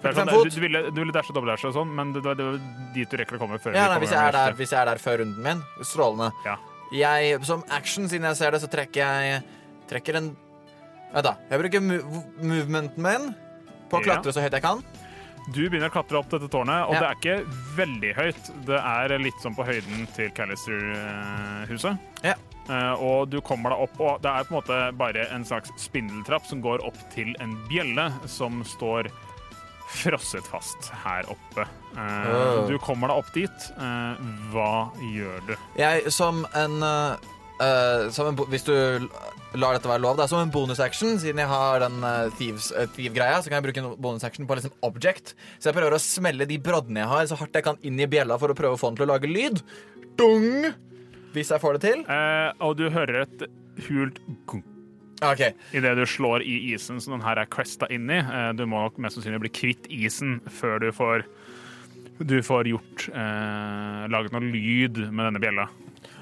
Det 45 sånn, fot. du, du ville, du ville dashe dobbeltdashe og sånn, men det, det, det var dit du rekker å komme før Ja, nei, hvis, jeg er der, hvis jeg er der før runden min, strålende. Ja. Jeg, som action, siden jeg ser det, så trekker jeg trekker en Vent, da. Jeg bruker mov movementen min på å Ja. klatre så høyt jeg kan. Du begynner å klatre opp dette tårnet, og Ja. det er ikke veldig høyt. Det er litt sånn på høyden til Callister-huset. Ja. Eh, og du kommer deg opp, og det er på en måte bare en slags spindeltrapp som går opp til en bjelle som står frosset fast her oppe. Uh. Du kommer deg opp dit. Uh, hva gjør du? Jeg som en uh, som en, Hvis du lar dette være lov, da, som en bonusaction, siden jeg har den thieves, thief-greia, så kan jeg bruke en bonusaction på liksom object. Så jeg prøver å smelle de broddene jeg har, så hardt jeg kan inn i bjella for å prøve å få den til å lage lyd. Dung! Hvis jeg får det til. Eh, og du hører et hult gunk okay. idet du slår i isen som den her er cresta inn i. Eh, du må nok mest sannsynlig bli kvitt isen før du får du får gjort eh, laget noe lyd med denne bjella.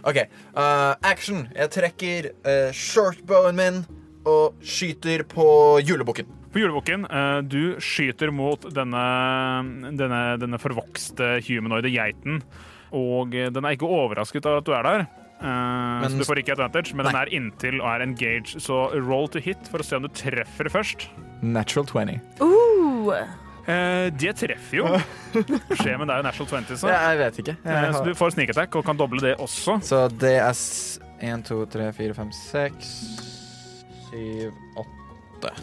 ok uh, Action. Jeg trekker uh, shortbowen min og skyter på julebukken. På julebukken, eh, du skyter mot denne, denne, denne forvokste humanoide geiten. Og eh, den er ikke overrasket av at du er der. Eh, så du får ikke advantage, men den er inntil og er engaged. Så roll to hit for å se om du treffer først. Natural 20. Uh, Uh, det treffer jo. <laughs> Skjer men det er jo natural 20, så. Jeg vet ikke. Jeg Jeg så du får sneak attack og kan doble det også. Så det er 1, 2, 3, 4, 5, 6, 7, 8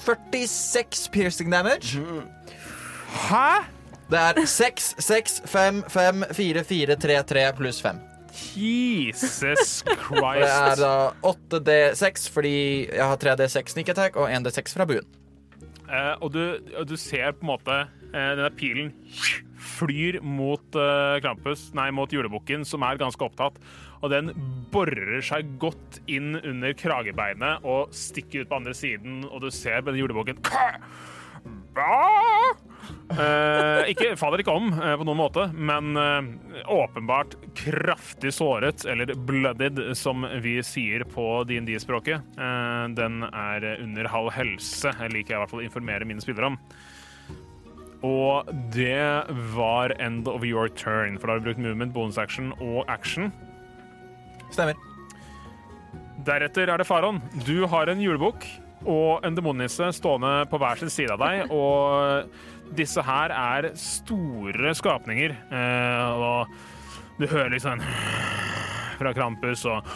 46 piercing damage. Hæ?! Det er 6, 6, 5, 5, 4, 4, 3, 3 pluss 5. Jesus <laughs> Christ. Det er da 8D6 fordi jeg har 3D6 sneak attack og 1D6 fra buen. Eh, og, du, og du ser på en måte eh, denne pilen flyr mot uh, Krampus, nei, mot julebukken, som er ganske opptatt. Og den borer seg godt inn under kragebeinet og stikker ut på andre siden, og du ser på den julebukken Eh, ikke, faller ikke om eh, på noen måte, men eh, åpenbart kraftig såret, eller blooded, som vi sier på DND-språket. Eh, den er under halv helse, liker jeg i hvert fall å informere mine spillere om. Og det var end of your turn, for da har du brukt movement, bonus action og action. Stemmer. Deretter er det Faron. Du har en julebukk og en demonnisse stående på hver sin side av deg, og disse her er store skapninger. Eh, og du hører liksom sånn fra Krampus og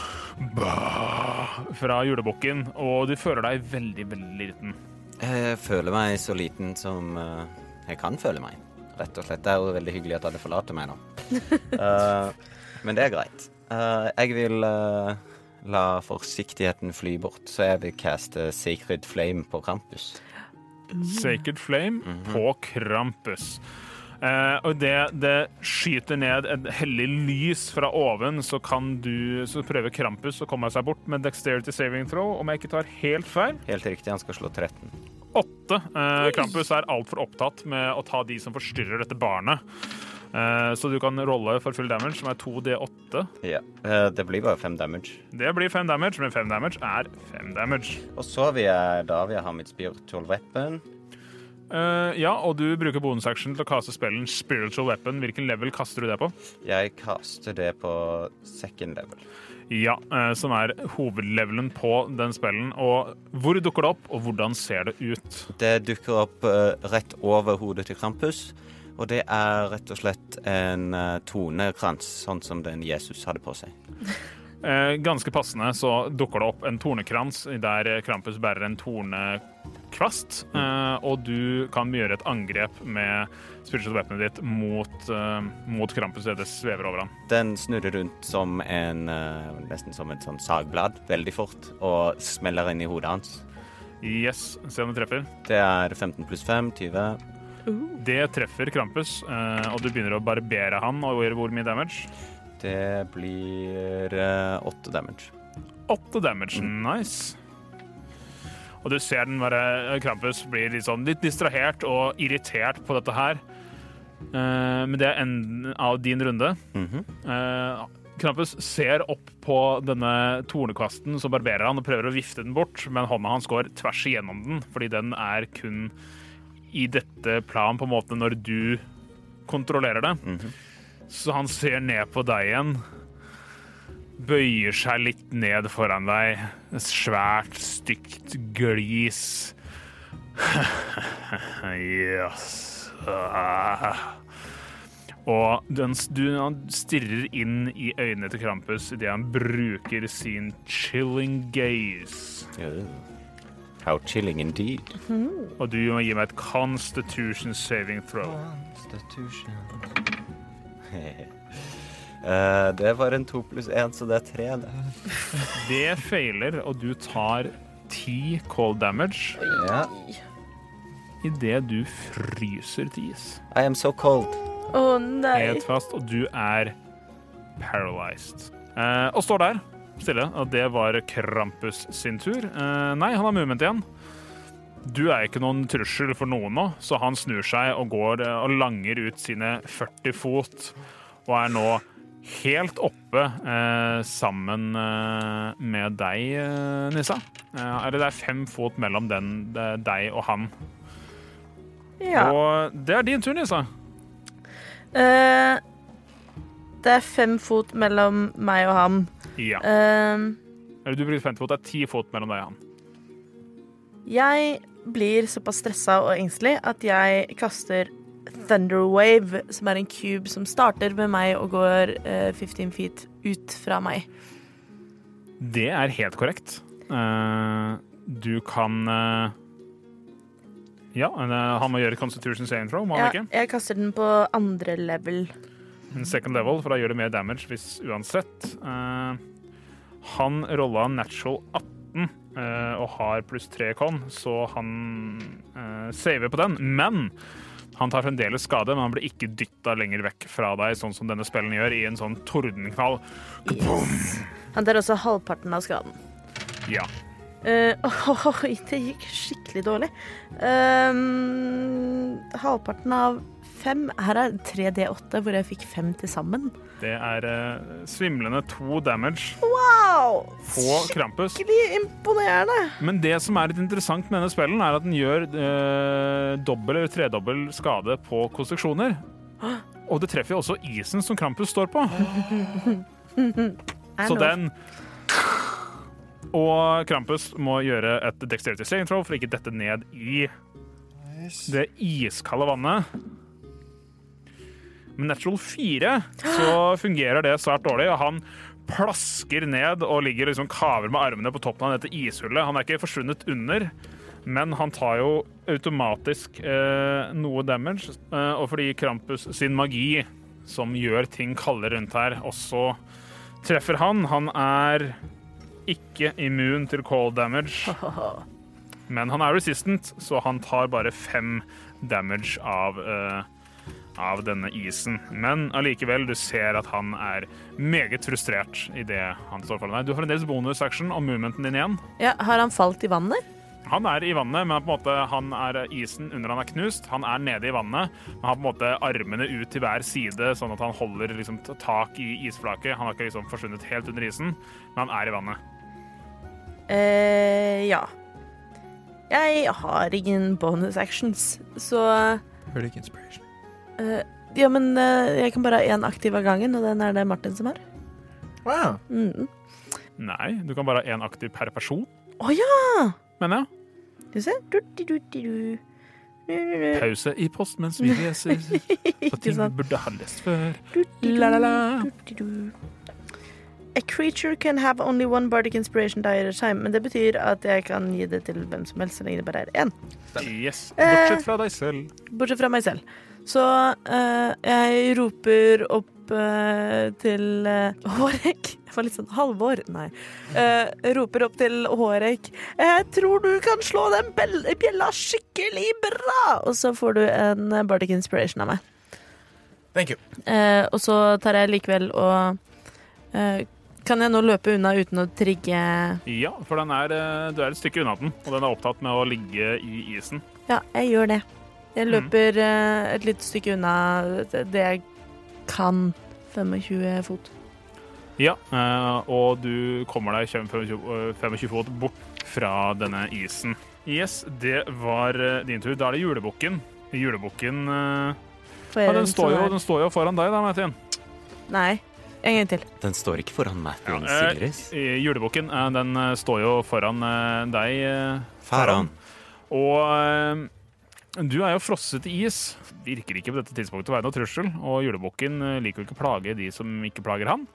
fra julebukken, og du føler deg veldig, veldig liten. Jeg føler meg så liten som eh, jeg kan føle meg. Rett og slett. Det er jo veldig hyggelig at alle forlater meg nå. uh, <laughs> men det er greit. Uh, jeg vil uh, la forsiktigheten fly bort, så jeg vil caste Sacred Flame på Krampus. Sacred Flame på Krampus. Eh, og det, det skyter ned et hellig lys fra oven, så kan du Så prøver Krampus å komme seg bort med dexterity saving throw, om jeg ikke tar helt feil. Helt riktig, han skal slå 13. 8. Eh, Krampus er altfor opptatt med å ta de som forstyrrer dette barnet. Eh, så du kan rolle for full damage, som er 2D8. Ja. Eh, det blir bare fem damage. Det blir fem damage, men fem damage er fem damage. Og så vil jeg da vil jeg ha mitt spiritual weapon. Uh, ja, og du bruker bonusaction til å kaste spillen Spiritual Weapon. Hvilken level kaster du det på? Jeg kaster det på second level. Ja, uh, som er hovedlevelen på den spillen. Og hvor dukker det opp, og hvordan ser det ut? Det dukker opp uh, rett over hodet til Krampus. Og det er rett og slett en tornekrans, sånn som den Jesus hadde på seg. <laughs> Eh, ganske passende så dukker det opp en tornekrans der Krampus bærer en tornekvast. Eh, og du kan gjøre et angrep med spiritual ditt mot, eh, mot Krampus idet det svever over ham. Den snurrer rundt som en eh, nesten som et sånn sagblad, veldig fort, og smeller inn i hodet hans. Yes, se om det treffer. Det er 15 pluss 5, 20. Det treffer Krampus, eh, og du begynner å barbere han og gjøre hvor mye damage? Det blir åtte 8 damage. Åtte damage. Nice. Og du ser den bare Krampus blir litt sånn litt distrahert og irritert på dette her. Eh, men det er enden av din runde. Mm -hmm. Krampus ser opp på denne tornekvasten som barberer han og prøver å vifte den bort, men hånda hans går tvers igjennom den, fordi den er kun i dette plan på en måte når du kontrollerer det. Mhm. Så han ser ned på deg igjen. Bøyer seg litt ned foran deg. Et svært, stygt glis. <laughs> yes. Og den, du, han stirrer inn i øynene til Krampus idet han bruker sin chilling gaze. Oh. How chilling indeed. Og du må gi meg et constitution saving throw. <laughs> Eh, det var en to pluss én, så det er tre. Det. <laughs> Det feiler, og du tar ti cold damage Ja. idet du fryser til is. I am so cold. Å nei. Helt fast, og du er paralyzed. Eh, og står der stille, og det var Krampus sin tur. Eh, nei, han har movement igjen. Du er ikke noen trussel for noen nå, så han snur seg og går eh, og langer ut sine 40 fot, og er nå helt oppe eh, sammen eh, med deg, eh, Nissa. Eh, eller det er fem fot mellom den, deg og han. Ja. Og det er din tur, Nissa. Eh, det er fem fot mellom meg og ham. Ja. Eh, Eller du bruker 50 fot. Det er 10 fot mellom deg og han. jeg blir såpass stressa og engstelig at jeg kaster Thunderwave, som er en cube som starter med meg og går uh, 15 feet ut fra meg. Det er helt korrekt. Uh, du kan uh, Ja, eh, han må gjøre Constitution saving throw, må han ja, ikke? jeg kaster den på andre level. En second level, for da gjør det mer damage hvis uansett. Uh, han rolla natural 18 uh, og har pluss 3 con, så han uh, saver på den. Men han tar fremdeles skade, men han blir ikke dytta lenger vekk fra deg, sånn som denne spillen gjør, i en sånn tordenknall. Yes. Han tar også halvparten av skaden. Ja. Uh, <laughs> oi, det gikk skikkelig dårlig. Uh, halvparten av fem Her er 3D8, hvor jeg fikk fem til sammen. Det er eh, svimlende to damage Wow! på Krampus. Skikkelig imponerende. Men det som er litt interessant med denne spellen, er at den gjør eh, dobbel eller tredobbel skade på konstruksjoner. <gasps> Og det treffer jo også isen som Krampus står på. <laughs> Så den <gasps> Og Krampus må gjøre et dexterity saving throw for å ikke dette ned i det iskalde vannet. Med natural 4 så fungerer det svært dårlig, og han plasker ned og ligger liksom kaver med armene på toppen av dette ishullet. Han er ikke forsvunnet under, men han tar jo automatisk eh, noe damage. Eh, og fordi Krampus sin magi, som gjør ting kalde rundt her, også treffer han Han er ikke immun til cold damage, <laughs> men han er resistant, så han tar bare fem damage av eh, av denne isen. Men allikevel, du ser at han er meget frustrert i det han står foran deg. Du har fremdeles bonusaction om movementen din igjen. Ja, har han falt i vannet? Han er i vannet, men på en måte, han er isen under han er knust. Han er nede i vannet, men har på en måte armene ut til hver side, sånn at han holder liksom, tak i isflaket. Han har ikke liksom forsvunnet helt under isen, men han er i vannet. eh ja. Jeg har ingen bonus actions, så Hurric inspiration. Eh, Ja, men uh, jeg kan bare ha én aktiv av gangen, og den er det Martin som har. Wow. Mm. Nei, du kan bare ha én aktiv per person, Å ja! mener jeg. Skal vi se. Du-di-du-di-du. Du-du-du. Pause i post mens vi leser <laughs> på ting vi sant. burde ha lest før. Du-di-du. La, la, la. Du-di-du. A creature can have only one bardic inspiration die at a time. Men det betyr at jeg kan gi det til hvem som helst så lenge det bare er én. Yes, Eh. Bortsett fra deg selv. Bortsett fra meg selv. Så eh, jeg roper opp eh, til uh, <laughs> Hårek Jeg var litt sånn halvår, nei. Eh, roper opp til Hårek. Jeg tror du kan slå den bjella skikkelig bra! Og så får du en eh, bardic inspiration av meg. Thank you. Eh, og så tar jeg likevel og eh, Kan jeg nå løpe unna uten å trigge Ja, for den er, eh, du er et stykke unna den, og den er opptatt med å ligge i isen. Ja, jeg gjør det. Jeg Mhm. løper eh, et lite stykke unna det jeg kan. 25 fot. Ja, eh, og du kommer deg 25, eh, 25 fot bort fra denne isen. Yes, det var eh, din tur. Da er det julebukken. Julebukken eh, Får ja, den, en står jo, her? den står jo foran deg, da, Mathien. Nei. En gang til. Den står ikke foran Matthew Ja, eh, Sigris. i Julebukken eh, den eh, står jo foran eh, deg. eh, Faran. Og eh, du er jo frosset i is. Virker ikke på dette tidspunktet å være noe trussel. Og julebukken eh, liker jo ikke å plage de som ikke plager han.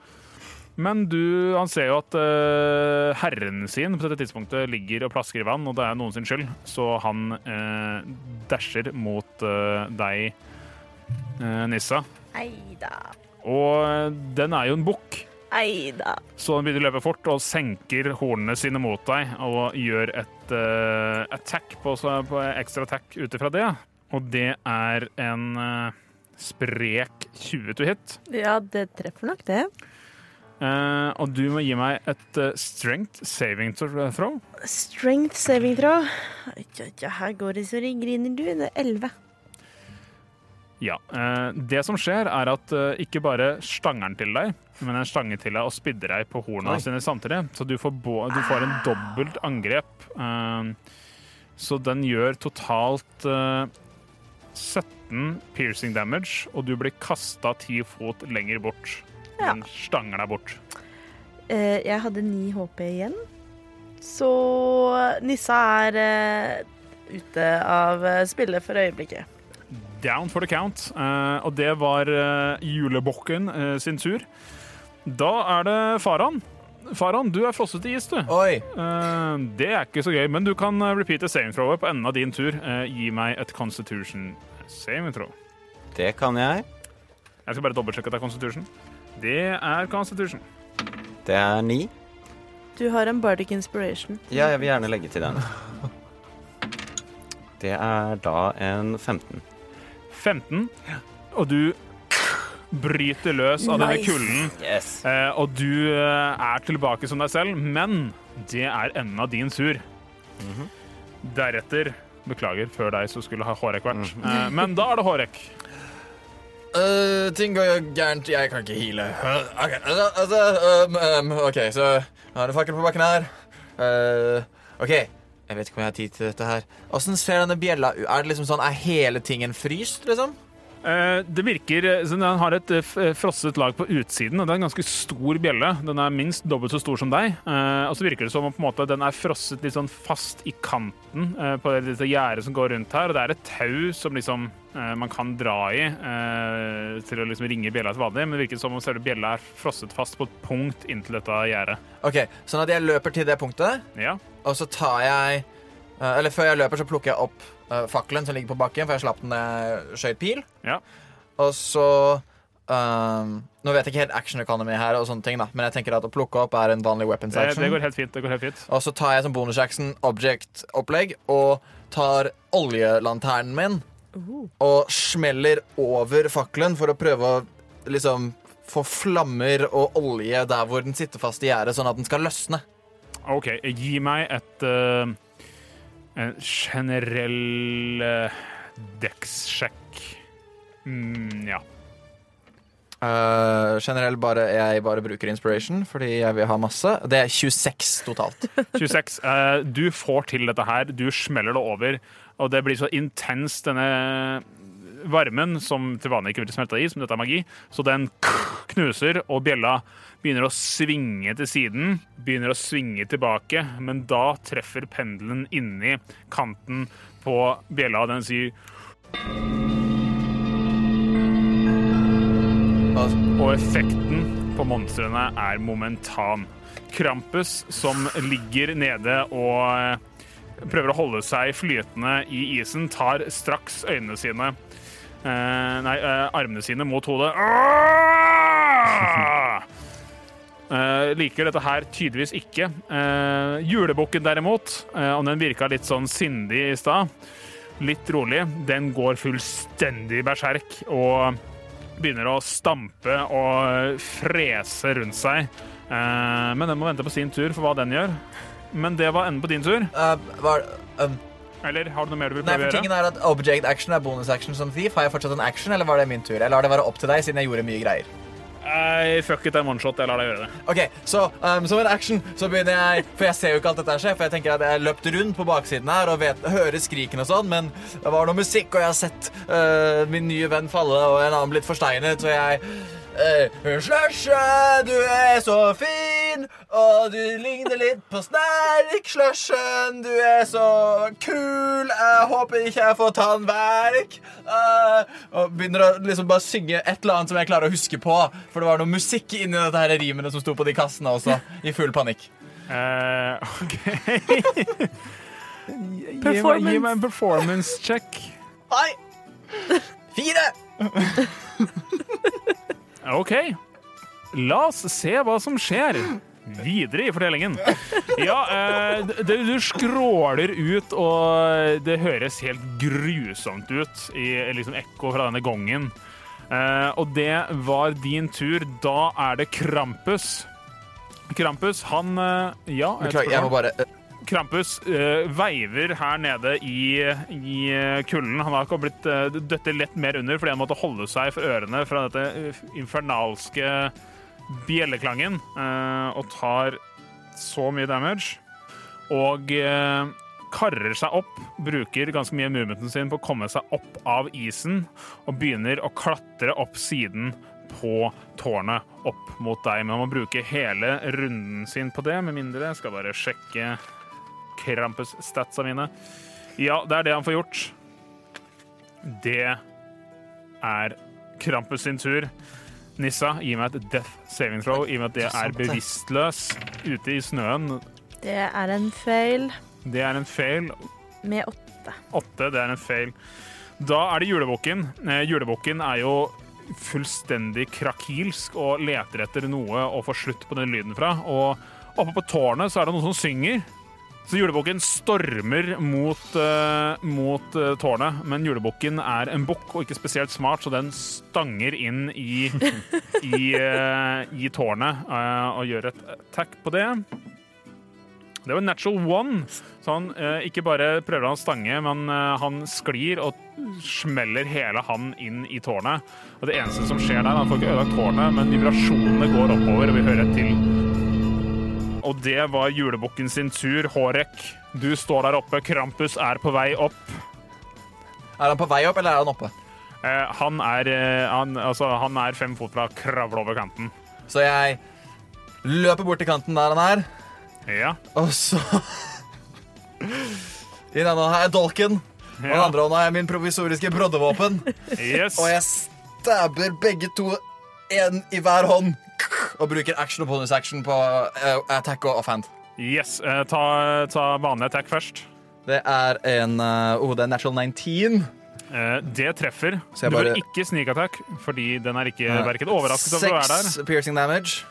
Men du, han ser jo at uh, herren sin på dette tidspunktet ligger og plasker i vann, og det er noen sin skyld, så han uh, dasher mot uh, deg, Nissa. Eida. Og den er jo en bukk. Eida. Så den begynner å løpe fort og senker hornene sine mot deg og gjør et uh, attack på, på ekstra attack ut ifra det. Og det er en uh, sprek 20 to hit. Ja, det treffer nok det. Uh, og du må gi meg et uh, strength saving throw. Strength saving throw. Her går det så det griner, du. Det er 11. Ja. eh, det som skjer, er at eh, ikke bare stanger den til deg, men en stange til deg og spidder deg på horna Oi. sine samtidig. Så du får, du får en dobbelt angrep. eh, så den gjør totalt eh, 17 piercing damage, og du blir kasta ti fot lenger bort. Ja. Den stanger deg bort. Jeg hadde ni HP igjen. Så Nissa er ute av spillet for øyeblikket. Down for the count. Eh, og det var eh, julebukken eh, sin tur. Da er det Faran. Faran, du er frosset i is, du. Oi. Eh, det er ikke så gøy, men du kan repeate saving throwet på enden av din tur. Gi meg et constitution saving throw. Det kan jeg. Jeg skal bare dobbeltsjekke at det er constitution. Det er constitution. Det er ni. Du har en bardic inspiration. Ja, jeg vil gjerne legge til den. Det er da en 15. 15, og du bryter løs av denne kulden. Yes. Eh, og du eh, er tilbake som deg selv, men det er enden av din sur. Deretter Beklager, før deg så skulle ha Hårek vært. Eh, men da er det Hårek. Uh, ting går jo gærent. Jeg kan ikke heale. Øh, OK, altså, altså um, um, OK, så Nå har det fakkel på bakken her. OK. Jeg vet ikke om jeg har tid til dette her. Åssen ser denne bjella ut? Er det liksom sånn, er hele tingen fryst, liksom? Eh, det virker eh, som den har et eh, frosset lag på utsiden, og det er en ganske stor bjelle. Den er minst dobbelt så stor som deg. Eh, og så virker det som om måte, den er frosset litt sånn fast i kanten eh, på det lille gjerdet som går rundt her. Og det er et tau som liksom eh, man kan dra i eh, til å liksom ringe bjella til vanlig, men det virker som om selve bjella er frosset fast på et punkt inntil dette gjerdet. OK, sånn at jeg løper til det punktet, Ja. Og så tar jeg øh, Eller før jeg løper, så plukker jeg opp uh, fakkelen som ligger på bakken, for jeg slapp den da jeg skjøt pil. Ja. Og så øhm, Nå vet jeg ikke helt action economy her, og sånne ting da men jeg tenker at å plukke opp er en vanlig weapons action. det går helt fint. det går helt fint. Og så tar jeg som bonus-action object-opplegg og tar oljelanternen min og smeller over fakkelen for å prøve å liksom få flammer og olje der hvor den sitter fast i gjerdet, sånn at den skal løsne. OK, gi meg et uh, en generell uh, dex-sjekk. Mm, ja. Uh, generelt bare, jeg bare bruker inspiration fordi jeg vil ha masse. Det er 26 totalt. <laughs> 26. Uh, du får til dette her. Du smeller det over, og det blir så intens, denne varmen, som til vanlig ikke vil smelte is, men dette er magi, så den knuser, og bjella begynner å svinge til siden, begynner å svinge tilbake, men da treffer pendelen inni kanten på bjella, og den sier Og, effekten på monstrene er momentan. Krampus, som ligger nede og eh, prøver å holde seg flytende i isen, tar straks øynene sine Nei, eh, armene sine mot hodet. Ah! <laughs> Eh, liker dette her tydeligvis ikke. Eh, julebukken derimot, eh, om den virka litt sånn sindig i stad, litt rolig, den går fullstendig berserk og begynner å stampe og frese rundt seg. Eh, men den må vente på sin tur for hva den gjør. Men det var enden på din tur. uh, var, um, Eller har du noe mer du vil nei, prøve for å gjøre? tingen er at Object action er bonus action som thief. Har jeg fortsatt en action, eller var det min tur? Eller lar det være opp til deg, siden jeg gjorde mye greier? Nei, fuck it, det er one-shot. Jeg lar deg gjøre det. Ok, så um, som en action så begynner jeg For jeg ser jo ikke alt dette skje, for jeg tenker at jeg løpt rundt på baksiden her og vet, hører skriken og sånn, men det var noe musikk, og jeg har sett uh, min nye venn falle og en annen blitt forsteinet, så jeg øh, du er så fin, og du ligner litt på Snerk. Slushen, du er så kul. Jeg håper ikke jeg får tannverk. Uh, og begynner å liksom bare synge et eller annet som jeg klarer å huske på, for det var noe musikk inni dette her rimene som sto på de kassene også, i full panikk. Uh, OK. Performance. gi meg en performance check. Nei! Fire! <laughs> OK. La oss se hva som skjer videre i fortellingen. Ja, eh, det, du skråler ut, og det høres helt grusomt ut i liksom ekko fra denne gongen. Eh, og det var din tur. Da er det Krampus. Krampus, han eh, Ja, Beklager, jeg må bare Krampus eh, veiver her nede i, i eh, kulden. Han har ikke blitt uh, døtter lett mer under fordi han måtte holde seg for ørene fra dette eh, infernalske bjelleklangen, eh, og tar så mye damage. Og eh, karrer seg opp, bruker ganske mye movementen sin på å komme seg opp av isen, og begynner å klatre opp siden på tårnet opp mot deg. Men han må bruke hele runden sin på det, med mindre jeg skal bare sjekke Krampus-statsa mine. Ja, det er det han får gjort. Det er Krampus sin tur. Nissa, gi meg et death saving throw, i og med at det er bevisstløs ute i snøen. Det er en feil Det er en fail. med åtte. Åtte, det er en fail. Da er det julebukken. Eh, julebukken er jo fullstendig krakilsk og leter etter noe å få slutt på den lyden fra. Og oppe på tårnet så er det noen som synger. Så julebukken stormer mot, uh, mot uh, tårnet, men julebukken er en bukk og ikke spesielt smart, så den stanger inn i, <laughs> i, uh, i tårnet og gjør et attack på det. Det var natural one, så han ikke bare prøver han å stange, men han sklir og smeller hele han inn i tårnet. Og det eneste som skjer der, han får ikke ødelagt tårnet, men vibrasjonene går oppover, og vi hører et til. Og det var julebukken sin tur. Hårek, du står der oppe. Krampus er på vei opp. Er han på vei opp, eller er han oppe? Eh, han, er, eh, han, altså, han er fem fot fra å kravle over kanten. Så jeg løper bort til kanten der han er, Ja. og så I denne hånda har jeg dolken, og den ja. andre hånda jeg min provisoriske broddevåpen. Yes. Og jeg stabber begge to, én i hver hånd, og bruker action og bonus action på uh, attack og offhand. yes. Uh, ta, ta vanlig attack først. Det er en uh, oh, det er natural 19. Uh, det treffer. Jeg Du bare- bør ikke sneak attack, fordi den er ikke verket overrasket over å du er der. Seks piercing damage.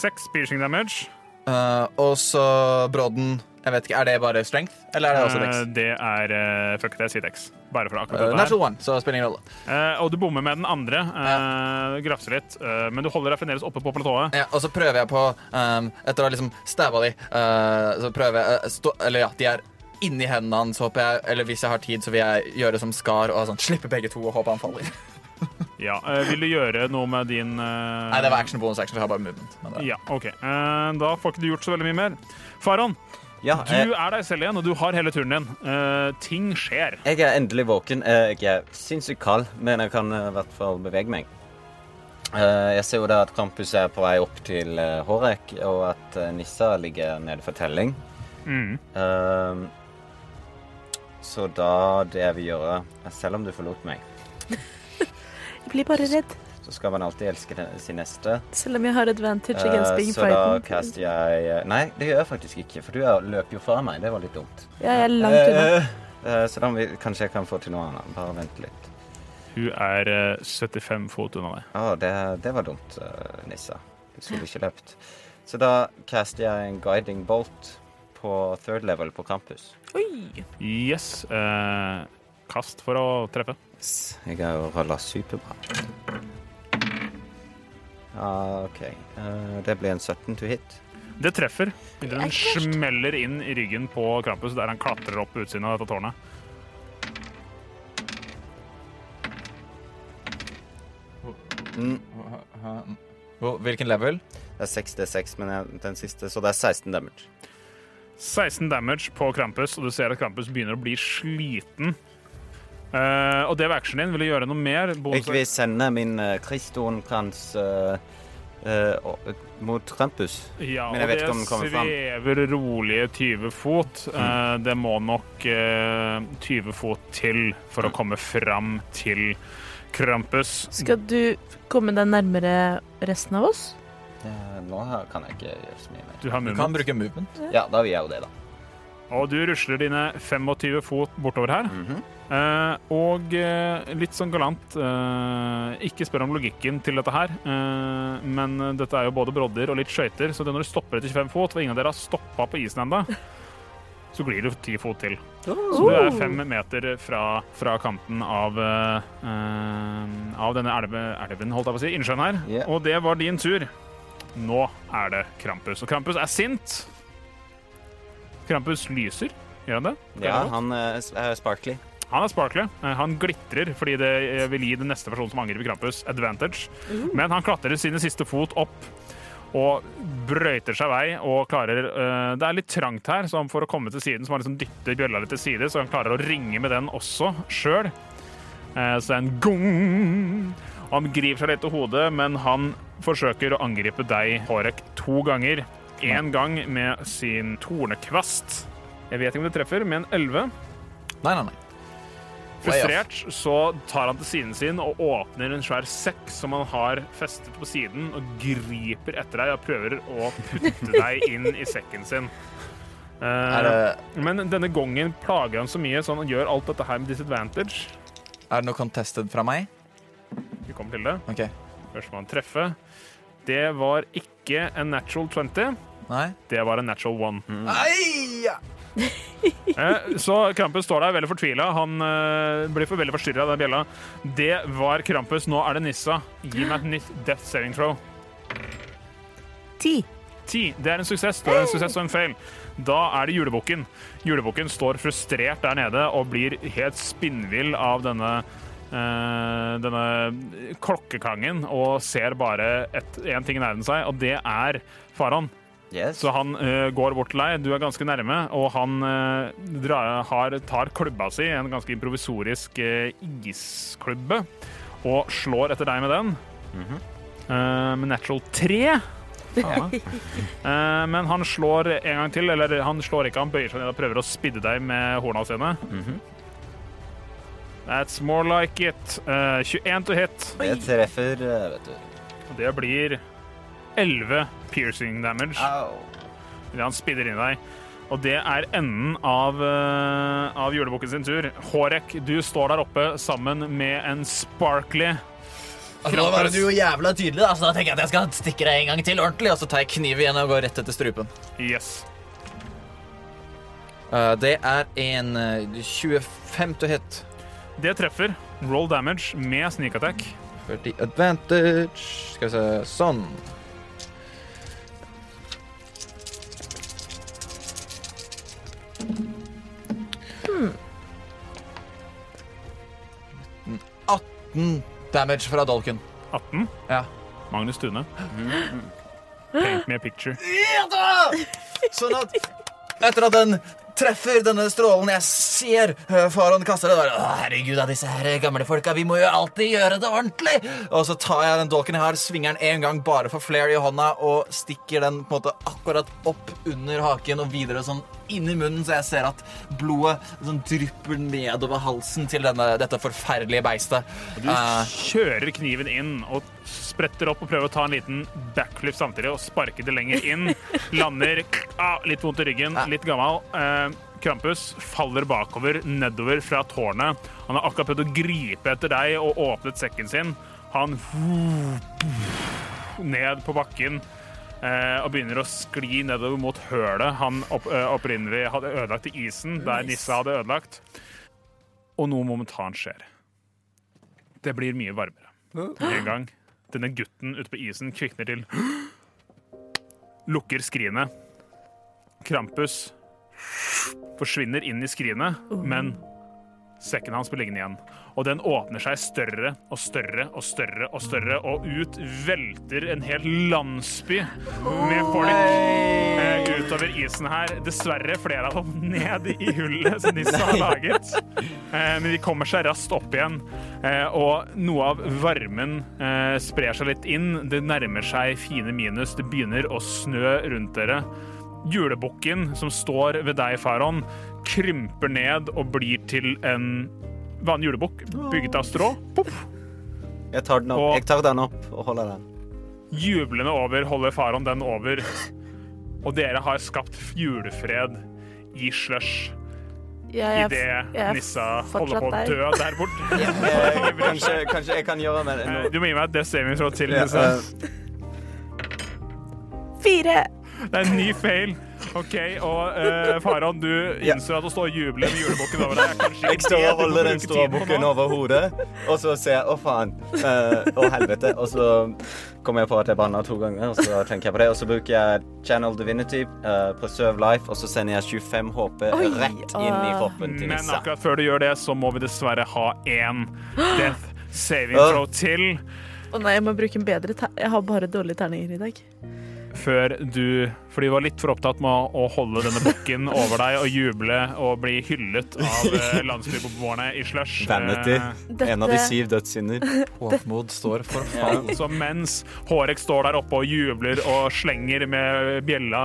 Seks piercing damage. Uh, og så brodden Jeg vet ikke, Er det bare strength, eller er det også Eh, dex? det er uh, Fuck, det er Sidex. Bare for akkurat Uh, natural one, så spiller ingen rolle. Uh, og du bommer med den andre. Uh, grafser litt. eh, men du holder deg fremdeles oppe på platået. Ja, og så prøver jeg på um, Etter å ha liksom stabba de, så prøver jeg stå, Eller ja, de er inni hendene hans, håper jeg. Eller hvis jeg har tid, så vil jeg gjøre som Skar og sånn, slippe begge to og håpe han faller. <laughs> Ja, uh, Vil du gjøre noe med din uh... Nei, det var action bonus action, så jeg har bare movement. Ja, OK. Uh, da får ikke du gjort så veldig mye mer. Faron, Ja, du er deg selv igjen, og du har hele turen din. Uh, ting skjer. jeg er endelig våken. Eh, Jeg er sinnssykt kald, men jeg kan eh, i hvert fall bevege meg. Uh, Jeg ser jo da at Krampus er på vei opp til eh, Hårek, og at eh, Nissa ligger nede for telling. Mm. Uh, Så da det jeg vil gjøre, er selv om du forlot meg, Jeg blir bare redd, så skal man alltid elske den- sin neste. selv om jeg har advantage uh, against being så da frightened. caster jeg eh, Nei, det gjør jeg faktisk ikke, for du løp jo fra meg. Det var litt dumt. Ja, jeg er langt unna. Uh, uh, så da må vi, kanskje jeg kan få til noe annet. Bare vent litt. Hun er eh, 75 fot unna meg. Å, det, det var dumt, Nissa. Du skulle ikke løpt. Så da caster jeg en guiding bolt på third level på campus. Oi! Yes. eh, kast for å treffe. Yes, Jeg har jo rulla superbra. Ja, OK. Eh, det blir en 17 to hit. Det treffer. Den er smeller inn i ryggen på Krampus, der han klatrer opp på utsiden av dette tårnet. Mm, Hvor- Hvilken level? det er 6D6, men jeg, den siste, så det er 16 damage. 16 damage på Krampus, og du ser at Krampus begynner å bli sliten. Eh, og det var actionen din. Vil du gjøre noe mer? Bonus- Jeg vil sende min uh, kristonkrans uh, uh, å- mot Krampus. Ja, Men jeg vet ikke om den kommer fram. svever rolige 20 fot. Mm. det må nok eh, 20 fot til for å komme fram til Krampus. Skal du komme deg nærmere resten av oss? Eh, nå kan jeg ikke gjøre så mye mer. Du har Du kan bruke movement. Ja, da vil jeg jo det, da. Og du rusler dine 25 fot bortover her. Mhm. Eh, og uh, litt sånn galant uh, Ikke spør om logikken til dette her, eh, men dette er jo både brodder og litt skøyter, så det når du stopper etter 25 fot, og ingen av dere har stoppa på isen ennå, så glir du 10 fot til. Så du er fem meter fra, fra kanten av Av denne elve, elven, holdt jeg på å si, innsjøen her. Yeah. Og det var din tur. Nå er det Krampus. Og Krampus er sint. Krampus lyser. Gjør han det? Ja, han er sparkly. Han er sparkly. Eh, Han glitrer fordi det eh, vil gi den neste personen som angriper Krampus, advantage. Men han klatrer sine siste fot opp og brøyter seg vei og klarer eh, Det er litt trangt her, så han for å komme til siden, så må han liksom dytte bjølla litt til side, så han klarer å ringe med den også sjøl. Eh, så det er en gong. Han griper seg litt til hodet, men han forsøker å angripe deg, Hårek, to ganger. Én gang med sin tornekvast. Jeg vet ikke om det treffer, med en 11. Nei, nei, nei. Frustrert så tar han til siden sin og åpner en svær sekk som han har festet på siden, og griper etter deg og prøver å putte deg inn i sekken sin. Eh, Er men denne gongen plager han så mye, så han gjør alt dette her med disadvantage. er det noe contested fra meg? Vi kommer til det. Okay. Først må han treffe. Det var ikke en natural 20, Nei? det var en natural 1. Nei! Eh, så Krampus står der veldig fortvila. Han eh, blir for veldig forstyrra av den bjella. Det var Krampus. Nå er det Nissa. Gi meg et nytt death saving throw. Ti. Ti. Det er en suksess. Det er en suksess og en fail. Da er det julebukken. Julebukken står frustrert der nede og blir helt spinnvill av denne eh, denne klokkeklangen og ser bare én ting i nærheten seg, og det er Faran. Yes. Så han uh, går bort til deg, du er ganske nærme, og han uh, drar, har, tar klubba si, en ganske improvisorisk uh, isklubbe, og slår etter deg med den. Eh, med natural 3. Ja. <laughs> Eh, men han slår en gang til, eller han slår ikke, han bøyer seg ned og prøver å spidde deg med horna sine. Mhm. That's more like it. Eh, 21 to hit. Det treffer, eh, vet du. Det blir 11 piercing damage. Au. Det han spidder inn i deg. Og det er enden av, uh, av julebukken sin tur. Hårek, du står der oppe sammen med en sparkly Altså, da var det jo jævla tydelig, da, så da tenker jeg at jeg skal stikke deg en gang til ordentlig, og så tar jeg kniv igjen og går rett etter strupen. Yes. Uh, det er en uh, 25 to hit. Det treffer. Roll damage med sneak attack. 40 advantage. Skal vi se Sånn. 18 damage fra dolken. 18. Ja. Magnus Tune. Paint me a picture. Sånn at etter at den treffer denne strålen jeg ser uh, Faron kaster det, bare, herregud av disse her gamle folka, vi må jo alltid gjøre det ordentlig. Og så tar jeg den dolken jeg har, svinger den en gang bare for flair i hånda og stikker den på en måte akkurat opp under haken og videre sånn inn i munnen, så jeg ser at blodet sånn drypper nedover halsen til denne, dette forferdelige beistet. Du uh, kjører kniven inn og spretter opp og prøver å ta en liten backflip samtidig og sparke det lenger inn. Lander ah, litt vondt i ryggen, litt gammel. Uh, Krampus faller bakover, nedover fra tårnet. Han har akkurat prøvd å gripe etter deg og åpnet sekken sin. Han ned på bakken og begynner å skli nedover mot hølet han opp, eh, opprinnelig hadde ødelagt i isen, der Nissa hadde ødelagt. Og noe momentant skjer. Det blir mye varmere. En gang denne gutten ute på isen kvikner til. <gasps> Lukker skrinet. Krampus forsvinner inn i skrinet, men sekken hans blir liggende igjen. Og den åpner seg større og større og større, og større, og ut velter en hel landsby med folk eh, utover isen her. Dessverre flere av dem ned i hullet som Nissa har laget. Eh, men de kommer seg raskt opp igjen, eh, og noe av varmen sprer seg litt inn. Det nærmer seg fine minus. Det begynner å snø rundt dere. Julebukken som står ved deg, Faron, krymper ned og blir til en vanlig julebukk bygd av strå. Poff. Jeg tar den opp, Og- jeg tar den opp og holder den. Jublende over holder Faron den over. Og dere har skapt julefred i slush Ja, jeg, idet Nissa holder på å dø der borte. <laughs> Eh, kanskje, kanskje jeg kan gjøre med det Eh, nå. Du må gi meg et Death til, Ja, Nissa. eh, Fire! Det er en ny fail. OK, og uh, Faron, du innser at å stå og juble med julebukken over deg kanskje jeg står og holder den ståbukken stråbukken over hodet, og så ser jeg Å, faen. Uh, Å, helvete. Og så kommer jeg på at jeg banna to ganger, og så tenker jeg på det. Og så bruker jeg Channel Divinity, uh, Preserve Life, og så sender jeg 25 HP Oi, rett inn i kroppen til Men akkurat før du gjør det, så må vi dessverre ha én <gasps> Death Saving. Throw til. Å nei, jeg må bruke en bedre ter Jeg har bare dårlige terninger i dag. Før du Fordi du var litt for opptatt med å, holde denne bukken over deg og juble og bli hyllet av eh, <laughs> landsbybeboerne i slush. Vanity. Dette... En av de syv dødssynder. <laughs> Håpmod står for fall. så mens Hårek står der oppe og jubler og slenger med bjella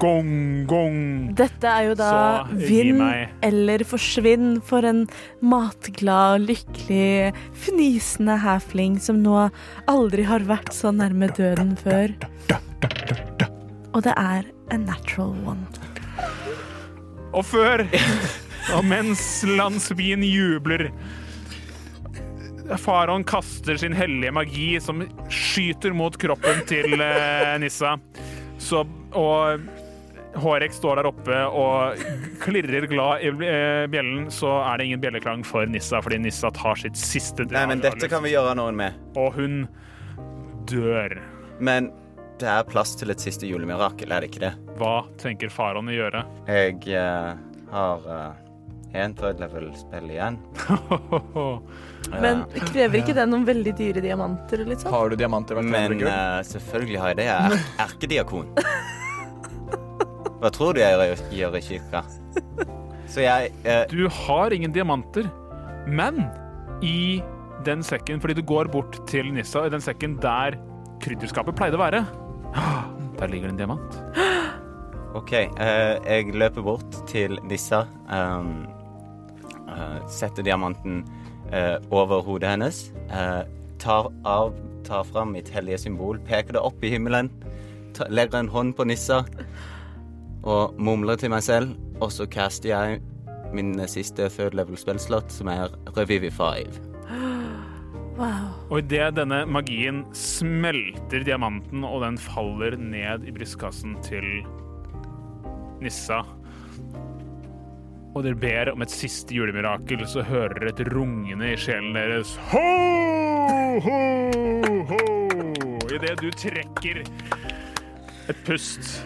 gong, gong Dette er jo da Så vinn eller forsvinn for en matglad, lykkelig, fnisende halfling som nå aldri har vært så nærme døden før. Og det er a natural one. Og før <laughs> Og mens landsbyen jubler Faraon kaster sin hellige magi som skyter mot kroppen til eh, Nissa. Så, og Hårek står der oppe og klirrer glad i eh, bjellen, så er det ingen bjelleklang for Nissa, fordi Nissa tar sitt siste Nei, men dette kan vi gjøre noe med. Og hun dør. Men det er plass til et siste julemirakel, er det ikke det? Hva tenker faraon å gjøre? Jeg eh, har én third level-spill igjen. <laughs> Men krever ikke det noen veldig dyre diamanter? litt sånn? Har du diamanter verdt 100 Men eh, selvfølgelig har jeg det. Jeg er erkediakon. Hva tror du jeg gjør, gjør i kirka? Så jeg eh, Du har ingen diamanter, men i den sekken, fordi du går bort til Nissa, i den sekken der krydderskapet pleide å være, der ligger det en diamant. OK. eh, jeg løper bort til Nissa. Um, eh, setter diamanten eh, over hodet hennes. eh, tar av Tar fram mitt hellige symbol, peker det opp i himmelen. Ta, legger en hånd på Nissa og mumler til meg selv. Og så caster jeg min siste third level-spillslott, som er Revivify. Wow. Og idet denne magien smelter diamanten, og den faller ned i brystkassen til Nissa, og dere ber om et siste julemirakel, så hører dere et rungende i sjelen deres. Ho, ho, ho! Idet du trekker et pust,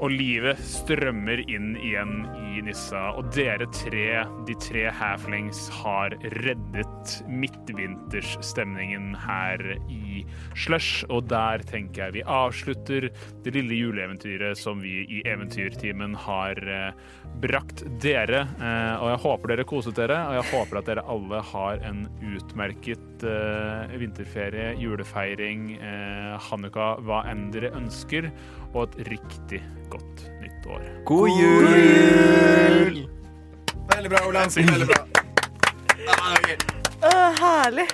og livet strømmer inn igjen i Nissa. Og dere tre, de tre halflings, har reddet midtvintersstemningen her i Slush. Og der tenker jeg vi avslutter det lille juleeventyret som vi i Eventyrtimen har eh, brakt dere. Eh, og jeg håper dere koset dere, og jeg håper at dere alle har en utmerket eh, vinterferie, julefeiring, hanukka, hva enn dere ønsker, og et riktig godt år. God jul! Veldig bra, Olav. Veldig bra. Å, herlig.